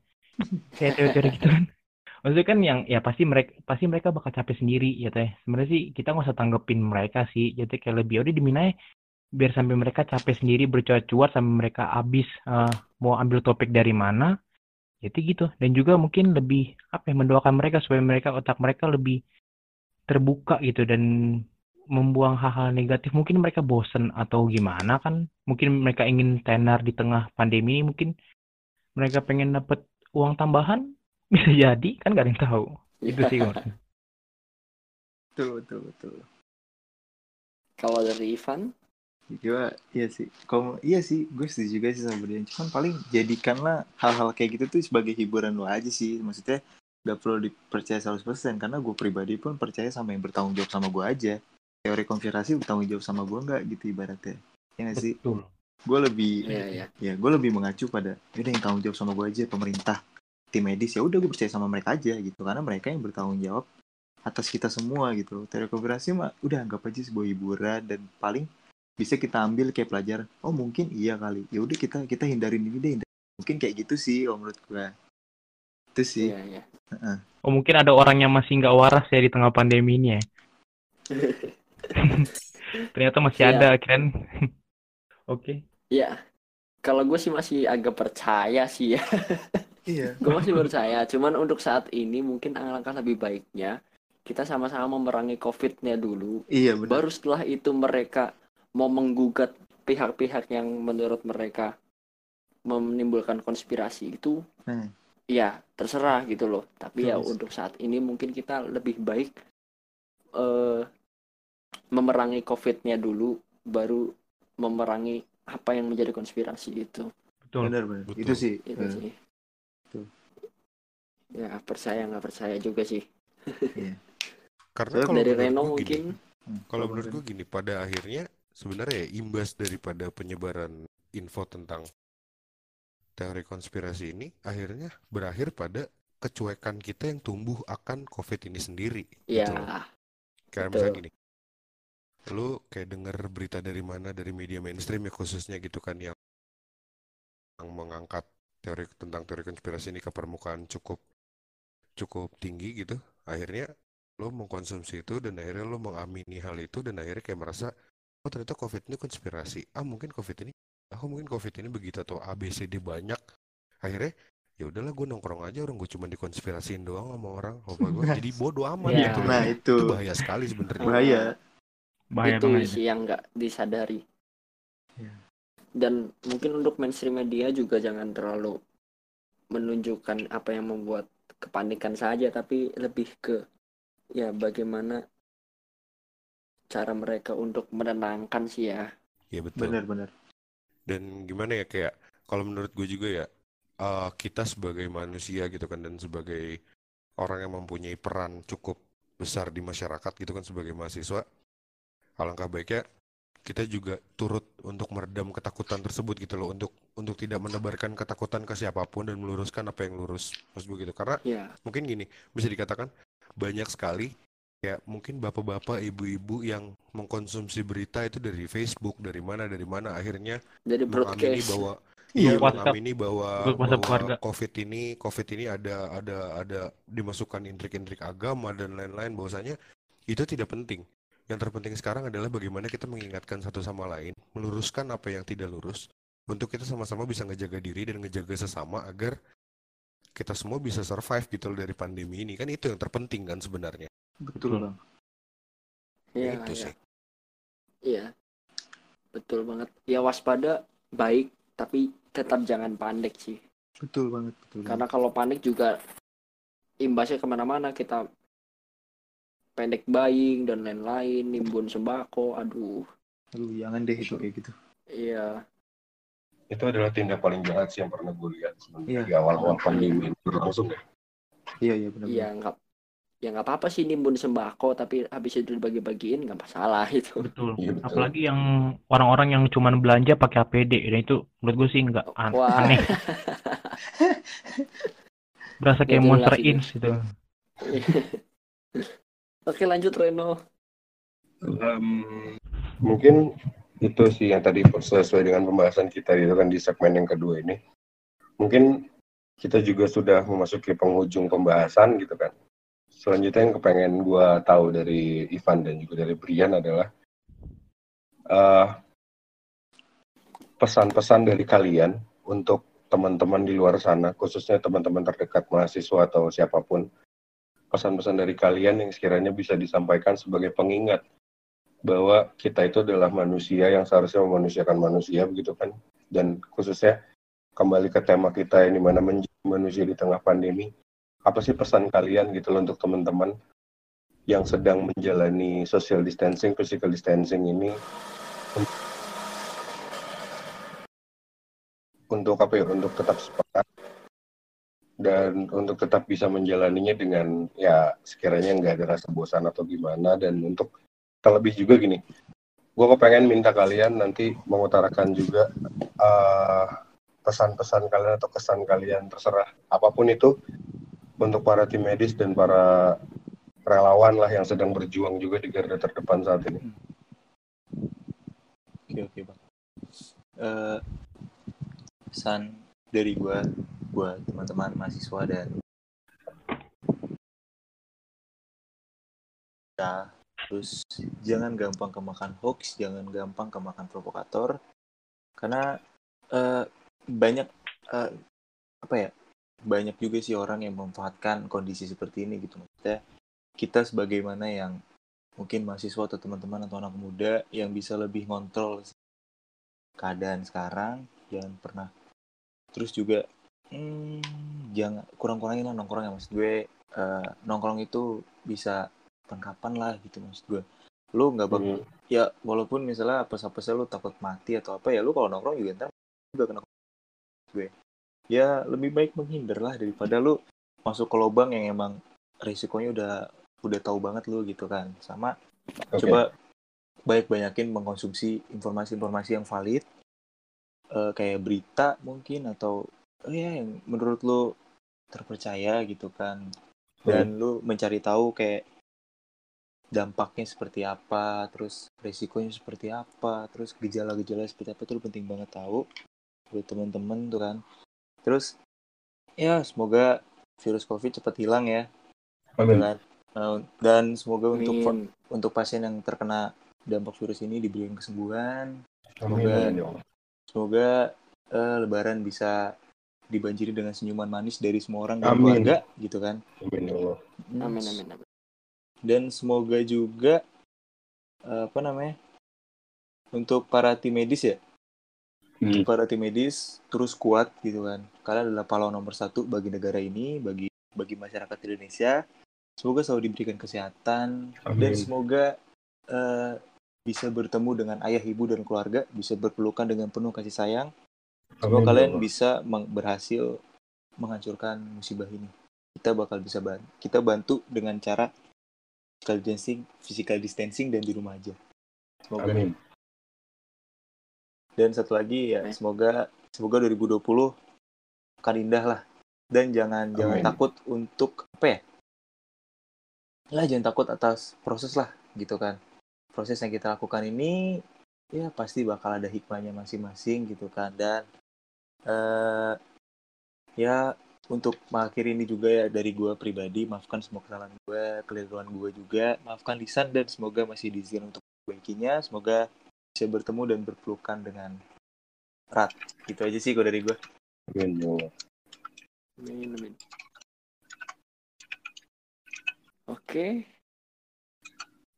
Kayak teori-teori gitu kan *laughs* maksudnya kan yang ya pasti mereka pasti mereka bakal capek sendiri ya teh. Sebenarnya sih kita nggak usah tanggepin mereka sih. Jadi kayak lebih udah diminai biar sampai mereka capek sendiri bercuat-cuat sampai mereka habis uh, mau ambil topik dari mana jadi gitu. Dan juga mungkin lebih apa ya mendoakan mereka supaya mereka otak mereka lebih terbuka gitu dan membuang hal-hal negatif. Mungkin mereka bosen atau gimana kan? Mungkin mereka ingin tenar di tengah pandemi mungkin mereka pengen dapat uang tambahan bisa jadi kan gak ada yang tahu. Ya. itu sih maksudnya *laughs* betul betul betul. Kalau dari Ivan? Juga iya sih. Kalau iya sih gue setuju juga sih sama dia. Cuman paling jadikanlah hal-hal kayak gitu tuh sebagai hiburan lo aja sih. Maksudnya gak perlu dipercaya 100% karena gue pribadi pun percaya sama yang bertanggung jawab sama gue aja. Teori konspirasi bertanggung jawab sama gue nggak gitu ibaratnya. Ya gak sih? Gue lebih ya, ya. ya gue lebih mengacu pada udah yang tanggung jawab sama gue aja pemerintah tim medis ya udah gue percaya sama mereka aja gitu karena mereka yang bertanggung jawab atas kita semua gitu teori konspirasi mah udah anggap aja sebuah hiburan dan paling bisa kita ambil kayak pelajar oh mungkin iya kali ya udah kita kita hindarin ini deh hindarin. mungkin kayak gitu sih kalau menurut gue itu sih iya, iya. Uh-uh. oh mungkin ada orang yang masih nggak waras ya di tengah pandemi ini ya *laughs* ternyata masih iya. ada kan oke okay. iya kalau gue sih masih agak percaya sih ya *laughs* Iya. Gue masih percaya. Cuman untuk saat ini mungkin alangkah lebih baiknya kita sama-sama memerangi COVID-nya dulu. Iya benar. Baru setelah itu mereka mau menggugat pihak-pihak yang menurut mereka menimbulkan konspirasi itu, hmm. ya terserah gitu loh. Tapi ya untuk saat ini mungkin kita lebih baik uh, memerangi COVID-nya dulu, baru memerangi apa yang menjadi konspirasi itu. Betul. Benar benar. Betul. Itu sih. Itu uh. sih ya percaya nggak percaya juga sih yeah. *laughs* karena kalau dari Reno mungkin hmm, kalau menurut gue gini pada akhirnya sebenarnya ya imbas daripada penyebaran info tentang teori konspirasi ini akhirnya berakhir pada kecuekan kita yang tumbuh akan covid ini sendiri Iya. gitu kayak misalnya gini lu kayak denger berita dari mana? Dari media mainstream ya khususnya gitu kan yang yang mengangkat teori tentang teori konspirasi ini ke permukaan cukup cukup tinggi gitu. Akhirnya lo mengkonsumsi itu dan akhirnya lo mengamini hal itu dan akhirnya kayak merasa oh ternyata covid ini konspirasi. Ah mungkin covid ini aku mungkin covid ini begitu atau ABCD banyak. Akhirnya ya udahlah gue nongkrong aja orang gue cuma dikonspirasiin doang sama orang. Apa gue *laughs* jadi bodoh amat yeah. gitu nah itu. itu bahaya sekali sebenarnya. Bahaya bahaya itu banget. sih yang nggak disadari yeah. dan mungkin untuk mainstream media juga jangan terlalu menunjukkan apa yang membuat kepanikan saja tapi lebih ke ya bagaimana cara mereka untuk menenangkan sih ya. Iya betul. Benar-benar. Dan gimana ya kayak kalau menurut gue juga ya uh, kita sebagai manusia gitu kan dan sebagai orang yang mempunyai peran cukup besar di masyarakat gitu kan sebagai mahasiswa alangkah baiknya kita juga turut untuk meredam ketakutan tersebut gitu loh untuk untuk tidak menebarkan ketakutan ke siapa pun dan meluruskan apa yang lurus maksud begitu karena yeah. mungkin gini bisa dikatakan banyak sekali ya mungkin bapak-bapak ibu-ibu yang mengkonsumsi berita itu dari Facebook dari mana dari mana akhirnya dari mengamini bahwa *laughs* Iya, mengamini bahwa, bahwa COVID ini COVID ini ada ada ada dimasukkan intrik-intrik agama dan lain-lain bahwasanya itu tidak penting yang terpenting sekarang adalah bagaimana kita mengingatkan satu sama lain, meluruskan apa yang tidak lurus, untuk kita sama-sama bisa ngejaga diri dan ngejaga sesama agar kita semua bisa survive gitu loh dari pandemi ini. Kan itu yang terpenting kan sebenarnya. Betul, Bang. Iya, itu ya. sih. Iya. Betul banget. Ya waspada baik, tapi tetap jangan panik sih. Betul banget. Betul Karena kalau panik juga imbasnya ke mana-mana kita pendek buying dan lain-lain nimbun sembako aduh Aduh, jangan deh itu kayak gitu. Iya. Itu adalah tindak paling jahat sih yang pernah gue lihat Iya. di awal-awal pandemi berlangsung ya. Iya, iya benar. Iya nggak ya nggak apa-apa sih nimbun sembako tapi habis itu dibagi-bagiin nggak masalah itu. Betul. Iya, betul. Apalagi yang orang-orang yang cuman belanja pakai APD, dan itu menurut gue sih nggak an- Wah. aneh. *laughs* Berasa kayak monster itu. *laughs* Oke lanjut Reno. Em, mungkin itu sih yang tadi sesuai dengan pembahasan kita itu kan di segmen yang kedua ini. Mungkin kita juga sudah memasuki penghujung pembahasan gitu kan. Selanjutnya yang kepengen gua tahu dari Ivan dan juga dari Brian adalah eh, pesan-pesan dari kalian untuk teman-teman di luar sana, khususnya teman-teman terdekat mahasiswa atau siapa pun, pesan-pesan dari kalian yang sekiranya bisa disampaikan sebagai pengingat bahwa kita itu adalah manusia yang seharusnya memanusiakan manusia begitu kan? Dan khususnya kembali ke tema kita yang di mana menjadi manusia di tengah pandemi apa sih pesan kalian gitu loh untuk teman-teman yang sedang menjalani social distancing, physical distancing ini? Untuk apa ya? Untuk tetap sepakat dan untuk tetap bisa menjalaninya dengan ya sekiranya nggak ada rasa bosan atau gimana dan untuk terlebih juga gini gue kepengen minta kalian nanti mengutarakan juga eh, pesan-pesan kalian atau kesan kalian terserah apa pun itu untuk para tim medis dan para relawan lah yang sedang berjuang juga di garda terdepan saat ini Oke, oke, Bang. Eh, pesan dari gua buat teman-teman mahasiswa dan ya, terus jangan gampang kemakan hoax, jangan gampang kemakan provokator karena eh, banyak eh, apa ya? Banyak juga sih orang yang memanfaatkan kondisi seperti ini gitu maksudnya. Kita sebagaimana yang mungkin mahasiswa atau teman-teman atau anak muda yang bisa lebih ngontrol keadaan sekarang jangan pernah terus juga hmm, jangan kurang-kurangin lah nongkrong ya maksud gue eh, nongkrong itu bisa kapan lah gitu maksud gue lu nggak bak Hmm. ya walaupun misalnya apa apa lu takut mati atau apa ya lu kalau nongkrong juga ntar juga kena gue ya lebih baik menghindar lah daripada lu masuk ke lubang yang emang risikonya udah udah tahu banget lu gitu kan sama Oke. coba banyak-banyakin mengkonsumsi informasi-informasi yang valid eh, kayak berita mungkin atau eh, ya yang menurut lu terpercaya gitu kan dan lu mencari tahu kayak dampaknya seperti apa terus resikonya seperti apa terus gejala-gejala seperti apa itu lu penting banget tahu buat teman-teman tuh kan terus ya semoga virus covid cepat hilang ya Amin. dan eh, dan semoga untuk Amin. untuk pasien yang terkena dampak virus ini diberikan kesembuhan. Semoga Amin, ya Allah. Semoga eh, Lebaran bisa dibanjiri dengan senyuman manis dari semua orang dan Amin. keluarga gitu kan. Amin, ya Allah. Hmm, Amin amin amin. Dan semoga juga eh, apa namanya untuk para tim medis ya, Hmm. para tim medis terus kuat gitu kan. Kalian adalah pahlawan nomor satu bagi negara ini, bagi bagi masyarakat Indonesia. Semoga selalu diberikan kesehatan dan Amin. semoga eh, bisa bertemu dengan ayah, ibu, dan keluarga, bisa berpelukan dengan penuh kasih sayang. Semoga Amin, ya kalian Allah. bisa meng- berhasil menghancurkan musibah ini. Kita bakal bisa bantu. Kita bantu dengan cara physical distancing, physical distancing dan di rumah aja. Semoga. Amin. Dan satu lagi ya, Amin. semoga semoga 2020 akan indah lah. Dan jangan jangan Amin. takut untuk apa ya? Lah jangan takut atas proses lah gitu kan. Proses yang kita lakukan ini ya pasti bakal ada hikmahnya masing-masing gitu kan dan eh ya untuk mengakhiri ini juga ya dari gue pribadi maafkan semua kesalahan gue keliruan gue juga maafkan lisan dan semoga masih diizinkan untuk memperbaikinya semoga bisa bertemu dan berpelukan dengan erat gitu aja sih kok dari gue Amin, ya Allah. Amin amin. Oke.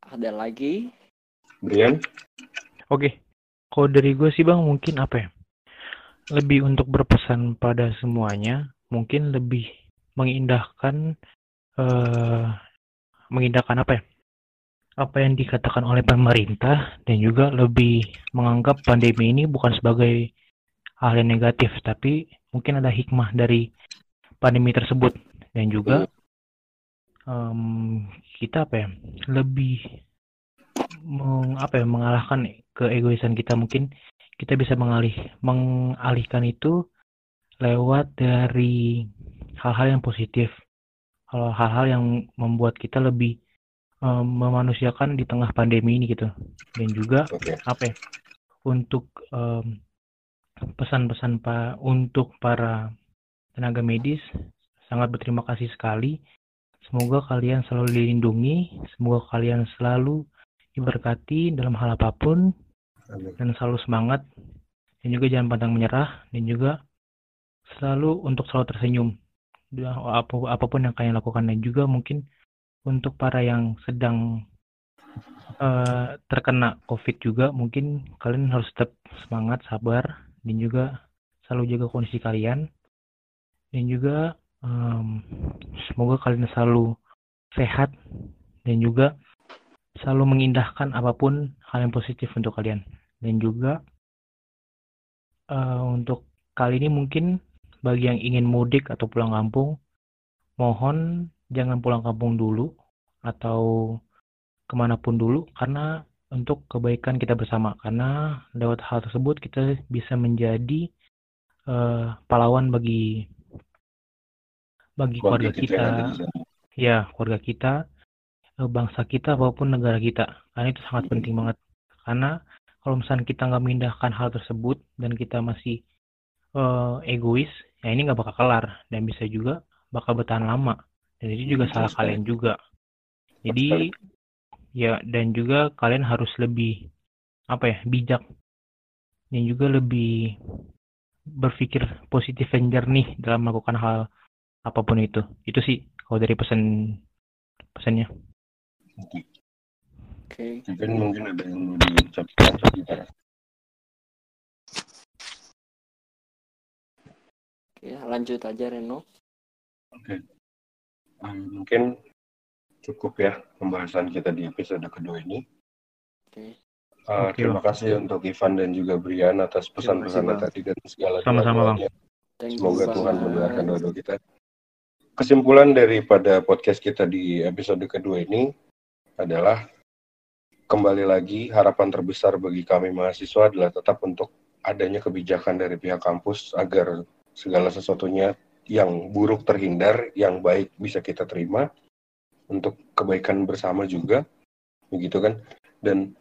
Ada lagi? Brian? Oke, kalau dari gue sih bang mungkin apa ya? Lebih untuk berpesan pada semuanya, mungkin lebih mengindahkan, eh mengindahkan apa ya? apa yang dikatakan oleh pemerintah dan juga lebih menganggap pandemi ini bukan sebagai hal yang negatif, tapi mungkin ada hikmah dari pandemi tersebut dan juga um, kita apa ya lebih meng, apa ya mengalahkan keegoisan kita. Mungkin kita bisa mengalih mengalihkan itu lewat dari hal-hal yang positif. Hal-hal yang membuat kita lebih um, memanusiakan di tengah pandemi ini gitu. Dan juga okay. apa ya untuk um, pesan-pesan pak untuk para tenaga medis sangat berterima kasih sekali. Semoga kalian selalu dilindungi semoga kalian selalu diberkati dalam hal apa pun Amin. dan selalu semangat dan juga jangan pantang menyerah dan juga selalu untuk selalu tersenyum apa pun yang kalian lakukan dan juga mungkin untuk para yang sedang uh, terkena COVID juga mungkin kalian harus tetap semangat, sabar, dan juga selalu jaga kondisi kalian. Dan juga um, semoga kalian selalu sehat dan juga selalu mengindahkan apa pun hal yang positif untuk kalian. Dan juga uh, untuk kali ini mungkin bagi yang ingin mudik atau pulang kampung, mohon jangan pulang kampung dulu atau ke mana pun dulu karena untuk kebaikan kita bersama. Karena lewat hal tersebut kita bisa menjadi uh, pahlawan bagi bagi keluarga, kita, kita. ya keluarga kita bangsa kita maupun negara kita. Karena itu sangat penting banget. Karena kalau misalnya kita nggak memindahkan hal tersebut dan kita masih uh, egois ya ini nggak bakal kelar. Dan bisa juga bakal bertahan lama. Dan itu juga salah kalian juga. Jadi ya dan juga kalian harus lebih apa ya bijak. Dan juga lebih berpikir positif dan jernih dalam melakukan hal apa pun itu. Itu sih kalau dari pesan pesannya oke okay. mungkin mungkin ada yang mau diucapkan sekitar Oke, lanjut aja Reno. Oke. Um, mungkin cukup ya pembahasan kita di episode kedua ini. Oke. Uh, okay, terima kasih untuk Ivan dan juga Brian atas pesan-pesan tadi dan segala Sama-sama, Semoga Tuhan mendengarkan doa kita. Kesimpulan daripada podcast kita di episode kedua ini adalah kembali lagi harapan terbesar bagi kami mahasiswa adalah tetap untuk adanya kebijakan dari pihak kampus agar segala sesuatunya yang buruk terhindar, yang baik bisa kita terima untuk kebaikan bersama juga, begitu kan? Dan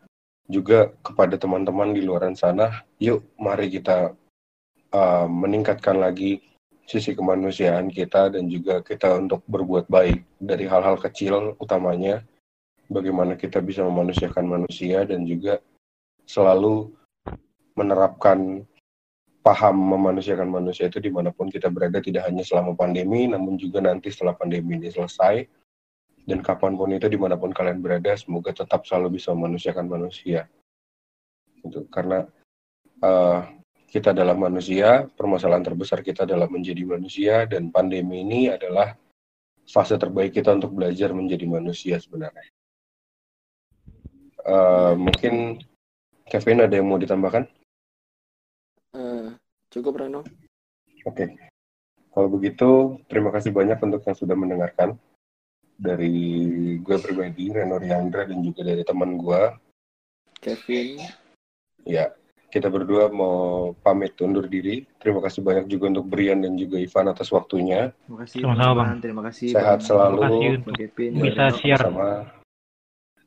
juga kepada teman-teman di luar sana, yuk mari kita uh, meningkatkan lagi sisi kemanusiaan kita dan juga kita untuk berbuat baik dari hal-hal kecil utamanya bagaimana kita bisa memanusiakan manusia dan juga selalu menerapkan paham memanusiakan manusia itu di mana pun kita berada tidak hanya selama pandemi namun juga nanti setelah pandemi ini selesai. Dan kapan pun itu di mana pun kalian berada semoga tetap selalu bisa memanusiakan manusia. Itu karena uh, kita adalah manusia permasalahan terbesar kita adalah menjadi manusia dan pandemi ini adalah fase terbaik kita untuk belajar menjadi manusia sebenarnya uh, mungkin Kevin ada yang mau ditambahkan Cukup Reno. Oke. Okay. Kalau begitu, terima kasih banyak untuk yang sudah mendengarkan. Dari gue pribadi, Reno Riandra, dan juga dari teman gue. Kevin. Ya, kita berdua mau pamit undur diri. Terima kasih banyak juga untuk Brian dan juga Ivan atas waktunya. Terima kasih. Terima kasih. Sehat bang. selalu. Terima kasih untuk Kevin. Bisa share. Sama.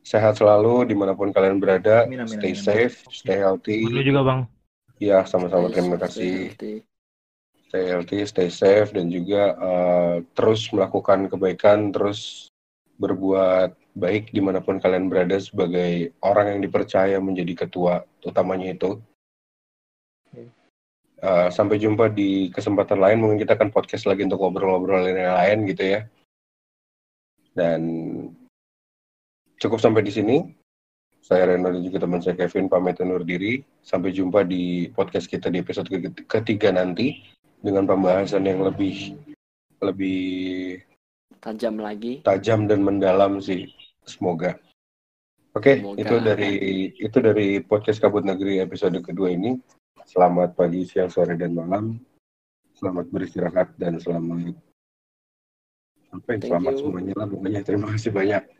Sehat selalu di mana pun kalian berada. Amin, amin, stay amin, safe, stay healthy. Lu juga, Bang. Ya, sama-sama terima kasih. Stay healthy, stay safe, dan juga uh, terus melakukan kebaikan, terus berbuat baik di mana pun kalian berada sebagai orang yang dipercaya menjadi ketua, utamanya itu. Uh, sampai jumpa di kesempatan lain, mungkin kita akan podcast lagi untuk ngobrol-ngobrol yang lain gitu ya. Dan cukup sampai di sini. Saya Reno dan juga teman saya Kevin pamit undur diri. Sampai jumpa di podcast kita di episode ketiga nanti dengan pembahasan yang lebih lebih tajam lagi. Tajam dan mendalam sih. Semoga. Oke, Semoga- itu dari itu dari podcast Kabut Negeri episode kedua ini. Selamat pagi, siang, sore, dan malam. Selamat beristirahat dan selamat Thank selamat you. semuanya lah pokoknya. Terima kasih banyak.